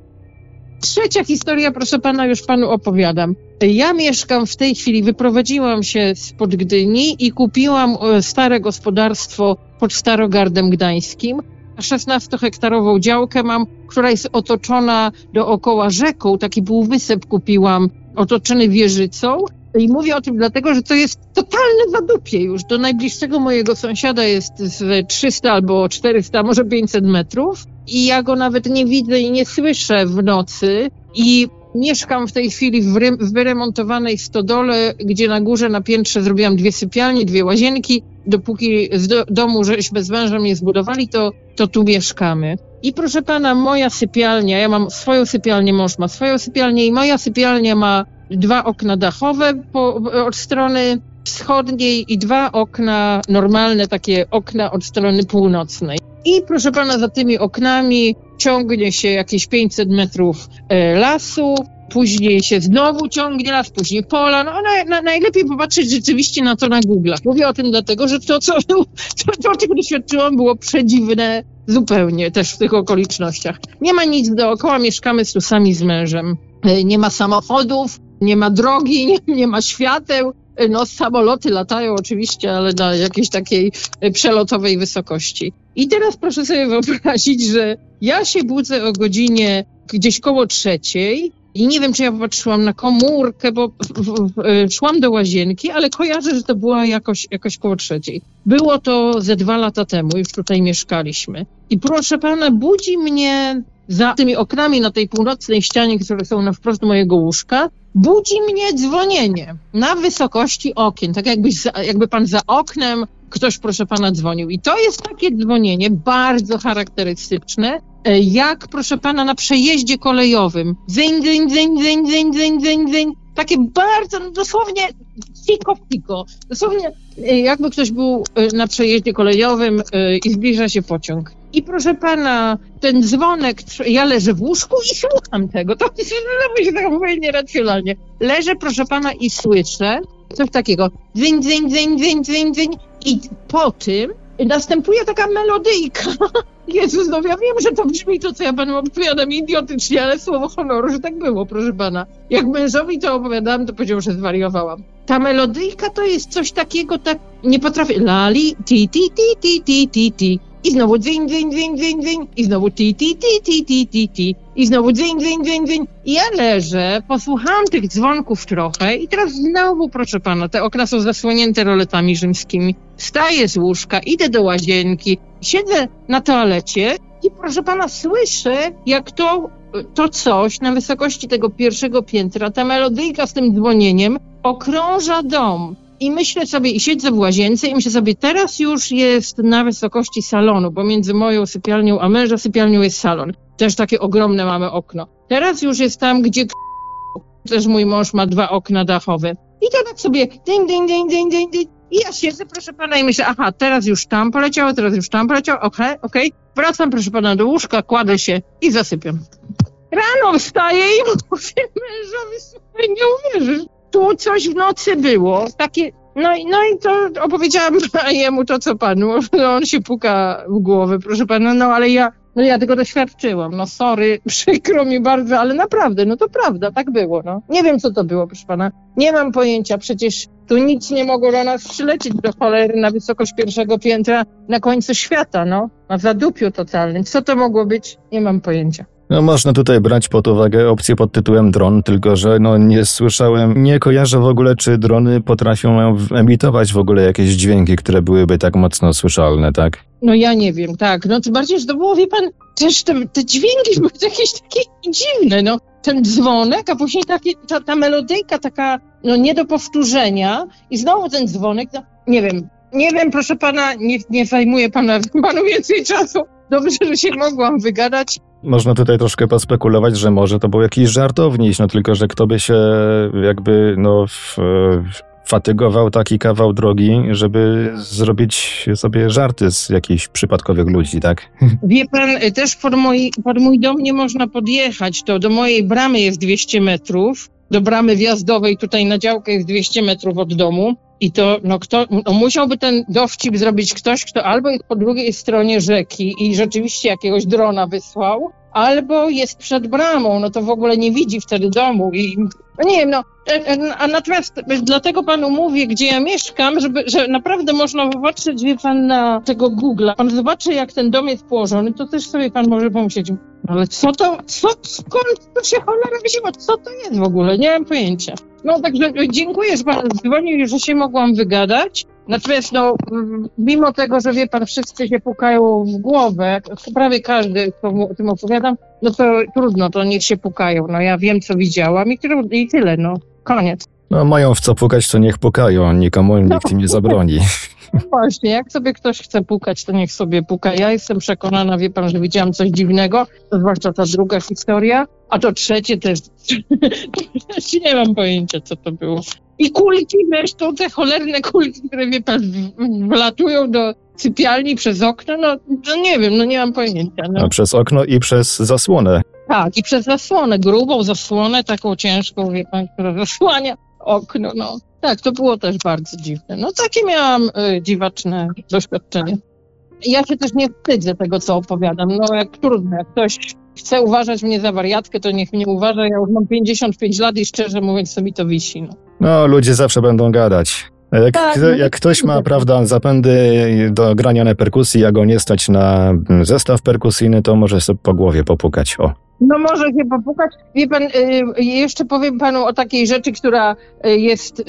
Trzecia historia, proszę pana, już panu opowiadam. Ja mieszkam w tej chwili, wyprowadziłam się spod Gdyni i kupiłam e, stare gospodarstwo pod Starogardem Gdańskim. 16-hektarową działkę mam, która jest otoczona dookoła rzeką, taki półwysep kupiłam, otoczony wieżycą. I mówię o tym dlatego, że to jest totalne zadupie już. Do najbliższego mojego sąsiada jest z 300 albo 400, może 500 metrów. I ja go nawet nie widzę i nie słyszę w nocy. I mieszkam w tej chwili w, w wyremontowanej stodole, gdzie na górze, na piętrze zrobiłam dwie sypialnie, dwie łazienki, dopóki z do, domu żeśmy z mężem nie zbudowali, to, to tu mieszkamy. I proszę pana, moja sypialnia, ja mam swoją sypialnię, mąż ma swoją sypialnię i moja sypialnia ma dwa okna dachowe po, od strony wschodniej i dwa okna normalne, takie okna od strony północnej. I proszę pana, za tymi oknami ciągnie się jakieś 500 metrów e, lasu, później się znowu ciągnie las, później pola. No, na, na, najlepiej popatrzeć rzeczywiście na to na Google. Mówię o tym dlatego, że to, co, to, to, czego doświadczyłam, było przedziwne zupełnie też w tych okolicznościach. Nie ma nic dookoła, mieszkamy tu sami z mężem. E, nie ma samochodów, nie ma drogi, nie, nie ma świateł. E, no, samoloty latają oczywiście, ale na jakiejś takiej przelotowej wysokości. I teraz proszę sobie wyobrazić, że ja się budzę o godzinie gdzieś koło trzeciej, i nie wiem, czy ja popatrzyłam na komórkę, bo szłam do łazienki, ale kojarzę, że to była jakoś, jakoś koło trzeciej. Było to ze dwa lata temu, już tutaj mieszkaliśmy. I proszę pana, budzi mnie za tymi oknami na tej północnej ścianie, które są na wprost mojego łóżka, budzi mnie dzwonienie na wysokości okien, tak jakby, jakby pan za oknem ktoś, proszę pana, dzwonił. I to jest takie dzwonienie bardzo charakterystyczne, e, jak, proszę pana, na przejeździe kolejowym. Zyń, zyń, zyń, zyń, zyń, zyń, zyń, zyń. Takie bardzo, no dosłownie fiko, fiko. Dosłownie e, jakby ktoś był e, na przejeździe kolejowym i zbliża się pociąg. I proszę pana, ten dzwonek, ja leżę w łóżku i słucham tego. To się tak powiedzieć nieracjonalnie. Leżę, proszę pana, i słyszę coś takiego. Dzyń, dzyń, dzyń, dzyń, dzyń, dzyń. I po tym następuje taka melodyjka. Jezus, no ja wiem, że to brzmi to, co ja panu opowiadam idiotycznie, ale słowo honoru, że tak było, proszę pana. Jak mężowi to opowiadałam, to powiedział, że zwariowałam. Ta melodyjka to jest coś takiego, tak nie potrafię. Lali, ti, ti, ti, ti, ti, ti. I znowu dzyń, dzyń, dzyń, dzyń, dzyń. I znowu ti, ti, ti, ti, ti, ti. I znowu dzyń, dzyń, dzyń, dzyń. I ja leżę, posłuchałam tych dzwonków trochę i teraz znowu, proszę pana, te okna są zasłonięte roletami rzymskimi. Wstaję z łóżka, idę do łazienki, siedzę na toalecie i proszę pana, słyszę, jak to, to coś na wysokości tego pierwszego piętra, ta melodyjka z tym dzwonieniem okrąża dom. I myślę sobie, i siedzę w łazience i myślę sobie, teraz już jest na wysokości salonu, bo między moją sypialnią a męża sypialnią jest salon. Też takie ogromne mamy okno. Teraz już jest tam, gdzie też mój mąż ma dwa okna dachowe. I to tak sobie ding, ding, ding, ding, ding, ding. I ja siedzę, proszę pana, i myślę, aha, teraz już tam poleciało, teraz już tam poleciało, okej, okay, okej. Okay. Wracam, proszę pana, do łóżka, kładę się i zasypiam. Rano wstaję i [laughs] mówię mężowi, słuchaj, nie uwierzysz, tu coś w nocy było, takie, no, i, no i to opowiedziałam [laughs] jemu to, co panu, no, on się puka w głowę, proszę pana, no ale ja, no ja tego doświadczyłam, no sorry, [laughs] przykro mi bardzo, ale naprawdę, no to prawda, tak było, no. Nie wiem, co to było, proszę pana, nie mam pojęcia, przecież tu nic nie mogło do nas przylecieć do cholery na wysokość pierwszego piętra na końcu świata, no, na zadupiu totalnym. Co to mogło być? Nie mam pojęcia. No można tutaj brać pod uwagę opcję pod tytułem dron, tylko że no nie słyszałem, nie kojarzę w ogóle, czy drony potrafią emitować w ogóle jakieś dźwięki, które byłyby tak mocno słyszalne, tak? No ja nie wiem, tak. No tym bardziej, że to było, wie pan, też te, te dźwięki [laughs] były jakieś takie dziwne, no. Ten dzwonek, a później takie, ta, ta melodyjka taka, no nie do powtórzenia i znowu ten dzwonek, no, nie wiem, nie wiem, proszę pana, nie, nie zajmuję pana, [laughs] panu więcej czasu. Dobrze, że się mogłam wygadać. Można tutaj troszkę pospekulować, że może to był jakiś żartowniś, no tylko, że kto by się jakby, no, w, fatygował taki kawał drogi, żeby zrobić sobie żarty z jakichś przypadkowych ludzi, tak? Wie pan, też pod mój, pod mój dom nie można podjechać. To do mojej bramy jest 200 metrów, do bramy wjazdowej tutaj na działkę jest 200 metrów od domu. I to, no kto, no musiałby ten dowcip zrobić ktoś, kto albo jest po drugiej stronie rzeki i rzeczywiście jakiegoś drona wysłał, albo jest przed bramą, no to w ogóle nie widzi wtedy domu i no nie wiem, no, e, e, a natomiast dlatego panu mówię, gdzie ja mieszkam, żeby, że naprawdę można popatrzeć, wie pan, na tego Google'a. Pan zobaczy, jak ten dom jest położony, to też sobie pan może pomyśleć, ale co to, co, skąd to się cholera wzięło, co to jest w ogóle, nie mam pojęcia. No także dziękuję, że pan dzwonił, że się mogłam wygadać. Natomiast no, mimo tego, że wie pan, wszyscy się pukają w głowę, prawie każdy, kto o tym opowiadam, no to trudno, to niech się pukają. No ja wiem, co widziałam i, i tyle, no. Koniec. No mają w co pukać, to niech pukają, nikomu nikt im nie zabroni. [laughs] Właśnie, jak sobie ktoś chce pukać, to niech sobie puka. Ja jestem przekonana, wie pan, że widziałam coś dziwnego, zwłaszcza ta druga historia, a to trzecie też, też [laughs] nie mam pojęcia, co to było. I kulki zresztą, te cholerne kulki, które wie pan, wlatują do sypialni przez okno, no, no nie wiem, no nie mam pojęcia. No. A przez okno i przez zasłonę. Tak, i przez zasłonę, grubą zasłonę, taką ciężką, wie pan, która zasłania okno, no. Tak, to było też bardzo dziwne. No takie miałam y, dziwaczne doświadczenie. Ja się też nie wstydzę tego, co opowiadam. No jak trudno, jak ktoś chce uważać mnie za wariatkę, to niech mnie uważa. Ja już mam 55 lat i szczerze mówiąc, to mi to wisi. No, no ludzie zawsze będą gadać. Jak, tak, no jak ktoś ma, prawda, zapędy do grania na perkusji, a go nie stać na zestaw perkusyjny, to może sobie po głowie popukać. O. No może się popukać. Wie pan, y, jeszcze powiem panu o takiej rzeczy, która y, jest y,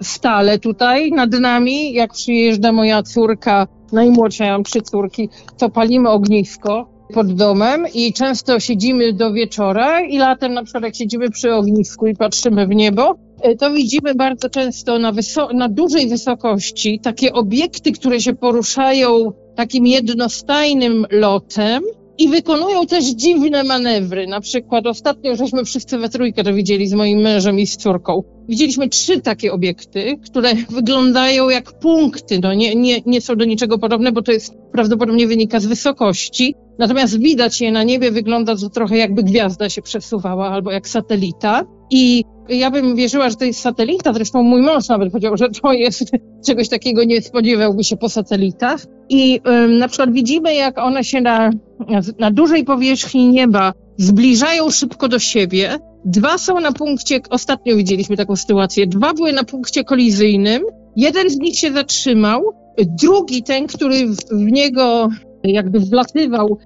stale tutaj nad nami. Jak przyjeżdża moja córka, najmłodsza, ja mam trzy córki, to palimy ognisko pod domem i często siedzimy do wieczora i latem na przykład jak siedzimy przy ognisku i patrzymy w niebo, to widzimy bardzo często na, na dużej wysokości takie obiekty, które się poruszają takim jednostajnym lotem, i wykonują też dziwne manewry. Na przykład ostatnio żeśmy wszyscy we trójkę to widzieli z moim mężem i z córką. Widzieliśmy trzy takie obiekty, które wyglądają jak punkty. No nie, nie, nie są do niczego podobne, bo to jest prawdopodobnie wynika z wysokości. Natomiast widać je na niebie, wygląda to trochę jakby gwiazda się przesuwała albo jak satelita. I ja bym wierzyła, że to jest satelita, zresztą mój mąż nawet powiedział, że to jest, [laughs] czegoś takiego nie spodziewałby się po satelitach. I ym, na przykład widzimy, jak one się na, na dużej powierzchni nieba zbliżają szybko do siebie. Dwa są na punkcie, ostatnio widzieliśmy taką sytuację, dwa były na punkcie kolizyjnym, jeden z nich się zatrzymał, drugi, ten, który w, niego jakby wlatywał,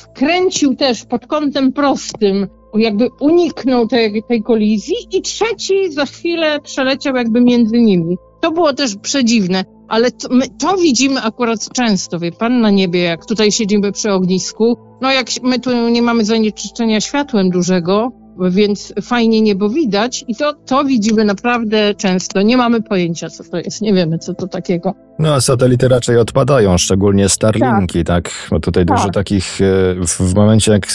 wkręcił też pod kątem prostym jakby uniknął tej, tej kolizji i trzeci za chwilę przeleciał jakby między nimi. To było też przedziwne, ale to, my to widzimy akurat często, wie pan, na niebie, jak tutaj siedzimy przy ognisku. No jak my tu nie mamy zanieczyszczenia światłem dużego, więc fajnie niebo widać i to, to widzimy naprawdę często. Nie mamy pojęcia, co to jest, nie wiemy, co to takiego. No, a satelity raczej odpadają, szczególnie Starlinki, tak? tak? Bo tutaj tak. dużo takich, e, w momencie jak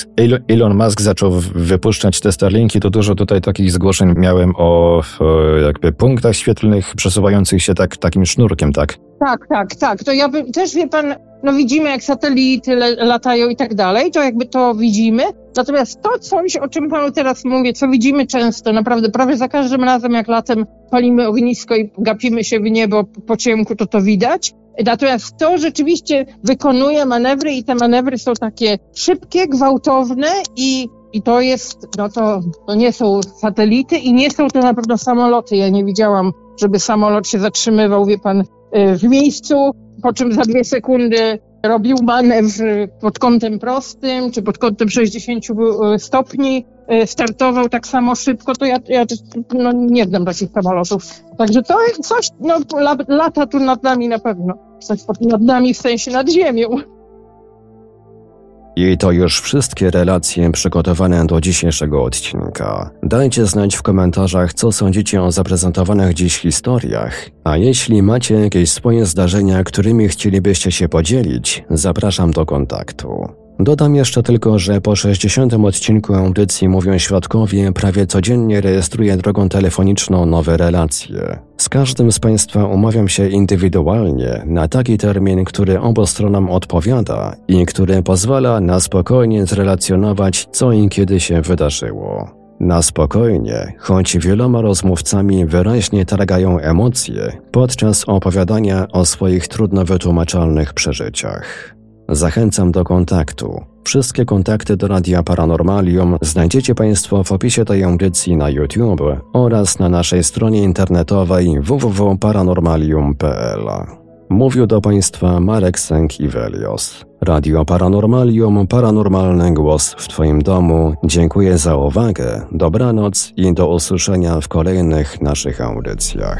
Elon Musk zaczął wypuszczać te Starlinki, to dużo tutaj takich zgłoszeń miałem o, o jakby punktach świetlnych przesuwających się tak takim sznurkiem, tak? Tak, tak, tak. To ja bym, też wie pan, no widzimy jak satelity latają i tak dalej, to jakby to widzimy. Natomiast to coś, o czym panu teraz mówię, co widzimy często, naprawdę prawie za każdym razem jak latem palimy ognisko i gapimy się w niebo po ciemku, to to widać. Natomiast to rzeczywiście wykonuje manewry i te manewry są takie szybkie, gwałtowne i, i to jest, no to, to nie są satelity i nie są to na pewno samoloty. Ja nie widziałam, żeby samolot się zatrzymywał, wie pan, y, w miejscu, po czym za dwie sekundy robił manewr pod kątem prostym, czy pod kątem 60 y, stopni, y, startował tak samo szybko, to ja, ja no, nie znam takich samolotów. Także to coś, no, lata tu nad nami na pewno. Coś nad nami w sensie nad ziemią. I to już wszystkie relacje przygotowane do dzisiejszego odcinka. Dajcie znać w komentarzach, co sądzicie o zaprezentowanych dziś historiach. A jeśli macie jakieś swoje zdarzenia, którymi chcielibyście się podzielić, zapraszam do kontaktu. Dodam jeszcze tylko, że po 60. odcinku audycji Mówią Świadkowie prawie codziennie rejestruję drogą telefoniczną nowe relacje. Z każdym z Państwa umawiam się indywidualnie na taki termin, który obu stronom odpowiada i który pozwala na spokojnie zrelacjonować, co i kiedy się wydarzyło. Na spokojnie, choć wieloma rozmówcami wyraźnie targają emocje podczas opowiadania o swoich trudno wytłumaczalnych przeżyciach. Zachęcam do kontaktu. Wszystkie kontakty do Radia Paranormalium znajdziecie Państwo w opisie tej audycji na YouTube oraz na naszej stronie internetowej www.paranormalium.pl. Mówił do Państwa Marek Sęk-Iwelios. Radio Paranormalium, paranormalny głos w Twoim domu. Dziękuję za uwagę, dobranoc i do usłyszenia w kolejnych naszych audycjach.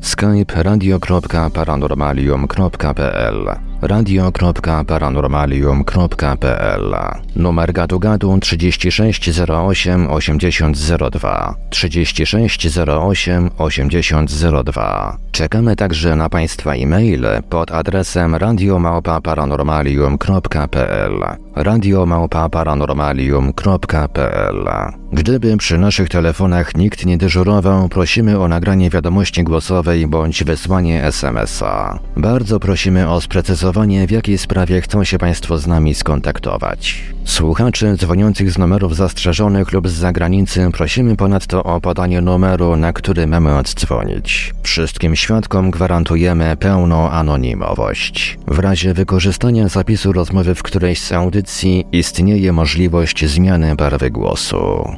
skype radio.paranormalium.pl radio.paranormalium.pl Numer gadu gadu 3608 8002 3608 8002 Czekamy także na Państwa e-maile pod adresem radiomałpa-paranormalium.pl radiomałpa-paranormalium.pl Gdyby przy naszych telefonach nikt nie dyżurował, prosimy o nagranie wiadomości głosowej bądź wysłanie SMS-a. Bardzo prosimy o sprecyzowanie, w jakiej sprawie chcą się Państwo z nami skontaktować. Słuchaczy dzwoniących z numerów zastrzeżonych lub z zagranicy prosimy ponadto o podanie numeru, na który mamy oddzwonić. Wszystkim świadkom gwarantujemy pełną anonimowość. W razie wykorzystania zapisu rozmowy w którejś z audycji istnieje możliwość zmiany barwy głosu.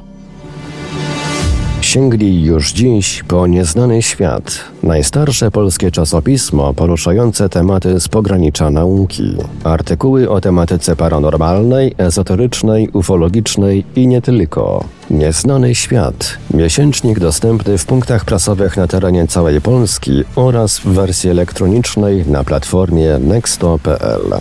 Sięgli już dziś po nieznany świat. Najstarsze polskie czasopismo poruszające tematy z pogranicza nauki. Artykuły o tematyce paranormalnej, ezoterycznej, ufologicznej i nie tylko. Nieznany świat. Miesięcznik dostępny w punktach prasowych na terenie całej Polski oraz w wersji elektronicznej na platformie nexto.pl.